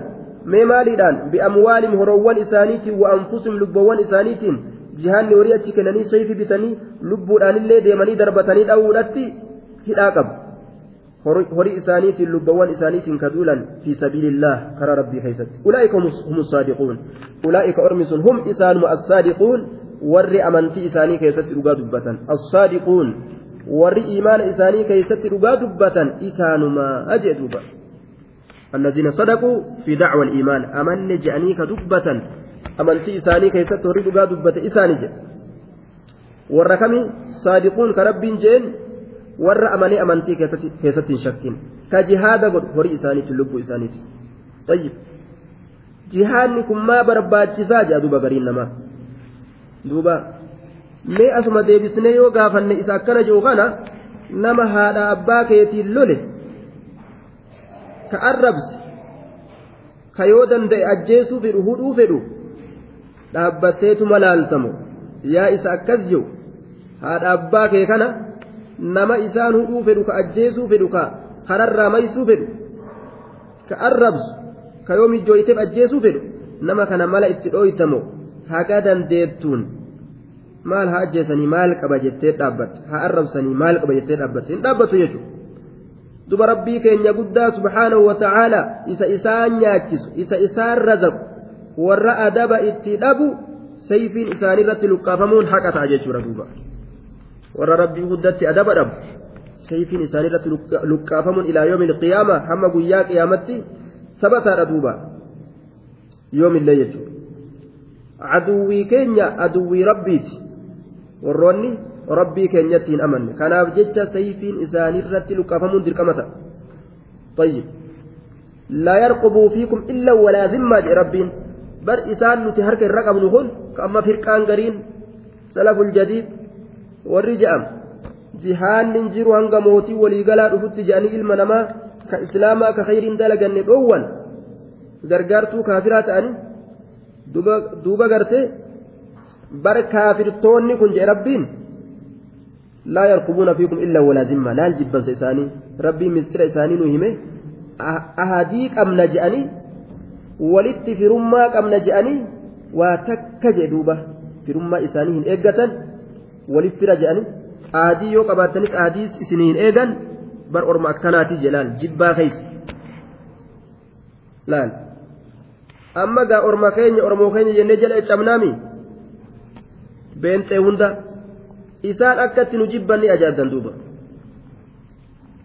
mee maaliidhaan bi'amwaalim horoowwan isaaniitiin wa anfusim lubbawwan isaaniitiin jihaanni horii achi kennanii sayfi bitanii lubbuudhaanillee deemanii darbatanii dha'uudhatti hidhaa qabu horii isaaniitiin lubbawwan isaaniitiin kaduulan fi sabiilillah karaa rabbii keessatti ulaa'ika hum saadiquun ulaa'ika ormi sun hum isaanuma assaadiquun warri amantii isaanii keessatti dhugaa dubbatan assaadiquun warri imaana isaanii keessatti dhugaa dubbatan isaanuma ajee duuba الذين صدقوا في دعوى الإيمان أمن جأنيك دبة أمنتي إساني كيست ورد دبة إساني جأ والركم صادقون كرب جين warra amanee amantii keessatti hin shakkin ka jihaada godhu horii isaaniitiin lubbuu isaaniiti tayyib jihaadni kun maa barbaachisaa jedha duuba gariin namaa duuba mee asuma deebisnee yoo gaafanne isa akkana jiru kana nama haadha abbaa keetiin lole ka arrabse ka yoo danda'e ajjeesuu fedhu hudhuu fedhu dhaabbatteetuma laaltamo yaa isa akkas jiru haadha abbaa kee kana nama isaan hudhuu fedhu ka ajjeesuu fedhu ka kararraa maysuu fedhu ka arrabsu ka yoo mijjooyteef ajjeesuu fedhu nama kana mala itti dhooytamo haga dandeettuun maal haa ajjeesanii maal qaba jettee dhaabbatte haa arrabsanii maal qaba jettee dhaabbatte hin dhaabbatu jechuudha duba rabbii keenya guddaa subhaanahu wa ta'aala isa isaan nyaachisu isa isaan razaqu warra adaba itti dhabu sayfiin isaaniirratti luqqaafamuun haqa ta'a jechuudha duuba. Warra rabbii guddatti adaba dhabu sayfiin isaanii irratti luqqaafamuun ilaa yoomi qiyaama hamma guyyaa qiyaamatti sabataadha duuba yoomillee jechuudha aduwwii keenya aduwwii rabbiiti warroonni rabbii keenyatti hin amanne kanaaf jecha sayfiin isaaniirratti luqqafamuun dirqamata طيب لا يرقبوا فيكم إلا ولا ذمة ربين بر إسان نتهرك الرقم نهون كأما فرقان قرين سلف الجديد warri jeam jihaanni jiru hanga mootii waliigalaa dhufutti je'anii ilma namaa ka islaamaa ka khayriin dalaganne dhoowwan gargaartuu kaafiraa ta'anii duuba gartee bar kaafirtoonni kun je'e rabbiin laa yarkubuuna fiikum illaa walaa zimma laal jibbansa isaanii rabbiin mistira isaanii nu hime ah, ahadii qabna je'anii walitti firummaa qabna je'anii waa takka jee jedhuuba firummaa isaanii hin eeggatan. Walitti fira je'anii aadii yoo qabaattanis aadii isinii hin eegan bar orma akkanaati jedhaan jibbaa keessa. Laal. Amma gaa orma keenya ormoo keenya jennee jala cabnaami? Beenxee hunda isaan akkatti nu jibban ni ajaa'ibdan duuba.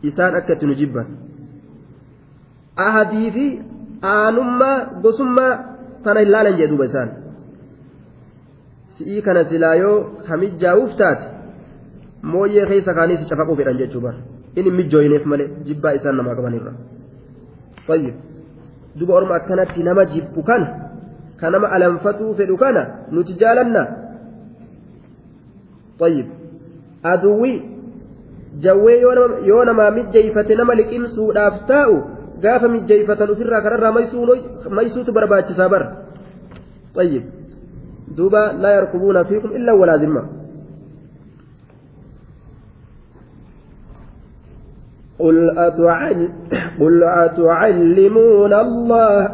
Isaan akkatti nu jibban. Ahadii fi aanummaa gosummaa tana hin laalan jee duuba isaan si'ii kana silaa yoo kamijjaa'uuf taate mooyyee keessa kaanii si cafaquu fedhan jechuu bara. Inni mijjooyineef malee jibbaa isaan namaa qabanirra fayyid duba orma akkanatti nama jibbu kana ka nama alanfatuu fedhu kana nuti jaalanna fayyid aduwwi jawwee yoo namaa mijjeeyfate nama liqimsuudhaaf taa'u gaafa mijjeeyfatan ofirraa kanarraa maysuutu barbaachisaa bara. Fayyid duuba laa yarkubuuna fiikum illaa walaa zimma قل أتعل قل أتعلمون الله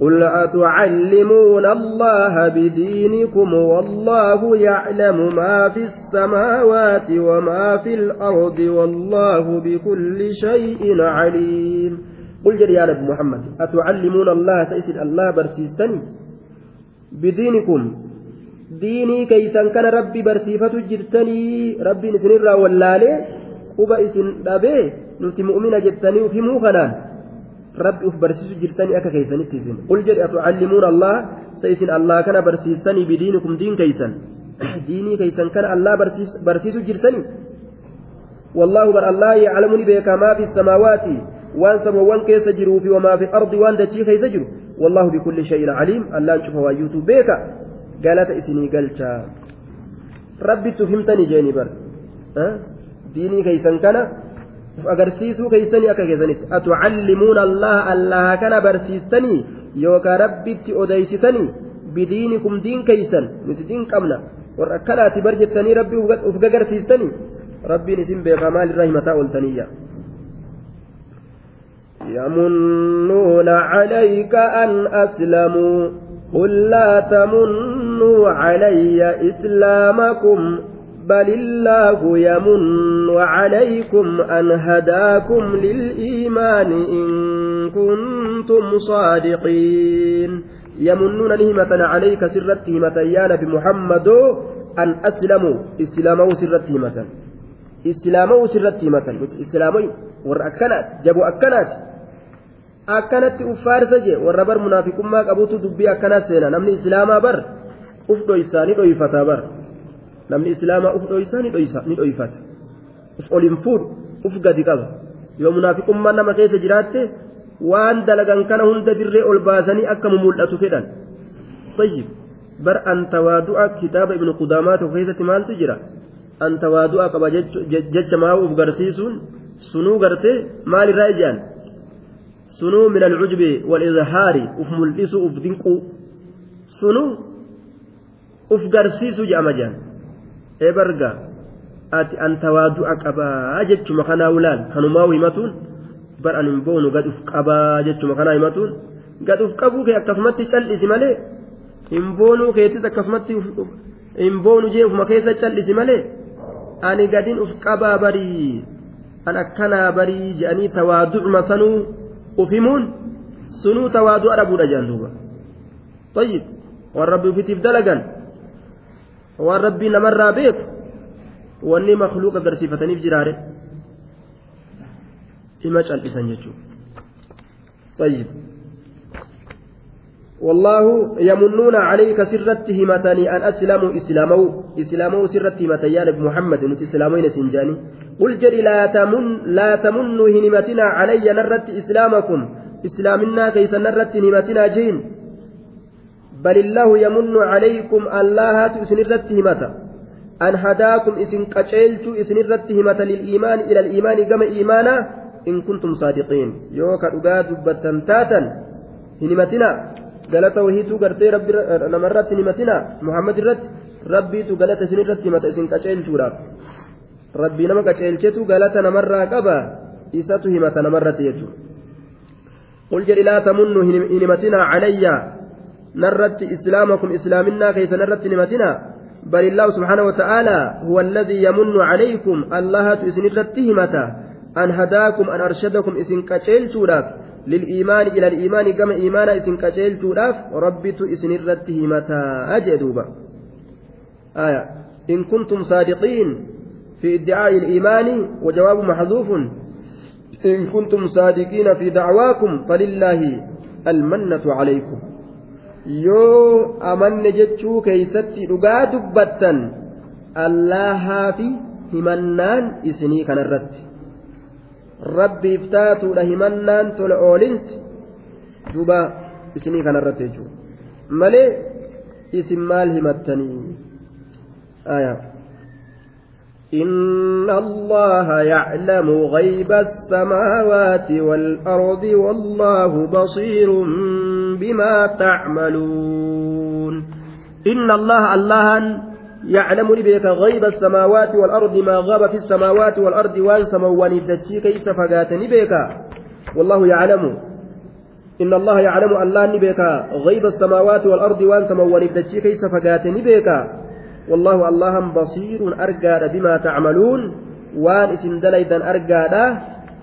قل أتعلمون الله بدينكم والله يعلم ما في السماوات وما في الأرض والله بكل شيء عليم. قل يا نبي محمد أتعلمون الله؟ تأسد الله برسيستني؟ بدينكم ديني كيسا كان ربي برسيفة جرتني ربي واللالي quba isin dhabee nuti mu'mina jettanii uf himuu kanaan rabbi uf barsiisu jirtanii akka keeysanitti isin qul jedhe atucallimuuna allah sa isin allah kana barsiistanii bidiinikum diin keeysan diinii keeysan kana allah barsiisu jirtanii والله بر الله يعلمني بك ما في السماوات وان سموان كيس جروا في وما في الأرض وان دتشي كيس جروا والله بكل شيء عليم الله نشوف وايوتو بك قالت اسني قلتا ربي تفهمتني جاني بر أه؟ uf agarsiisuu keeysanii akka keessanitti atucallimuuna allaha allaha kana barsiistanii yookaan rabbitti odeysitanii bidiinikum diin keeysan nuti diin qabna warra akkanaati bar jettanii rabbii uf gagarsiistanii rabbiin isin beekaa maalirraa himataa ooltaniyya يمنون عليك أن أسلموا. قل لا تمنوا علي إسلامكم بل الله يمن عليكم أن هداكم للإيمان إن كنتم صادقين. يمنون نهمة عليك سرت همة يا نبي محمد أن أسلموا. إسلاموا سرت همة إسلاموا سرت همة إسلامي ورأكنات جابوا أكنات. Akkanatti uffaarsa jee warra bar munaafiqummaa qabutu dubbii akkana seena. Namni islaamaa bar uf dhoysaa ni dhoyfataa bar. Namni islaamaa uf dhoysaa ni dhoyfata uf olin fuudhu uf gadi qaba. Yoo munaafiqummaan nama keessa jiraatte waan dalagan kana hunda dirree ol baasanii akka mul'atu fedhan. Tayyib. Bar an tawaadu'a kitaaba ibnu qudaamaa tokko keessatti maaltu jira? An tawaadu'a qaba jecha maa uf garsiisuun? Sunuu gartee maalirraa ijaan sunuu min alcujbi walizhaari uf mul'isu uf dinquu sunuu uf garsiisu jedhama jaan ebarga ati an tawaadu'a qabaa jechuma kanaa ulaal kanumaa himatuun bar an hin boonu gad uf qabaa jechuma kanaa himatuun gad uf qabuu kee akkasumatti cal'isi malee hin boonuu keettis akkasumatti hin boonu jee ufuma keessa cal'isi malee ani gadin uf qabaa barii an akkanaa barii je'anii tawaadu'uma sanuu himuun sunuu tawaadu'a dhabuudha jean duuba طيب rabbi ufitiif dalagan waan rabbii namarraa beeku wanni makluuqa agarsiifataniif jiraare ima cal'isan jechuudha طيب والله يمنون عليك سرت همتني أن أسلموا إسلامو إسلامو سرت همتي يا نبي محمد نت إسلامين سنجاني قل جري لا تمن لا تمنوا هنمتنا علي نرت إسلامكم. إسلامنا كيف نرت هنمتنا جين؟ بل الله يمن عليكم الله تسنرت همتا أن هداكم إسن قتلت إسنرت همتا للإيمان إلى الإيمان كما إيمانا. إن كنتم صادقين. يوكا أقاد بتنتاتا هنمتنا. galata wahiituu gartee rabbi namarratti himatina muhammad irratti rabbiitu galata isin irratti himata isin qaceelchuudhaaf nama qaceelchetu galata namarraa qaba isatu himata namarratti jechuudha qul jedhi laa tamunnu hin himatinaa calayya narratti islaamakum islaaminaa keeysa narratti himatinaa بل الله سبحانه وتعالى هو الذي يمن عليكم الله إسن الرتهمة أن هداكم أن أرشدكم إسن كتشيل شوراف للإيمان إلى الإيمان كما إيمان إسن كتيل تولاف ربت إسن الرته متى أجدوبا آية إن كنتم صادقين في ادعاء الإيمان وجواب محذوف إن كنتم صادقين في دعواكم فلله المنة عليكم yoo amanne jechuu keeysatti dhugaa dubbattan allahaa fi himannaan isinii kanarratti rabbiif taatuudha himannaan tola oolinsi duuba isinii kanarratti jechuudha malee isin maal himattanii إن الله يعلم غيب السماوات والأرض والله بصير بما تعملون إن الله الله يعلم لبيك غيب السماوات والأرض ما غاب في السماوات والأرض وان سموان كيف فقات نبيك والله يعلم إن الله يعلم أن لا نبيك غيب السماوات والأرض وان سموان كيف فقات نبيك والله الله بصير أرقاد بما تعملون وان إسم دليدا أرقاد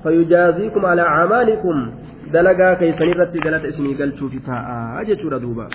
فيجازيكم على أعمالكم. دلقا كيسنرتي قالت إسمي قلت في تاء أجت